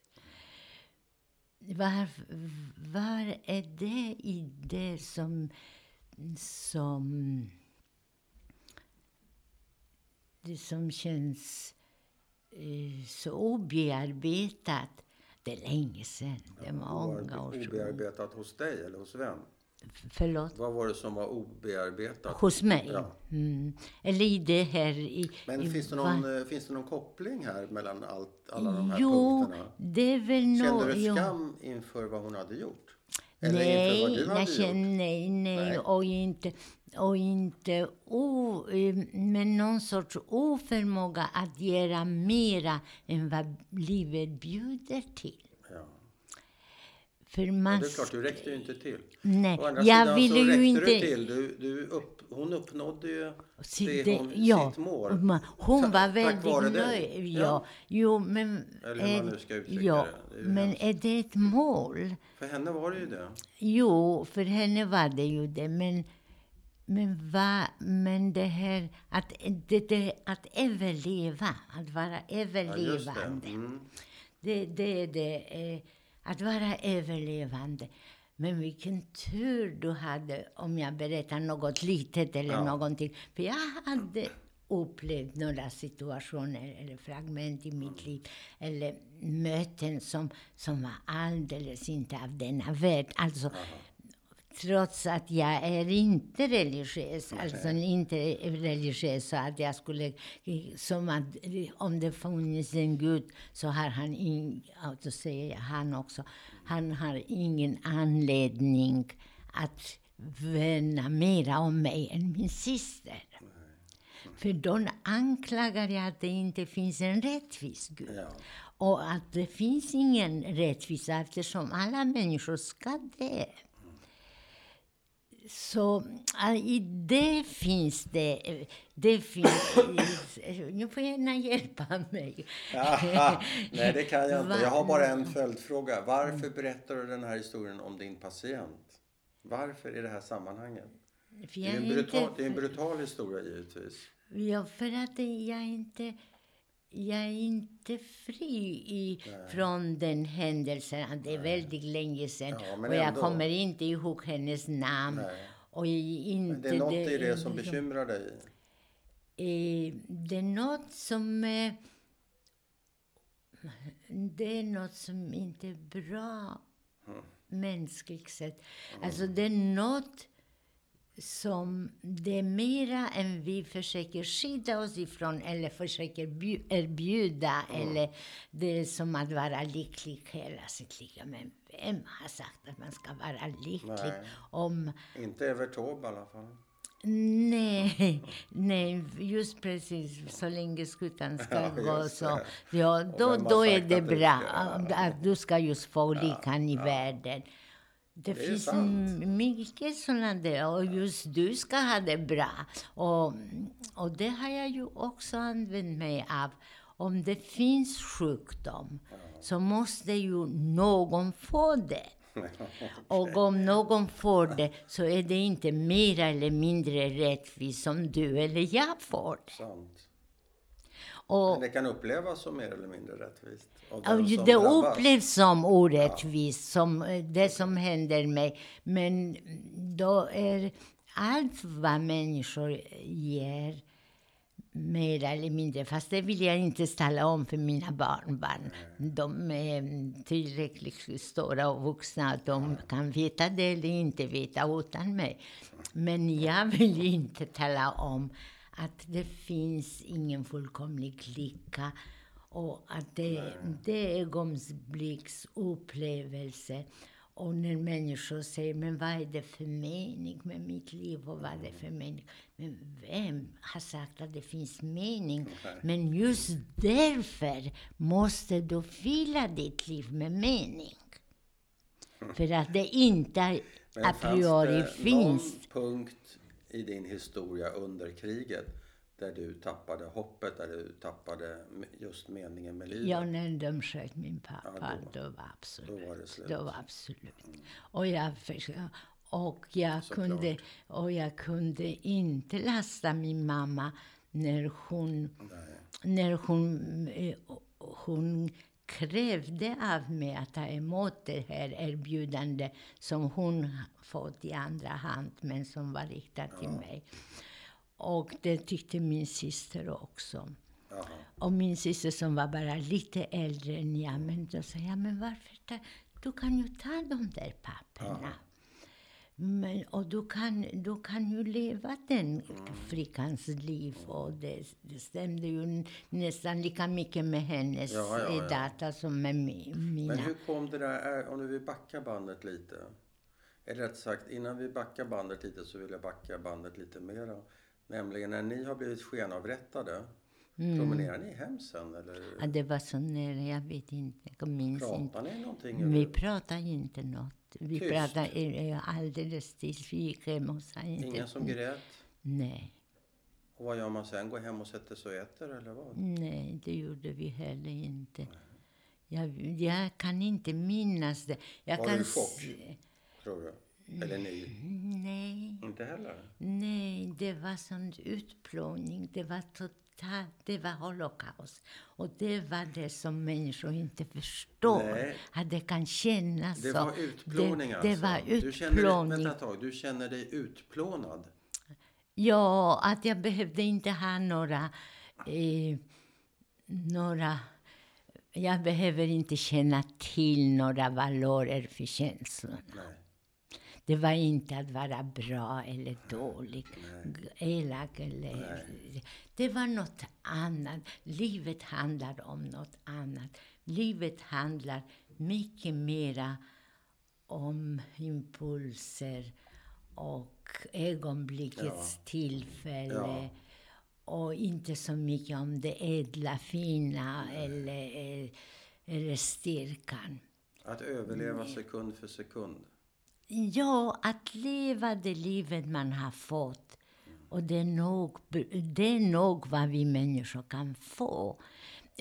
Var, var är det i det som som, det som känns eh, så obearbetat. Det är länge sedan. Det är många år sedan. Obearbetat hos dig eller hos vem? Förlåt? Vad var det som var obearbetat? Hos mig? Ja. Mm. Eller i det här i... Men i, finns, det någon, va? finns det någon koppling här mellan allt, alla de här jo, punkterna? det är väl no, Kände du skam jo. inför vad hon hade gjort? Eller nej, inför vad du hade nej, nej, nej, och inte, och inte o, eh, med någon sorts oförmåga att göra mera än vad livet bjuder till. Ja. För man... det är klart, du räckte ju inte till. Nej, jag ville ju inte... Du till. Du, du upp, hon uppnådde ju sitt, det, hon, ja, sitt mål. Hon var väldigt nöjd. Ja. ja. Jo, men... Eller hur man nu ska uttrycka ja, det. det men är det ett mål? För henne var det ju det. Jo, för henne var det ju det. Men, men, va, men det här att, det, det, att överleva, att vara överlevande. Ja, det. Mm. det, det, det att vara överlevande. Men vilken tur du hade om jag berättar något litet eller ja. någonting. För jag hade upplevt några situationer eller fragment i mitt liv eller möten som, som var alldeles inte av denna värld. Alltså, trots att jag är inte religiös, okay. alltså inte religiös så att jag skulle, som att om det funnits en Gud så har han, in, alltså säger han också, han har ingen anledning att värna mera om mig än min syster. För då anklagar jag att det inte finns en rättvis Gud. Ja. Och att det finns ingen rättvisa eftersom alla människor ska dö. Så äh, i det finns det... det finns, nu får gärna hjälpa mig. Aha, nej, det kan jag inte. Jag har bara en följdfråga. Varför berättar du den här historien om din patient? Varför i det här sammanhanget? Det är, en brutal, inte- det är en brutal historia givetvis. Ja, för att jag inte... Jag är inte fri från den händelsen. Det är väldigt länge sedan. Ja, och jag ändå. kommer inte ihåg hennes namn. Nej. Och inte Men det är något i det som bekymrar dig. Eh, det är något som... Eh, det är något som inte är bra mänskligt sett. Alltså det är något som det är mera än vi försöker skydda oss ifrån eller försöker bju- erbjuda. Eller det är som att vara lycklig hela sitt liv. Men vem har sagt att man ska vara lycklig Nej. om Inte Evert Taube i alla fall. Nej, nej, just precis. Så länge skutan ska Ja, gå så. Ja, då, då är det bra. Att du ska just få lyckan i världen. Det, är finns mycket sådana där. Och just du ska ha det bra. Och, och det har jag ju också använt mig av. Om det finns sjukdom så måste ju någon få det. Och om någon får det så är det inte mer eller mindre rättvist som du eller jag får det. Sant. Och, Men det kan upplevas som mer eller mindre rättvist. Det upplevs som orättvist, som eh, det som händer mig. Men då är allt vad människor ger mer eller mindre, fast det vill jag inte tala om för mina barnbarn. De är tillräckligt stora och vuxna att de kan veta det eller inte veta utan mig. Men jag vill inte tala om att det finns ingen fullkomlig lycka och att det, det är ögonblicks upplevelse. Och när människor säger, men vad är det för mening med mitt liv och vad är det för mening? Men vem har sagt att det finns mening? Men just därför måste du fylla ditt liv med mening. För att det inte Men a priori fanns det finns. någon punkt i din historia under kriget där du tappade hoppet, där du tappade just meningen med livet? Ja, när de sköt min pappa, Ja, då- då, var absolut. då var det slut. Då var absolut. Och jag, förs- och, jag Såklart. kunde, och jag kunde inte lasta min mamma när hon, när hon, eh, hon krävde av mig att ta emot det här erbjudandet som hon fått i andra hand, men som var riktat till mig. Och det tyckte min syster också. Jaha. Och min syster som var bara lite äldre än jag, men då sa jag, men varför ta, du kan ju ta de där papperna. Men, och du kan, du kan ju leva den flickans liv. Och det, det stämde ju nästan lika mycket med hennes Ja, ja, ja. data som med mi, mina. Men hur kom det där, om du vill backa bandet lite? Eller rätt sagt, innan vi backar bandet lite så vill jag backa bandet lite mera. Nämligen när ni har blivit skenavrättade. Promenerar ni hem sen eller Ja, det var så nära, jag vet inte, jag minns inte. pratar ni någonting? Vi eller? pratar inte något. Vi Tyst. pratar eh, alldeles tyst. Vi gick hem och sa inte... Ingen som grät? Nej. Och vad gör man sen? Går hem och sätter sig och äter eller vad? Nej, det gjorde vi heller inte. Jag, jag kan inte minnas det. Jag Var kan du i chock? Tror du? Eller ni? Nej, Inte heller? nej, det var sån utplåning. Det var totalt, det var holocaust. Och det var det som människor inte förstår. Nej. Att det kan kännas Det så. var utplåning det, alltså? Det var Du känner utplåning. vänta ett tag, du känner dig utplånad? Ja, att jag behövde inte ha några... Eh, några jag behöver inte känna till några valorer för känslorna. Nej. Det var inte att vara bra eller dålig, g- elak eller... Det var något annat. Livet handlar om något annat. Livet handlar mycket mera om impulser och ögonblickets tillfälle. Ja. Och inte så mycket om det ädla, fina eller, eh, eller styrkan. Att överleva sekund för sekund. Ja, att leva det livet man har fått. Och det är nog, det är nog vad vi människor kan få.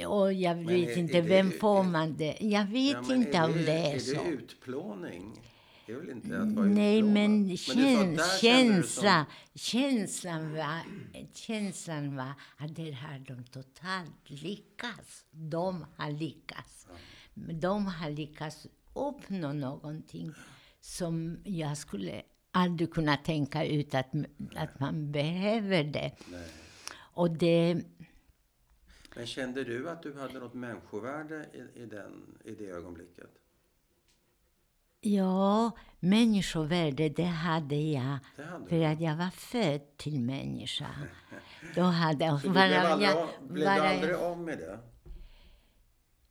Och jag Men vet är- inte, är det- vem får är- man det? Jag vet Ja, men inte är om det är, är så. det utplåning? Det är väl inte att vara Nej, utplånad? men käns kände du som- känsla, känslan, var, känslan var att det har de totalt lyckats. De har lyckats. De har lyckats uppnå någonting som jag skulle aldrig kunna tänka ut att, att man behöver det. Nej. Och det... Men kände du att du hade något människovärde i, i, den, i det ögonblicket? Ja, människovärde, det hade jag. Det hade För att jag var född till människa. Då hade jag... Så du blev aldrig, jag- blev bara du aldrig av med det?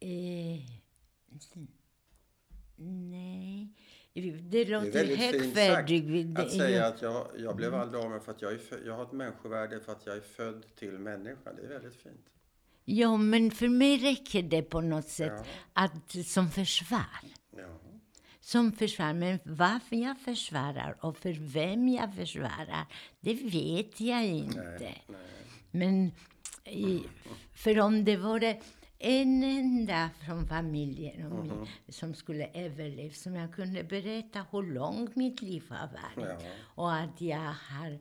Eh, nej. Det låter väldigt fint högfärdigt. Att säga att jag, jag blev aldrig av med för att jag, är jag har ett människovärde för att jag är född till människa. Det är väldigt fint. Ja, men för mig räcker det på något sätt Ja. att, som försvar. Ja. Som försvar. Men varför jag försvarar och för vem jag försvarar, det vet jag inte. Nej, nej. Men i, för om det vore en enda från familjen och min, som skulle överleva, som jag kunde berätta hur långt mitt liv har varit. Ja. Och att jag har...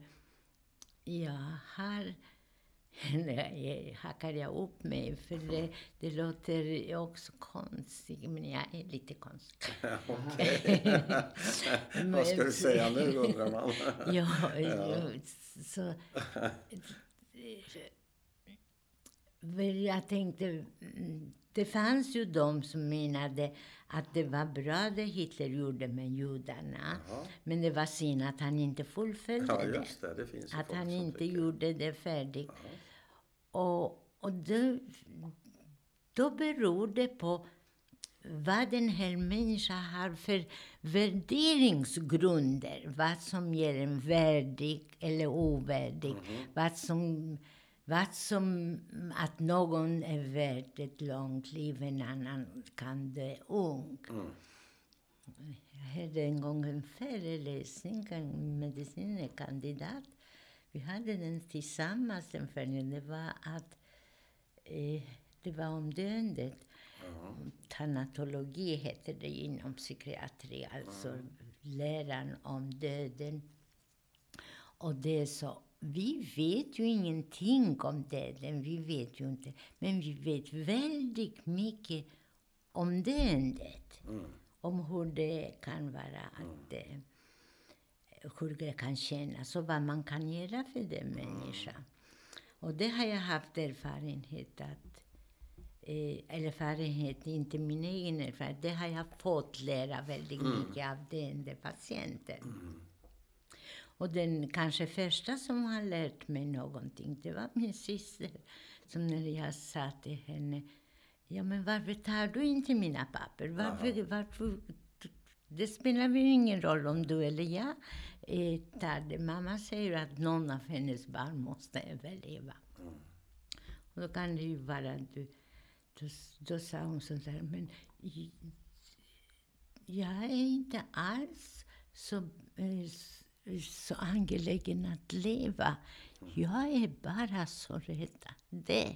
Jag har... Nu hackar jag upp mig, för det, det låter också konstigt, men jag är lite konstig. Okej. Vad ska du säga nu undrar man. Ja, ja. så... Jag tänkte, mm, det fanns ju de som menade att det var bra det Hitler gjorde med judarna. Jaha. Men det var synd att han inte fullföljde Ja, det. det. Det Att han inte tycker. gjorde det färdigt. Och, och då, då beror det på vad den här människan har för värderingsgrunder. Vad som ger en värdig eller ovärdig. Vad som, vad som att någon är värd ett långt liv, en annan kan dö ung. Jag hade en gång en föreläsning, en medicinkandidat. Vi hade den tillsammans, den föreläsningen. Det var att eh, det var om döendet. Tanatologi heter det inom psykiatri, alltså läran om döden. Och det är så, vi vet ju ingenting om döden, vi vet ju inte. Men vi vet väldigt mycket om döendet. Om hur det kan vara, att, eh, hur det kan kännas och vad man kan göra för den människan. Och det har jag haft erfarenhet att eh, erfarenhet, inte min egen erfarenhet. Det har jag fått lära väldigt mycket av den patienten. Och den kanske första som har lärt mig någonting, det var min syster. Som när jag sa till henne, ja men varför tar du inte mina papper? Varför, varför, det spelar väl ingen roll om du eller jag eh, tar det. Mamma säger att någon av hennes barn måste överleva. Och då kan det ju vara att du... Då, då sa hon så där, men jag är inte alls så, eh, så angelägen att leva. Jag är bara så rädd att dö.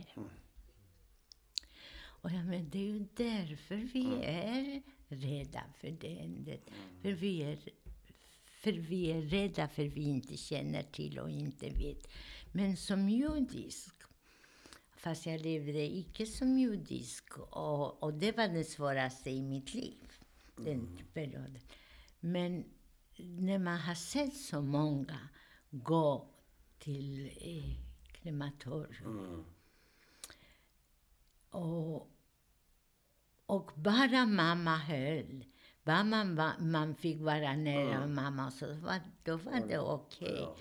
Och jag men det är ju därför vi är rädda för döendet. För vi är, för vi är rädda för vi inte känner till och inte vet. Men som judisk, fast jag levde icke som judisk och, och det var det svåraste i mitt liv, den perioden. Men när man har sett så många gå till eh, krematorium och, och bara mamma höll. Bara man, man fick vara nära mamma, så var, då var det okej. Ja.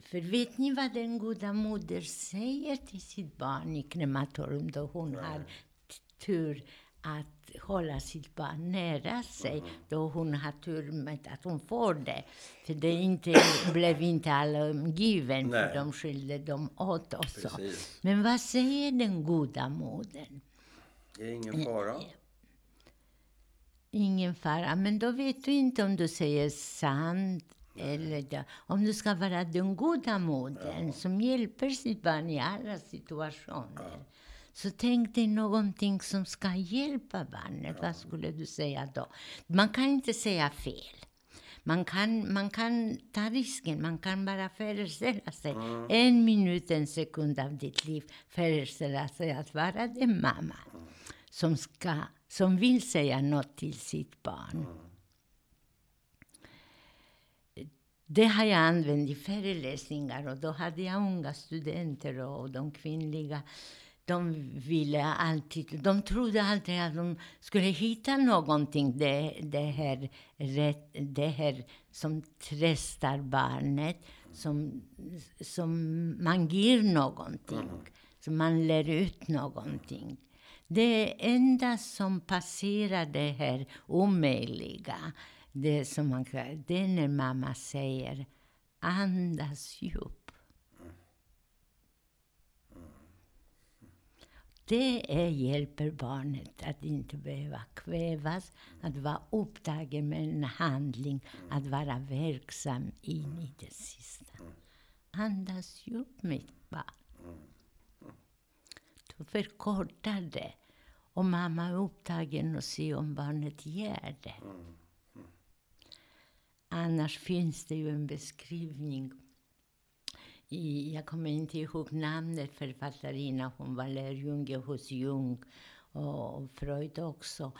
För vet ni vad den goda moder säger till sitt barn i krematorium då hon har t- tur att hålla sitt barn nära sig, då hon har tur med att hon får det. För det inte, blev inte alla given, Nej. för de skilde dem åt och så. Precis. Men vad säger den goda modern? Det är ingen fara. ingen fara. Men då vet du inte om du säger sant eller om du ska vara den goda modern som hjälper sitt barn i alla situationer. Så tänk dig någonting som ska hjälpa barnet. Vad skulle du säga då? Man kan inte säga fel. Man kan, man kan ta risken, man kan bara föreställa sig en minut, en sekund av ditt liv, föreställa sig att vara den mamma som, ska, som vill säga något till sitt barn. Det har jag använt i föreläsningar och då hade jag unga studenter och de kvinnliga de ville alltid, de trodde alltid att de skulle hitta någonting, det, det, här, det här som tröstar barnet, som, som man ger någonting, som man lär ut någonting. Det enda som passerar det här omöjliga, det som man det är när mamma säger andas djupt. Det är, hjälper barnet att inte behöva kvävas, att vara upptagen med en handling, att vara verksam in i det sista. Andas djupt, mitt barn. Du förkortar det. Och mamma är upptagen och ser om barnet gör det. Annars finns det ju en beskrivning i, jag kommer inte ihåg namnet, författarinna. Hon var lärjunge hos Jung och Freud också.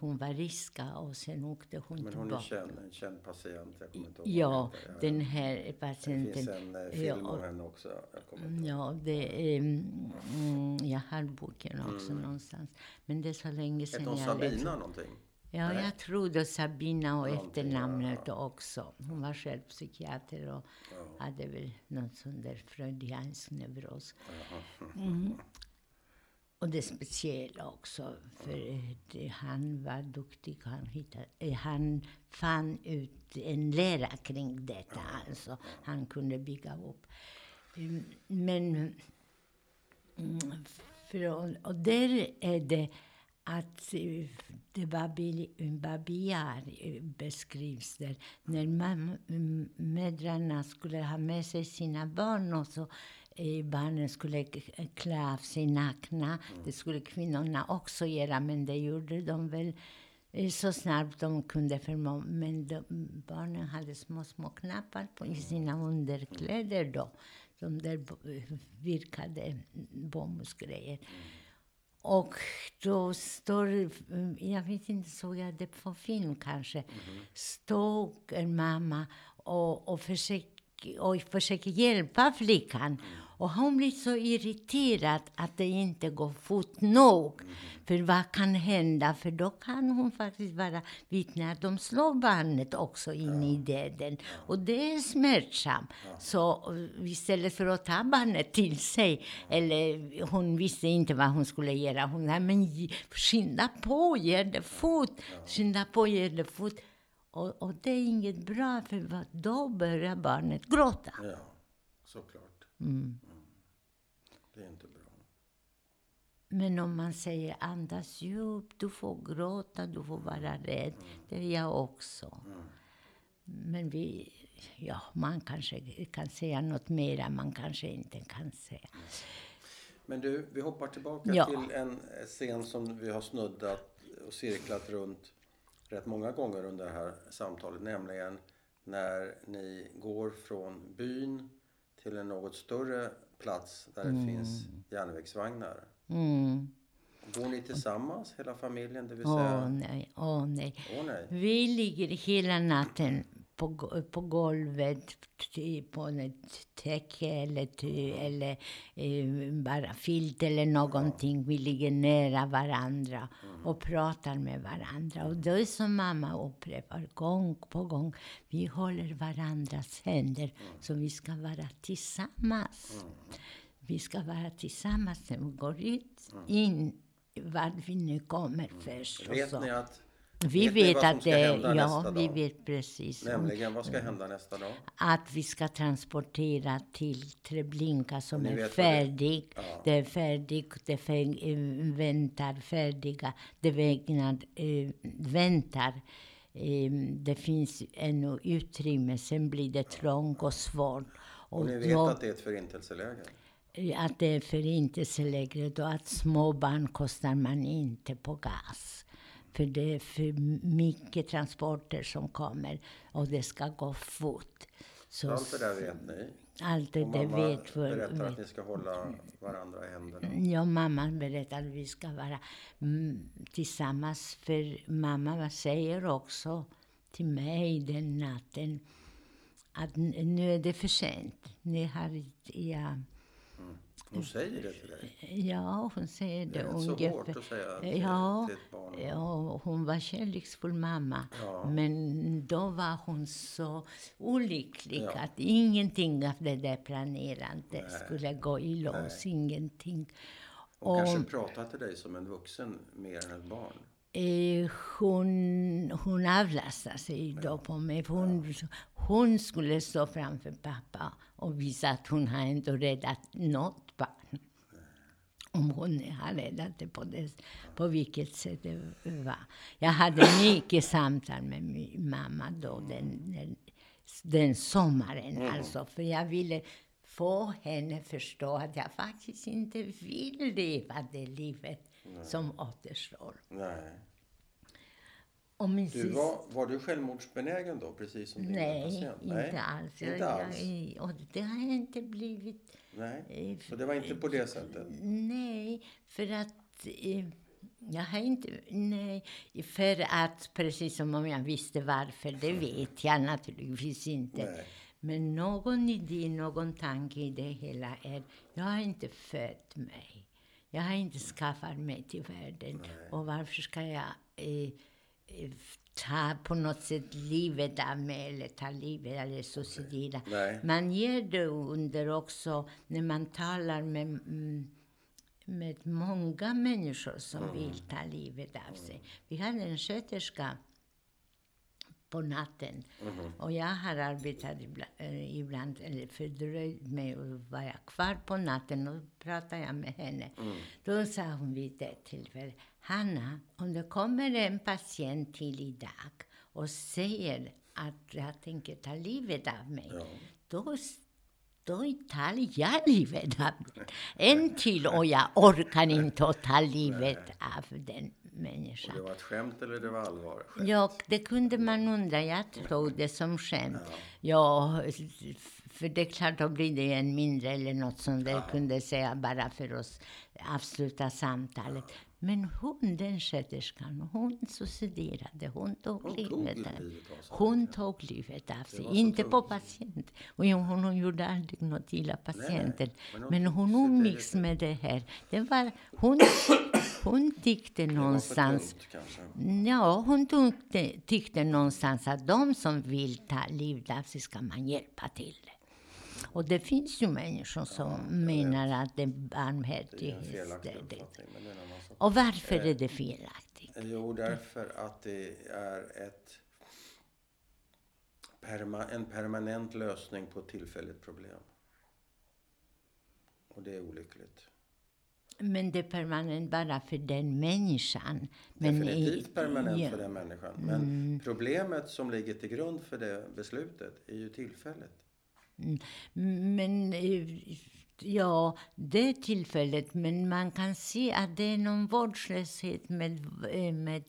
Hon var riska och sen åkte hon Men hon tillbaka. är känd, en känd patient. Jag kommer inte ihåg Ja, hon den här Det patienten. finns en eh, film Ja, om henne också. Jag. Ja, det är, mm, jag har boken också någonstans. Men det är så länge Hette sedan hon jag läste. Sabina någonting? Ja, Nej. jag tror det. Sabina och Någonting, efternamnet ja, också. Hon var själv psykiater och hade väl någon sån där freudiansk neuros. Mm. Och det speciella också, för det, han var duktig. Han, hittade, eh, han fann ut en lära kring detta. Alltså, han kunde bygga upp. Mm, Men Mm, för, och där är det att eh, det babi, babiar eh, beskrivs där. När mam, mm, mödrarna skulle ha med sig sina barn och så eh, barnen skulle klä av sig nakna. Det skulle kvinnorna också göra, men det gjorde de väl så snabbt de kunde förmå. Men de, barnen hade små, små knappar på i sina underkläder då. De där virkade bomullsgrejer. Och då står, jag vet inte, såg jag det på film kanske, stod en mamma och, och, försöker, och försöker hjälpa flickan. Och hon blir så irriterad att det inte går fort nog. För vad kan hända? För då kan hon faktiskt vara vittne att de slår barnet också in i döden. Och det är smärtsamt. Så eh, istället för att ta barnet till sig, eller hon visste inte vad hon skulle göra. Hon sa, men ge- skynda på, gör det fort. Skynda på, gör det fort. Och, och det är inget bra, för då börjar barnet gråta. Ja, såklart. Mm. Det är inte bra. Men om man säger andas djupt, du får gråta, du får vara rädd. Det är jag också. Men vi, ja, man kanske kan säga något mera, man kanske inte kan säga. Men du, vi hoppar tillbaka Ja. till en scen som vi har snuddat och cirklat runt rätt många gånger under det här samtalet. Nämligen när ni går från byn till en något större plats där det finns järnvägsvagnar. Mm. Går ni tillsammans, hela familjen? Det vill Åh säga... nej, åh nej. Åh nej. Vi ligger hela natten på, på golvet, ty- på ett täcke eller, eller eh, bara filt eller någonting. Vi ligger nära varandra och pratar med varandra. Och det är som mamma upprepar gång på gång. Vi håller varandras händer så vi ska vara tillsammans. Vi ska vara tillsammans när vi går ut, in, vart vi nu kommer först. och Vet ni att Vi Vet vet att det, ja, vi dag? vet precis. Nämligen, vad ska hända nästa dag? att vi ska transportera till Treblinka som är vad det- färdig. Ja. Det är färdigt, det fär, eh, väntar färdiga, det vägnar, eh, väntar. Eh, det finns ännu utrymme, sen blir det trångt och svårt. Och ni vet då- att det är ett förintelseläger? Att det är förintelselägret och att små barn kostar man inte på gas. För det är för mycket transporter som kommer och det ska gå fort. Så Allt det där vet ni? allt det där vet för, berättar att ni ska hålla varandra i händerna. Ja, mamma berättar att vi ska vara mm, tillsammans. För mamma säger också till mig den natten att nu är det för sent. Ni har inte... Ja, Hon säger det till dig? ja hon säger Det det, är rätt så hårt att säga till, Ja, till ett barn. ja, hon var kärleksfull mamma. Ja. Men då var hon så olycklig Ja. att ingenting av det där planerandet skulle gå i lås. Ingenting. Hon Och- kanske pratar till dig som en vuxen mer än ett barn. Eh, hon, hon avlastar sig då på mig. Hon, hon skulle stå framför pappa och visa att hon har ändå räddat något. Om hon har det på, det, på vilket sätt det var. Jag hade mycket samtal med min mamma då den, den, den sommaren. Alltså, för jag ville få henne förstå att jag faktiskt inte vill leva det livet som återstår. Nej. Och min Du var, var du självmordsbenägen då, precis som din Nej, patient? inte alls. Jag- Inte alls? Jag, och det har inte blivit... Nej, eh, så det var inte på det sättet? Nej, för att... Eh, jag har inte... Nej, för att precis som om jag visste varför, det vet jag naturligtvis inte. Nej. Men någon idé, någon tanke i det hela är, jag har inte fött mig. Jag har inte skaffat mig till världen. Och varför ska jag eh, eh, ta på något sätt livet av mig eller ta livet eller suicidera? Nej. Man ger det under också när man talar med, mm, med många människor som vill ta livet av sig. Vi hade en sköterska på natten. Och jag har arbetat ibland, eh, ibland eller fördröjt mig och var jag kvar på natten och pratade jag med henne. Då sa hon vid ett tillfälle, Hanna, om det kommer en patient till idag och säger att jag tänker ta livet av mig, Ja. då då tar jag livet av den. En till och jag orkar inte att ta livet av den människan. Det var ett skämt eller det var allvar? Skämt. Ja, det kunde man undra. Jag tog det som skämt. Ja, för det är klart, då blir det en mindre eller något som det kunde säga bara för att avsluta samtalet. Men hon, den sköterskan, hon suiciderade. Hon tog Hon tog livet av sig. Hon tog livet av sig. Inte på tungt. patient. Och hon, hon gjorde aldrig något illa patienten. men hon Men hon umgicks med det här. Det var, hon, hon tyckte någonstans tungt? Ja, hon tyckte, tyckte någonstans att de som vill ta livet av sig ska man hjälpa till. Och det finns ju människor som menar att det är barmhärtighet. det- är en. Och varför är det felaktigt? Jo, därför att det är ett perma, en permanent lösning på ett tillfälligt problem. Och det är olyckligt. Men det är permanent bara för den människan. Men i- Definitivt permanent ja, för den människan. Men problemet som ligger till grund för det beslutet är ju tillfälligt. Men eh, ja, det tillfället. Men man kan se att det är någon vårdslöshet med, eh, med,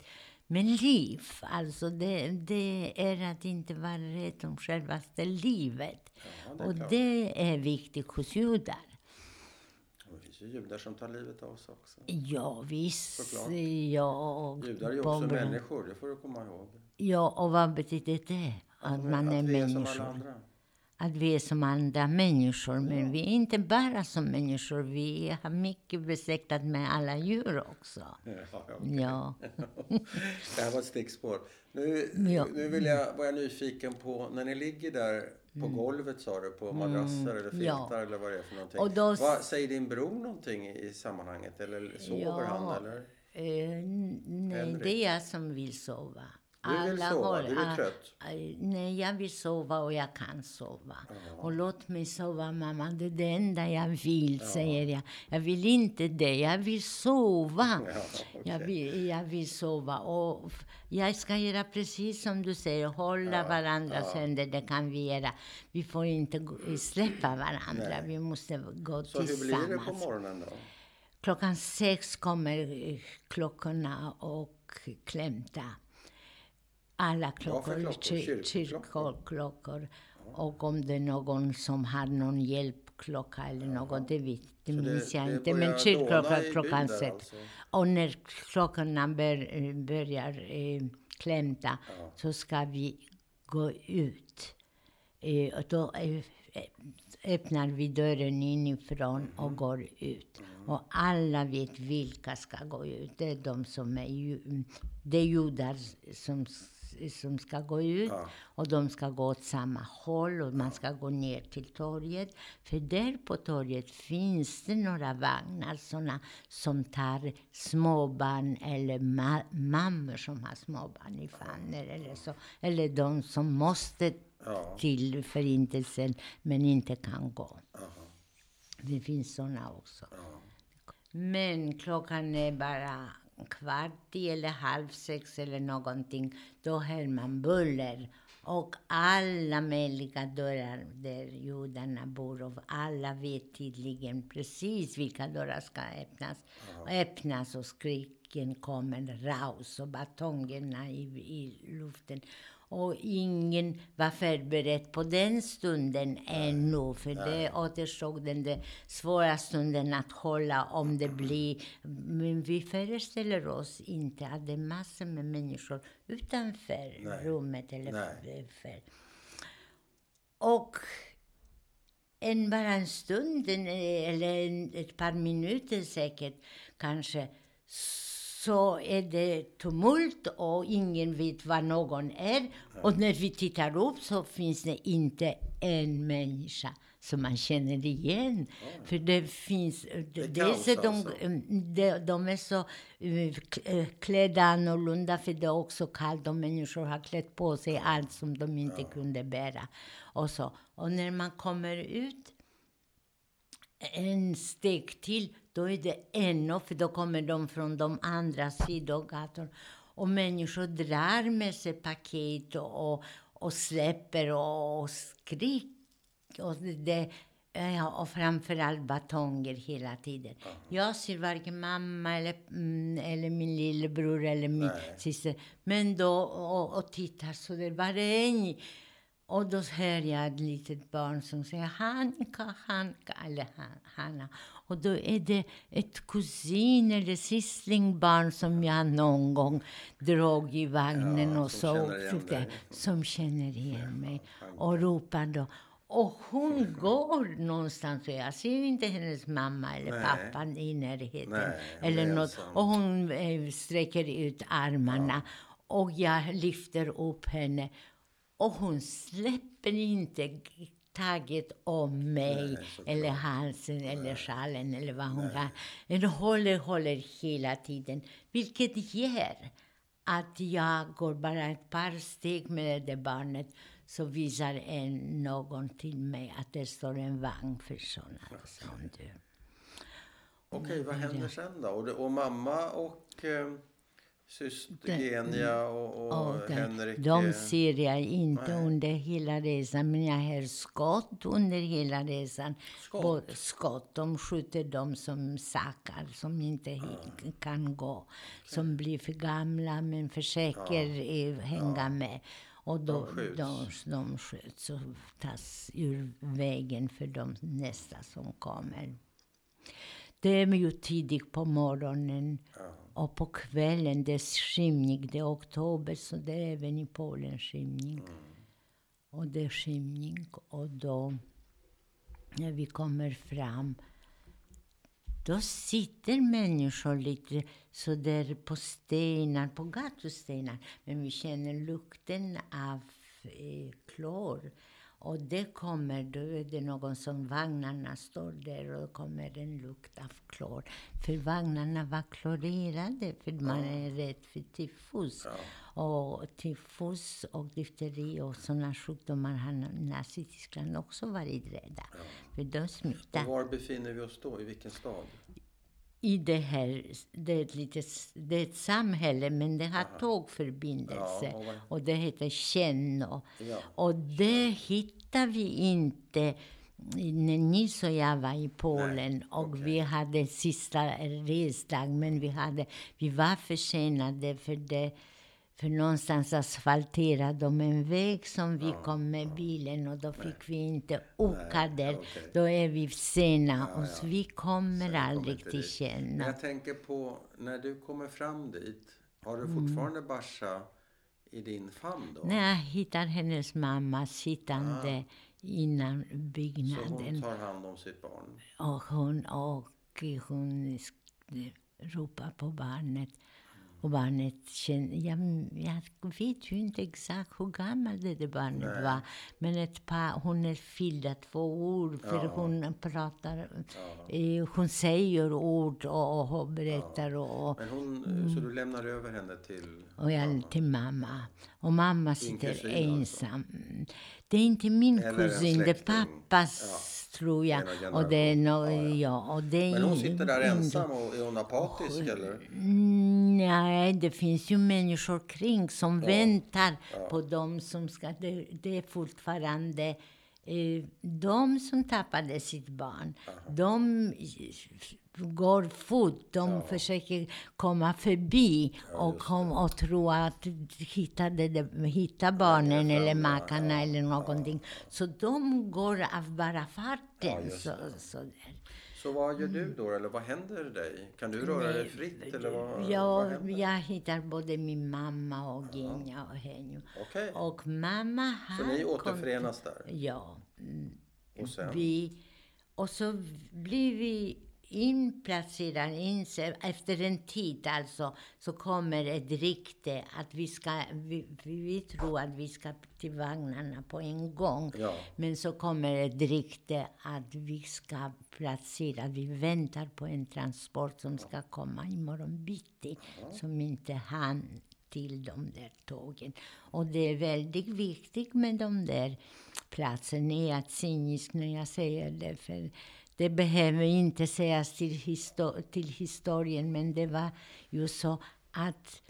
med liv. Alltså det, det är att inte vara rädd om självaste livet. Ja, det Och klart. det är viktigt hos judar. Det finns ju judar som tar livet av sig också. Ja, visst. Såklart. Ja, Judar är ju också människor, det får du komma ihåg. Ja, och vad betyder det? Att man är att vi är som alla andra. Att vi är som andra människor. Men vi är inte bara som människor. Vi har mycket besläktat med alla djur också. Ja, ja. Ja. Det här var ett stickspår. Nu, Ja. nu vill jag, var jag nyfiken på, när ni ligger där på golvet sa du, på madrasser eller filtar Mm. Ja. eller vad det är för någonting. Och då- vad, säger din bror någonting i, sammanhanget? Eller sover han eller? Eh, nej, Henrik? det är jag som vill sova. Du vill sova, du är trött. nej, jag vill sova och jag kan sova. Och låt mig sova, mamma. Det är det enda jag vill, säger jag. Jag vill inte det, jag vill sova. Ja, jag, okej. vill, jag vill sova. Och jag ska göra precis som du säger, hålla varandras händer, det kan vi göra. Vi får inte gå- släppa varandra, Nej. vi måste gå Så hur tillsammans. blir det på morgonen då? Klockan sex kommer eh, klockorna och klämta. Alla klockor, klockor? kyr- Kyrkklockor? Och om det är någon som har någon hjälpklocka eller något, det, vet, det Så minns jag det inte. Men kyrkklockan klockan sex. alltså? Och när klockorna bör, börjar eh, klämta så ska vi gå ut. Eh, och då eh, öppnar vi dörren inifrån och går ut. Och alla vet vilka ska gå ut. Det är de som är ju, det är judar som, som ska gå ut. Ja. Och de ska gå åt samma håll och man ska gå ner till torget. För där på torget finns det några vagnar såna som tar småbarn eller ma- mammor som har småbarn i famnen eller så. Eller de som måste Ja. till förintelsen men inte kan gå. Det finns såna också. Men klockan är bara kvart i eller halv sex eller någonting. Då hör man buller. Och alla möjliga dörrar där judarna bor och alla vet tydligen precis vilka dörrar ska öppnas. Och öppnas och skriken kommer raus och batongerna i, i luften. Och ingen var förberedd på den stunden ännu. För det återstod den där svåra stunden att hålla om det blir... Men vi föreställer oss inte att det är massor med människor utanför Nej. rummet. Eller Nej. för. Och en, bara en stund, eller en, ett par minuter säkert, kanske, så är det tumult och ingen vet var någon är. Och när vi tittar upp så finns det inte en människa som man känner igen. För det finns... är dels är de, alltså. de, de är så k- eh, klädda annorlunda för det är också kallt och människor har klätt på sig allt som de inte kunde bära. Och, så. och när man kommer ut en steg till, då är det ännu, för då kommer de från de andra sidogatorna. Och människor drar med sig paket och, och, släpper och, och skriker. Och, det, och framförallt batonger hela tiden. Jag ser varken mamma eller, mm, eller min lillebror eller min Nej. syster. Men då, och, och tittar så där, var är ni? Och då hör jag ett litet barn som säger Hanka, Hanka, eller Han- Hanna. Och då är det ett kusin eller sysslingbarn som jag någon gång drog i vagnen Ja, och som så känner igen fick jag- dig. som känner igen mig och ropar då. Och hon går någonstans och jag ser inte hennes mamma eller Nej. pappa i närheten. Nej, eller något. Och hon eh, sträcker ut armarna och jag lyfter upp henne. Och hon släpper inte taget om mig Nej, eller halsen eller sjalen eller vad hon. Men hon håller, håller hela tiden. Vilket gör att jag går bara ett par steg med det barnet så visar en, någon till mig att det står en vagn för sådana som du. Okej, vad händer sen då? Och, det- och mamma och eh, syster Genia och, och de, Henrik? de eh, ser jag inte nej. under hela resan, men jag hör skott under hela resan. Skott? Skott. De skjuter de som sakar, som inte he- kan gå. Som blir för gamla men försöker eh, hänga med. Och då, De skjuts. de, de skjuts och tas ur vägen för de nästa som kommer. Det är ju tidigt på morgonen och på kvällen, det är skymning. Det är oktober, så det är även i Polen skymning. Och det är skymning. Och då, när vi kommer fram, då sitter människor lite så där på stenar, på gatustenar. Men vi känner lukten av eh, klor. Och det kommer, då är det någon som vagnarna står där och då kommer en lukt av klor. För vagnarna var klorerade för man är rädd för tyfus. Och tyfus och difteri och sådana sjukdomar har Nazityskland också varit rädda. För de Och smittar. var befinner vi oss då? I vilken stad? I det här, det är ett, litet, det är ett samhälle men det har tågförbindelse. Ja, och det heter Tjenno. Ja. Och det hittar vi inte när Nils och jag var i Polen och okej. vi hade sista resdag men vi, hade, vi var försenade för det för någonstans asfalterade de en väg som vi kom med bilen och då fick vi inte åka där. Då är vi sena och så vi kommer aldrig till inte dit. Men jag tänker på, när du kommer fram dit, har du Mm. fortfarande Basha i din famn då? När jag hittar hennes mamma sittande innan Så byggnaden. hon tar hand om sitt barn? Och hon, och hon ropar på barnet. Och barnet känner... Jag, jag vet ju inte exakt hur gammal det där barnet Nej. var. Men ett par, hon är fyllda två år, för Ja. hon pratar... Ja. Eh, hon säger ord och, och berättar. Och, och, Men hon, Mm. Så du lämnar över henne till och jag mamma? till mamma. Och mamma sitter kusin alltså? Det är inte min Eller kusin, det är pappas, tror jag. Och det är no. Ja, ja. och det är Men hon sitter där ensam och är hon apatisk eller? Mm, Nej, det finns ju människor kring som väntar på dem som ska... Det, det är fortfarande eh, de som tappade sitt barn. De går fort. De försöker komma förbi och, kom, och tro att hitta, det, hitta barnen eller makarna eller någonting. Så de går av bara farten. så, så där. Så vad gör du då? Eller vad händer dig? Kan du röra dig fritt? Eller vad, Ja, vad jag hittar både min mamma och Ginja och henne. Okej. Och mamma har... Så ni kom- återförenas där? Ja. mm, Och sen? Vi, och så blir vi inplacerade, inse, efter en tid alltså, så kommer ett rykte att vi ska, vi, vi, tror att vi ska till vagnarna på en gång. Ja. Men så kommer ett rykte att vi ska placera, vi väntar på en transport som ska komma imorgon bitti, som inte hann till de där tågen. Och det är väldigt viktigt med de där platserna. Är jag cynisk när jag säger det, för det behöver inte sägas till, histo- till historien, men det var ju så att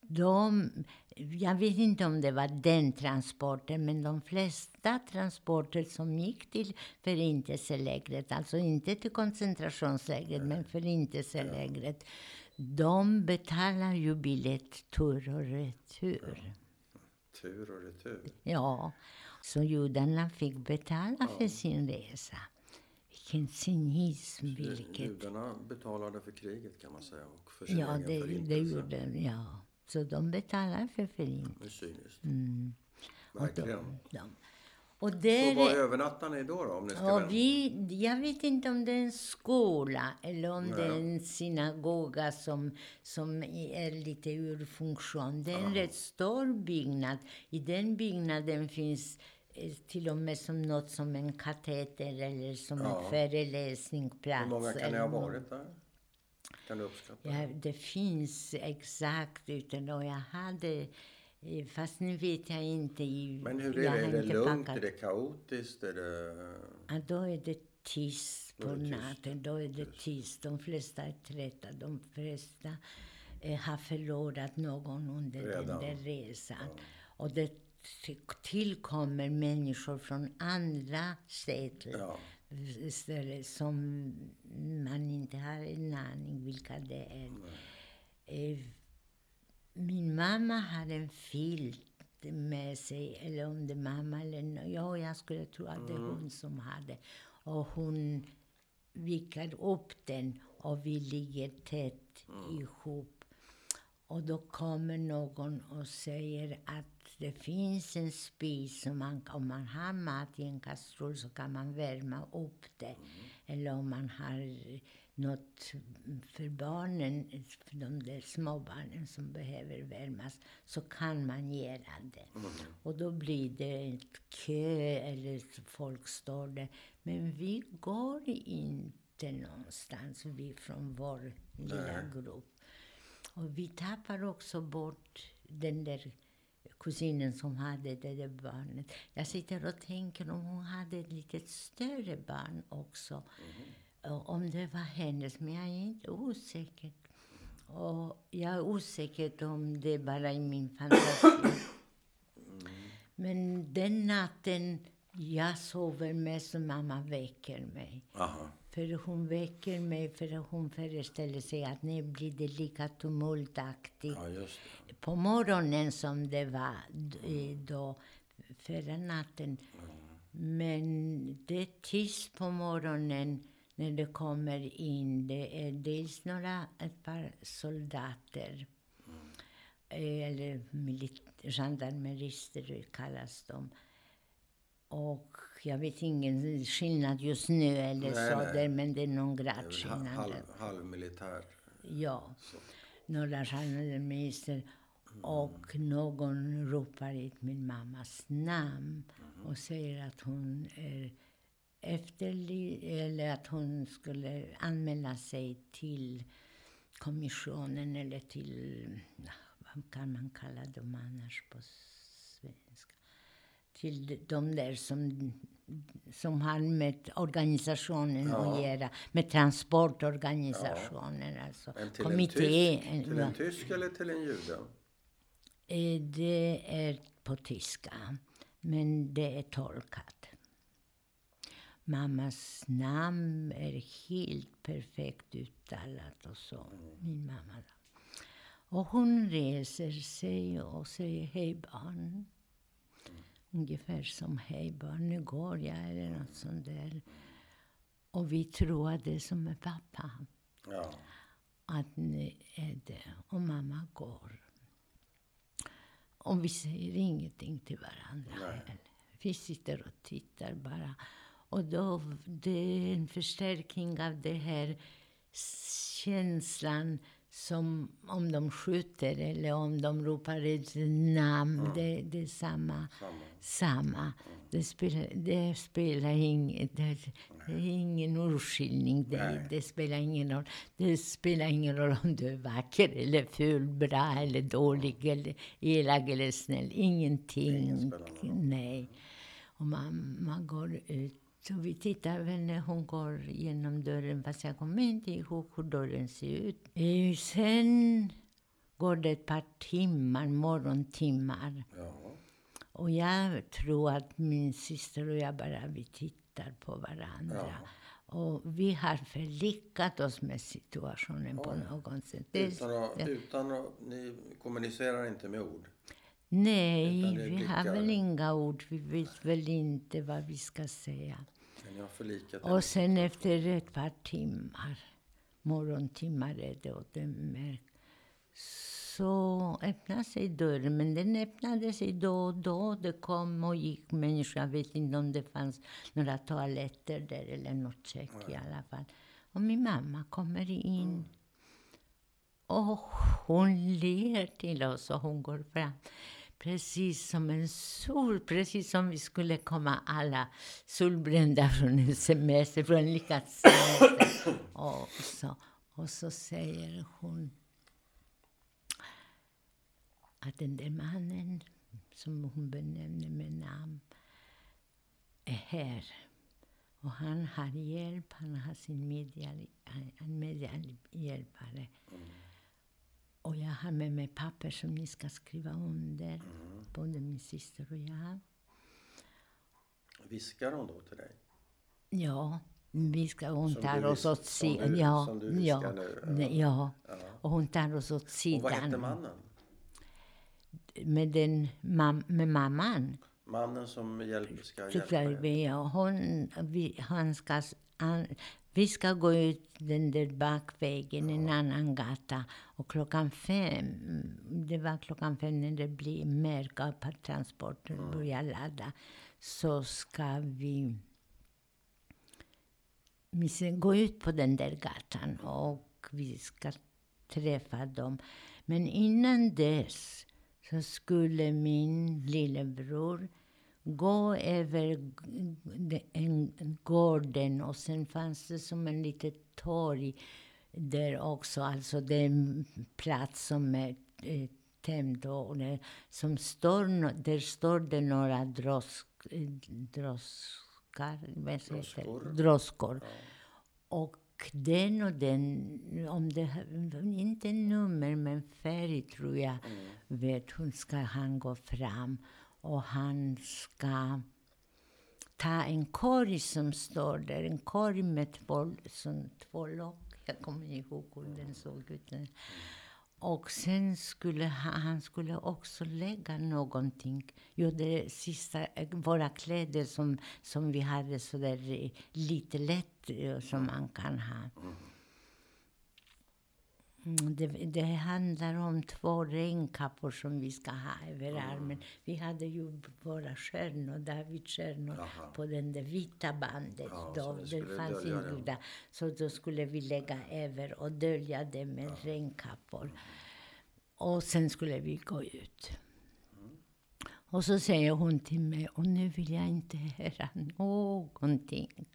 de, jag vet inte om det var den transporten, men de flesta transporter som gick till förintelselägret, alltså inte till koncentrationslägret, men förintelselägret, de betalar ju biljett tur och retur. Tur och retur. Ja, så judarna fick betala för sin resa. Vilken cynism, vilket... Judarna betalade för kriget kan man säga. Och för sin Ja, det, det gjorde Ja, så de betalar för förintelsen. Det är cyniskt. Mm. Verkligen. De. Och Så där var är- övernattar ni då, då om ni ska och vi, jag vet inte om det är en skola eller om det är en synagoga som, som är lite ur funktion. Det är en rätt stor byggnad. I den byggnaden finns till och med som något som en kateter eller som Ja. en föreläsningsplats. Hur många kan ni ha varit där? Kan du uppskatta? Ja, det finns exakt utan och jag hade eh, Fast nu vet jag inte. Men hur är det? Är det lugnt? packat. Är det kaotiskt? Är det... Ja, då är det tyst på det natten. Då är det tyst. De flesta är trötta. De flesta eh, har förlorat någon under Redan. den där resan. Och det tillkommer människor från andra städer Ja. som man inte har en aning vilka det är. Eh, min mamma hade en filt med sig, eller om det mamma eller ja, jag skulle tro att det är hon som hade. Och hon vickar upp den och vi ligger tätt ihop. Och då kommer någon och säger att det finns en spis som man, om man har mat i en kastrull så kan man värma upp det. Eller om man har något för barnen, för de där små barnen som behöver värmas, så kan man göra det. Och då blir det ett kö eller folk står där. Men vi går inte någonstans, vi från vår lilla Nej. grupp. Och vi tappar också bort den där kusinen som hade det där barnet. Jag sitter och tänker om hon hade ett lite större barn också. Och Om det var hennes, men jag är inte osäker. Och jag är osäker om det bara är min fantasi. Men den natten jag sover mest och mamma väcker mig. Aha. För hon väcker mig för att hon föreställer sig att nu blir det lika tumultaktigt Ja. På morgonen som det var eh, då förra natten. Men det är tyst på morgonen när det kommer in. Det är dels några, ett par soldater. eh, Eller gendarmerister kallas de. Och jag vet ingen skillnad just nu eller Nej, så nej. där, men det är någon gradskillnad. halv, halvmilitär. Ja, Så. några gendarmerister. Och någon ropar ut min mammas namn och säger att hon är efterly- eller att hon skulle anmäla sig till kommissionen eller till, vad kan man kalla dem annars på svenska? Till de- där som, som har med organisationen Ja. att göra, med transportorganisationen, alltså Men till kommitté. en, tysk, till en tysk eller till en jude? Eh, Det är på tyska, men det är tolkat. Mammas namn är helt perfekt uttalat och så. Min mamma. Och hon reser sig och säger hej barn. Ungefär som hej barn, nu går jag eller något sånt där. Och vi tror att det är som är pappa. Ja. Att nu är det. Och mamma går. Och vi säger ingenting till varandra Nej. Vi sitter och tittar bara. Och då, det är en förstärkning av det här känslan som om de skjuter eller om de ropar ett namn. Det, det är samma. Samma. samma. Det spelar, det spelar ingen, det, det är ingen urskiljning. Det, det spelar ingen roll. Det spelar ingen roll om du är vacker eller ful, bra eller dålig, eller elak eller snäll. Ingenting. Ingen. Nej. Och man, man går ut. Och vi tittar väl när hon går genom dörren, fast jag kommer inte ihåg hur dörren ser ut. Sen går det ett par timmar, morgontimmar. Ja. Och jag tror att min syster och jag bara vi tittar på varandra. Och vi har förlikat oss med situationen på något sätt. Utan att, utan att, ni kommunicerar inte med ord? nej, vi har väl inga ord. Vi vet väl inte vad vi ska säga. Har förlikat? Och sen efter ett par timmar, morgontimmar är det och det märks, så öppnade sig dörren. Men den öppnade sig då och då. Det kom och gick människor. Jag vet inte om det fanns några toaletter där eller något kök i alla fall. Och min mamma kommer in. Och hon ler till oss och hon går fram. Precis som en sol, precis som vi skulle komma alla solbrända från en semester, från en lyckad semester. Och så, och så säger hon att den där mannen, som hon benämner med namn, är här. Och han har hjälp, han har sin medial, en medhjälpare. Mm. Och jag har med mig papper som ni ska skriva under, både min syster och jag. Viskar hon då till dig? Ja, vi ska, hon Som tar oss åt sidan. Ja, som du viskar ja, nu, ja. ja. Och hon tar oss åt Och sidan. vad hette mannen? Med, den, mam, med mamman. Mannen som hjälp, ska hjälpa er? ja, hon, vi, han ska, han, vi ska gå ut den där bakvägen, en annan gata. Och klockan fem, det var klockan fem när det blir mörkt och transporten börjar ladda, så ska vi gå ut på den där gatan och vi ska träffa dem. Men innan dess så skulle min lillebror gå över en gården och sen fanns det som en litet torg där också. Alltså det är en plats som är eh, och det, som står, där står det några drosk, droskar? Droskor. droskor. Och den och den, om det, inte nummer men färg tror jag, vet hon ska han gå fram och han ska ta en korg som står där, en korg med två, som, två lock. Jag kommer ihåg hur den såg ut. Och sen skulle han, han skulle också lägga någonting. Jo, det sista, våra kläder som, som vi hade så där eh, lite lätt eh, som man kan ha. Mm, Det, det handlar om två regnkappor som vi ska ha över armen. Vi hade ju våra stjärnor, Davidstjärnor, Jaha. på den där vita bandet. Ja, då, det fanns inbyggda. Så då skulle vi lägga över och dölja det med regnkappor. Och sen skulle vi gå ut. Och så säger hon till mig, och nu vill jag inte höra någonting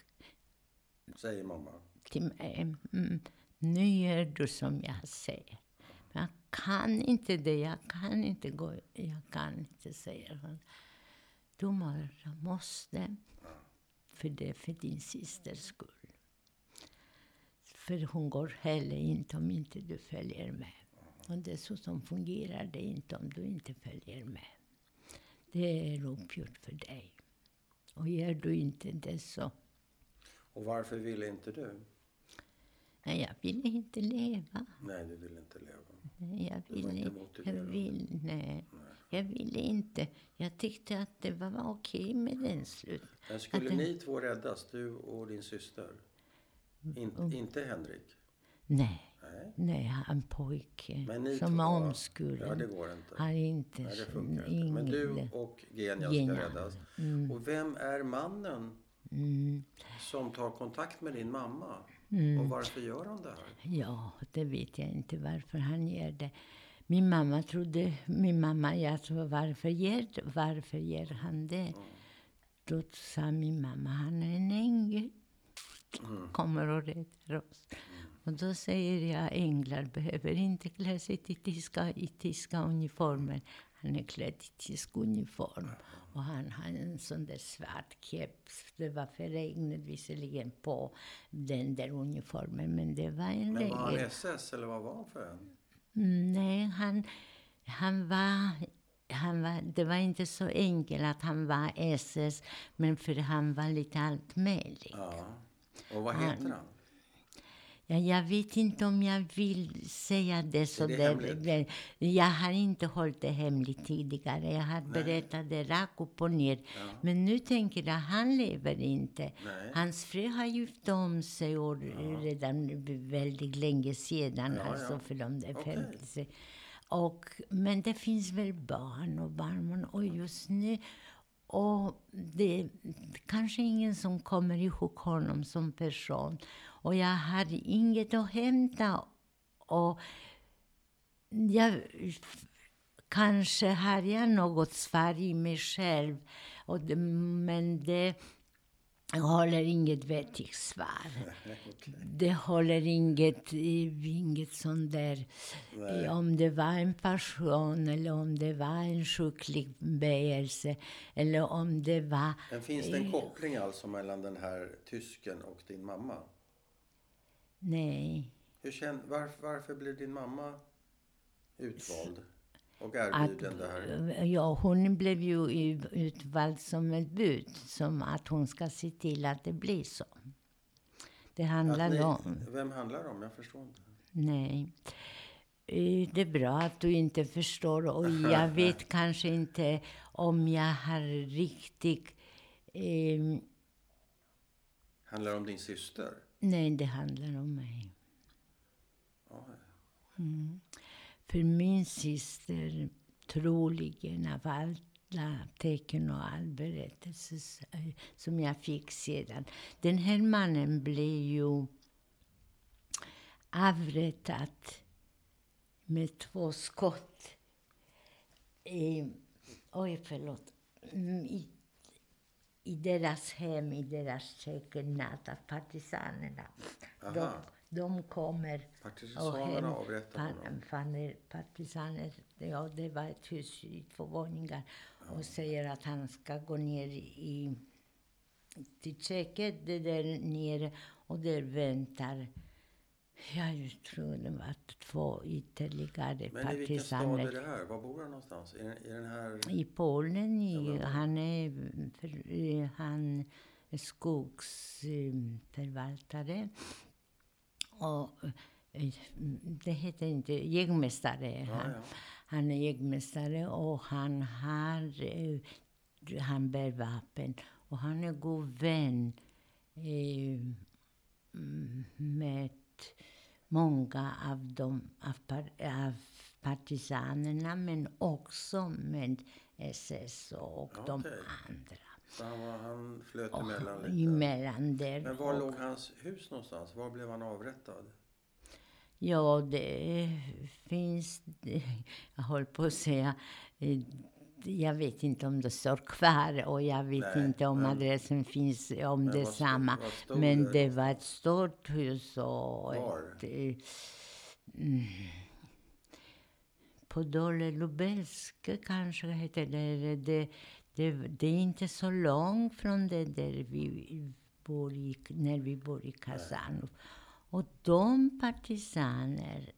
Säger mamma. till mig. Mm, nu gör du som jag säger. Men jag kan inte det, jag kan inte gå, jag kan inte, säger hon. Du måste, för det är för din systers skull. För hon går heller inte om inte du följer med. Och dessutom fungerar det inte om du inte följer med. Det är uppgjort för dig. Och gör du inte det så Och varför ville inte du? Nej, jag ville inte leva. Nej, du ville inte leva. Nej, jag var ville inte. Jag, vill, nej. jag ville inte. Jag tyckte att det var okej med den slut. Men skulle Att ni två räddas, du och din syster? In, Mm. Inte Henrik? Nej, Nej. nej, han pojke som två- är Ja, omskuren. det går inte. har inte... Nej, det funkar inte. Men du ingen- och Genia ska räddas. Och vem är mannen Mm, som tar kontakt med din mamma? Mm. Och varför gör han det här? Ja, det vet jag inte varför han gör det. Min mamma trodde, min mamma, jag tror varför gör, varför gör han det? Då sa min mamma, han är en ängel. Kommer och räddar oss. Och då säger jag, änglar behöver inte klä sig till tyska, i tyska uniformer. Han är klädd i tysk uniform. Och han har en sån där svart keps. Det var för regnet visserligen på den där uniformen, men det var en Men var han. SS eller vad var han för en? Mm, Nej, han, han var... Han var, det var inte så enkelt att han var SS, men för han var lite allt möjligt. Ja. Och vad heter han? Ja, jag vet inte om jag vill säga det så. det det, jag har inte hållit det hemligt tidigare. Jag har berättat det rakt upp och ner. Men nu tänker jag, han lever inte. Nej. Hans fru har gift om sig och redan väldigt länge sedan. Ja, alltså ja. för de där Okej. 50. Och, men det finns väl barn och barnbarn. Och just nu... Och det är kanske ingen som kommer ihåg honom som person. Och jag hade inget att hämta. Och jag, kanske har jag något svar i mig själv. Och det, men det håller inget vettigt svar. Det håller inget, inget sånt där... Om det var en passion eller om det var en sjuklig böjelse eller om det var... Men finns det en koppling alltså mellan den här tysken och din mamma? Nej. Hur känn, varför, varför blev din mamma utvald? Och Att, erbjuden det här? ja, hon blev ju utvald som ett bud, som att hon ska se till att det blir så. Det Att handlar ni, om... vem handlar det om? Jag förstår inte. Nej. Eh, Det är bra att du inte förstår och jag vet kanske inte om jag har riktigt... Eh, Handlar det om din syster? Nej, det handlar om mig. Mm. För min syster, troligen av alla tecken och all berättelse som jag fick sedan. Den här mannen blev ju avrättad med två skott. Eh, oj, förlåt. Mm, I, i deras hem, i deras kök, natt av partisanerna. De, Aha. de kommer Partisanerna avrättade honom. fann partisaner, ja det var ett hus i två våningar och säger att han ska gå ner i till köket det där nere och där väntar jag tror det var två ytterligare Men i vilken stad är partisaner. det här? Var bor han någonstans? I den, i den här... I Polen, i, han är, för, han skogsförvaltare. Och eh, det heter inte, jägmästare är Ja, han. ja. Han är jägmästare och han har, eh, han bär vapen. Och han är god vän eh, med många av, dem, av, av partisanerna men också med SS och de Okej. andra. Så han, var, han flöt Och emellan lite. emellan där. Men var och- låg hans hus någonstans? Var blev han avrättad? Ja, det finns... Jag håller på att säga... Jag vet inte om det står kvar och jag vet Nej, inte om men- adressen finns om Men det är stod- samma. vad stod Men det det var ett stort hus och ett... Mm, på Dole Lubelske kanske heter det. Det, det. det är inte så långt från det där vi bor i, när vi bor i Kazan. Och de partisaner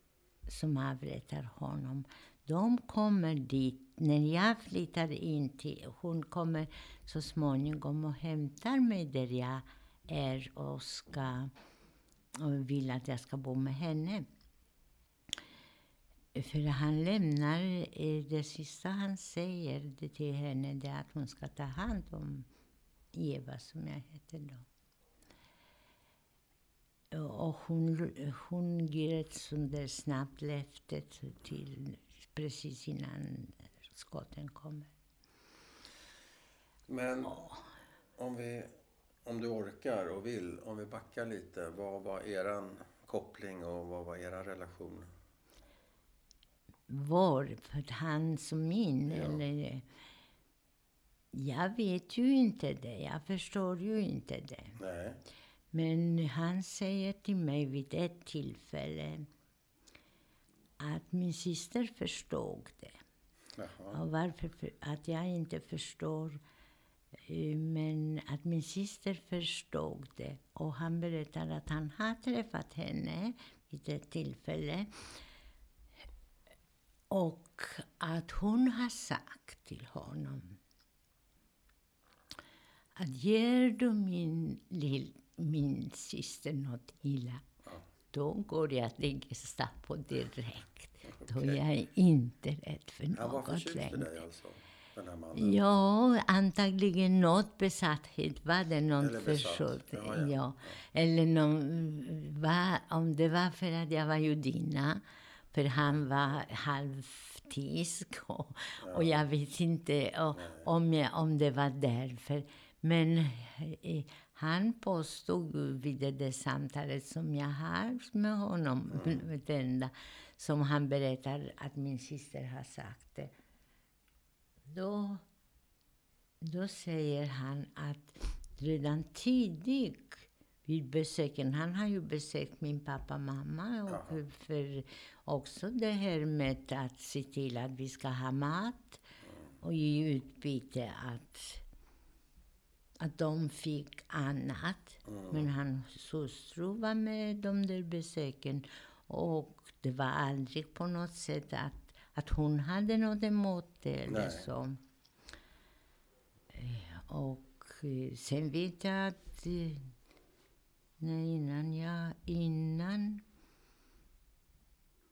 som avrättar honom, de kommer dit. När jag flyttar in till, hon kommer så småningom och hämtar mig där jag är och ska och vill att jag ska bo med henne. För han lämnar, eh, det sista han säger till henne det är att hon ska ta hand om Eva, som jag heter då. Och hon, hon ger ett sånt där snabbt löfte till precis innan skotten kommer. Men om, vi, om du orkar och vill, om vi backar lite. Vad var eran koppling och vad var era relation? Var, för han som min, Ja. eller... Jag vet ju inte det, jag förstår ju inte det. Nej. Men han säger till mig vid ett tillfälle att min syster förstod det. Och varför för, att jag inte förstår, eh, men att min syster förstod det. Och han berättar att han har träffat henne vid ett tillfälle. Och att hon har sagt till honom att ger du min, lill, min syster något illa, då går jag till Gestapo direkt. Då är jag inte rädd för Han var något förtjust i längre. dig alltså? Den här mannen? Ja, antagligen något besatthet var det någon försåt. Ja, Ja, ja. Eller någon, va, om det var för att jag var judinna, för han var halvtysk och, och jag vet inte och, om, jag, om det var därför. Men eh, han påstod vid det där samtalet som jag har med honom, det enda som han berättar att min syster har sagt. Då, då säger han att redan tidigt vid besöken, han har ju besökt min pappa och mamma och för också det här med att se till att vi ska ha mat och i utbyte att, att de fick annat. Men hans hustru var med de där besöken och det var aldrig på något sätt att, att hon hade något emot det eller Nej. så. Eh, Och eh, sen vet jag att eh, nej, innan jag, innan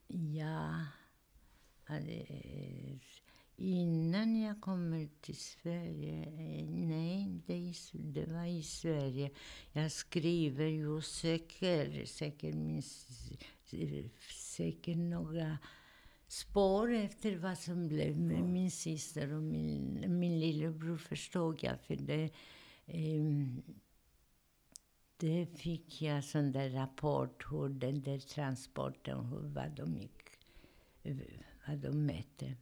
jag hade, innan jag kommer till Sverige, nej, det, i det var i Sverige. Jag skriver ju säkert, säkert, minst, säkert några spår efter vad som blev med min syster och min, min lillebror förstod jag. För det, ehm, det fick jag sån där rapport hur den där transporten, hur, vad de gick, vad de mätte.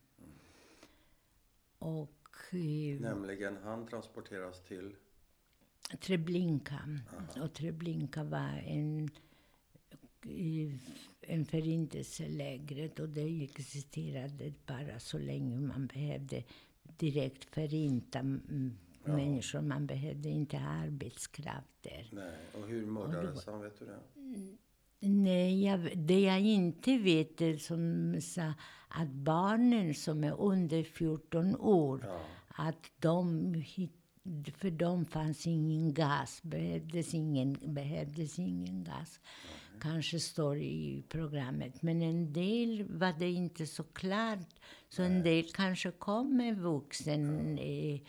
Och eh, Nämligen, han transporteras till... Treblinka. Och Treblinka var en, i- en förintelselägret och det existerade bara så länge man behövde direkt förinta mm, människor. Man behövde inte ha arbetskraft där. Nej. Och hur mördades han? Vet du det? Nej, jag, det jag inte vet är som sa att barnen som är under 14 år, Ja. att de för dem fanns ingen gas, behövdes ingen, behövdes ingen gas. Kanske står i programmet. Men en del var det inte så klart. Så en del kanske kom med vuxen. Eh,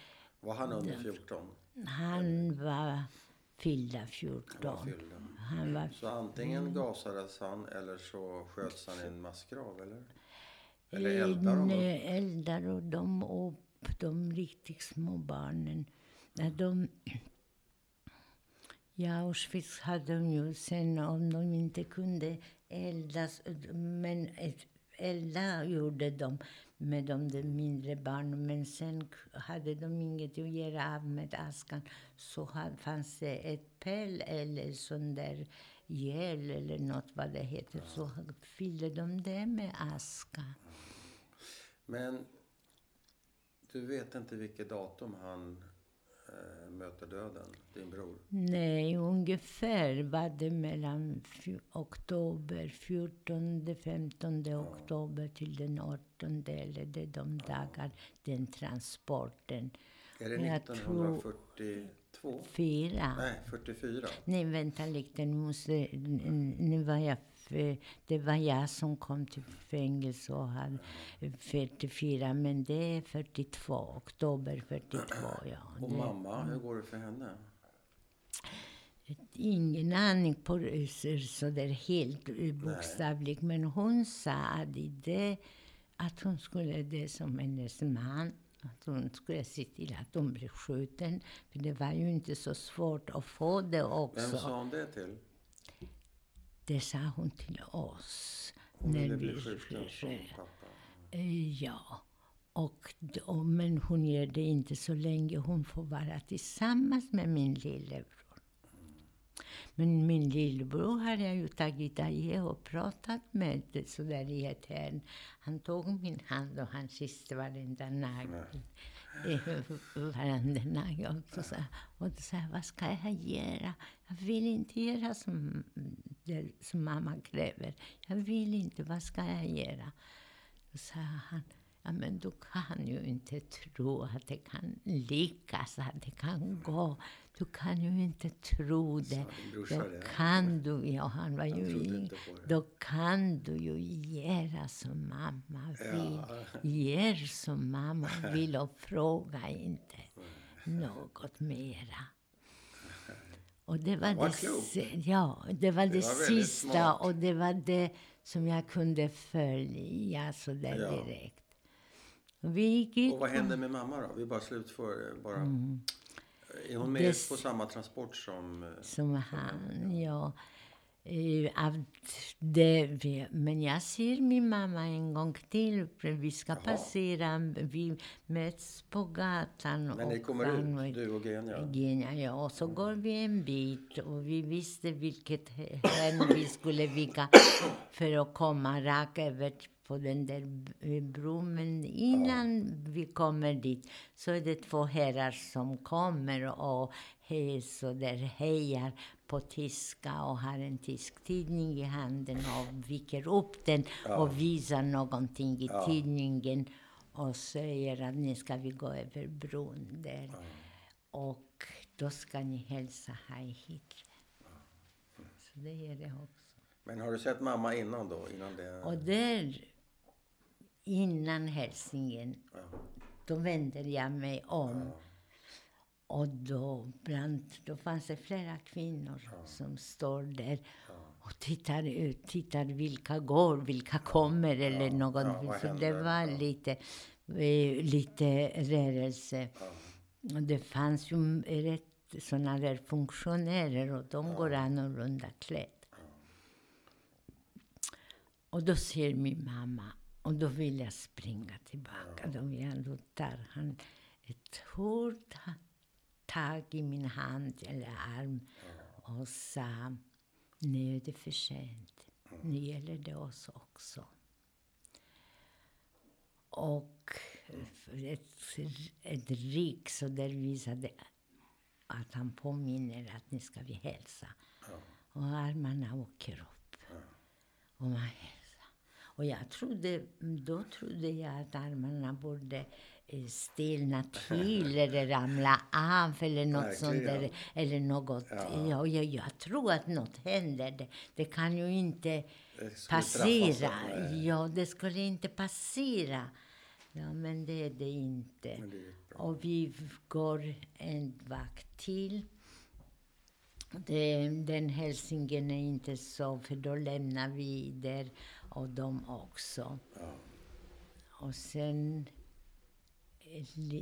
Var han under 14? han var fyllda 14. Fyllda. Han var Så antingen gasades han eller så sköts han i en massgrav, eller? Eller eldar de upp? Nej, eldar och de upp de riktigt små barnen. När de, I Auschwitz hade de ju sen, om de inte kunde eldas, men elda gjorde de med de där mindre barnen. Men sen hade de inget att göra av med askan. Så fanns det ett pell eller sån där gel eller något vad det heter. Så fyllde de det med aska. Men du vet inte vilket datum han möter döden, din bror? Nej, ungefär var det mellan oktober, 14, 15 oktober till den 18 eller det de dagar, den transporten. Är det Jag 1942? Fyra. Nej, 44. Nej, vänta lite, nu måste, nu var jag, f- det var jag som kom till fängelse och hade 44, men det är 42, oktober 42, ja. Och Det- mamma, hur går det för henne? Ingen aning på så- där helt eh, bokstavligt. Men hon sa att, det, att hon skulle det som hennes man. Att hon skulle se till att hon blev skjuten. För det var ju inte så svårt att få det Vem också. sa hon det till? Det sa hon till oss. Hon när ville bli pappa. Eh, Ja. Och, d- och, men hon gör det inte så länge hon får vara tillsammans med min lillebror. Men min lillebror har jag ju tagit i och pratat med det så där i ett hörn. Han tog min hand och han kysste varenda nagel. Eh, i varandra. Och då sa, och då sa jag, vad ska jag göra? Jag vill inte göra som, det, som mamma kräver. Jag vill inte, vad ska jag göra? Då sa han, ja men du kan ju inte tro att det kan lyckas, att det kan gå. Du kan ju inte tro det. brorsa Då det? kan du, ja han var ju i, det. då kan du ju göra som mamma vill. Gör som mamma vill och fråga inte något mera. Och det var Vad det, ja, det, var det, var väldigt sista och det var det som jag kunde följa så där Ja. direkt. Vi gick Och vad hände med mamma då? Vi bara slutför bara. Är hon med Mm. Det- på samma transport som... eh, som han, ja. Eh, det, men jag ser min mamma en gång till. för Vi ska passera, vi möts på gatan. Men ni kommer han ut, du och Genia? Genia, ja. Och så går vi en bit och vi visste vilket hörn vi skulle vika för att komma rakt över på den där b- bron. Men innan vi kommer dit så är det två herrar som kommer och he, så där hejar på tyska och har en tysk tidning i handen och viker upp den och visar någonting i tidningen och säger att nu ska vi gå över bron där. Och då ska ni hälsa Heil Hitler. Så det är det också. Men har du sett mamma innan då? Innan det... Och där, innan hälsningen, då vänder jag mig om. Och då, bland, då fanns det flera kvinnor som står där. och tittar ut, tittar vilka går, vilka kommer eller något. ja, vad så det var lite, eh, lite rörelse. Och det fanns ju rätt sådana där funktionärer och de går annorlunda klädda. Och då ser min mamma och då vill jag springa tillbaka. Då vill jag, då tar han ett hårt tag i min hand eller arm och sa nu är det för sent. Nu gäller det oss också. Och ett, ett rik så där visade att han påminner att nu ska vi hälsa. Och armarna åker upp. Och man. Och jag trodde, då trodde jag att armarna borde eh, stelna till eller ramla av eller något sånt där. Verkligen. Eller något. Ja. Ja. jag, jag tror att något händer. Det, det kan ju inte passera. Ja, det skulle inte passera. Ja, men det är det inte. Det bra. Och vi går en vakt till. Det, den hälsningen är inte så, för då lämnar vi där och de också. Ja. Och sen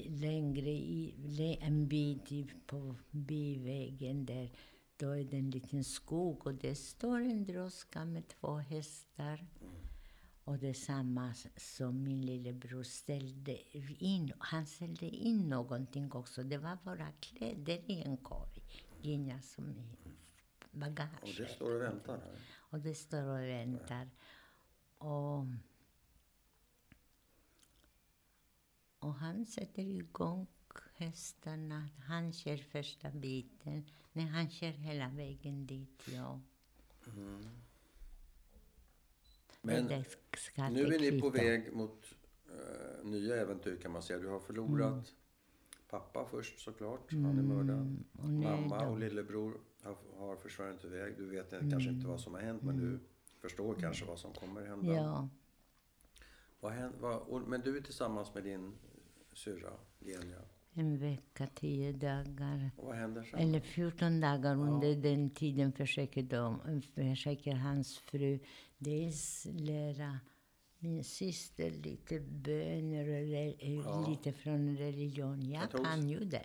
längre i, en bit på bivägen där, då är det en liten skog och det står en droska med två hästar. Och det samma som min lillebror ställde in. Han ställde in någonting också. Det var våra kläder i en korg. Inga som i bagage. Och det står och väntar här. Och det står och väntar. Och, och han sätter igång hästarna. Han kör första biten. Nej, han kör hela vägen dit, ja. Men det ska Nu är ni på väg mot eh, nya äventyr kan man säga. Du har förlorat pappa först såklart. Han är mördad. Mm, nu Mamma då. och lillebror har, har försvunnit iväg. Du vet kanske inte vad som har hänt men du förstår kanske vad som kommer hända. Mm. Ja, Vad händer, vad, men du är tillsammans med din syrra Genia. en vecka, tio dagar. Och vad händer sen? Eller 14 dagar under den tiden försöker, de, försöker hans fru dels lära min syster lite böner och Ja. lite från religion. Jag kan ju det.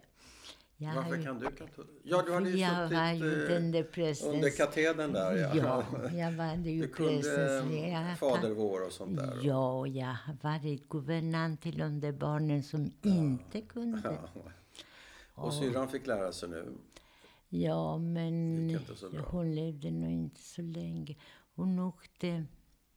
Jag Varför ju- kan du katol- Ja, du hade ju jag var ju suttit eh, där prästens... under katedern där. Ja. Ja, jag var ju Du kunde prästens... eh, jag Fader vår och sånt där. Ja, och jag har varit guvernant till de där barnen som inte kunde. Ja. Och syrran fick lära sig nu. Ja, men hon levde nog inte så länge. Hon åkte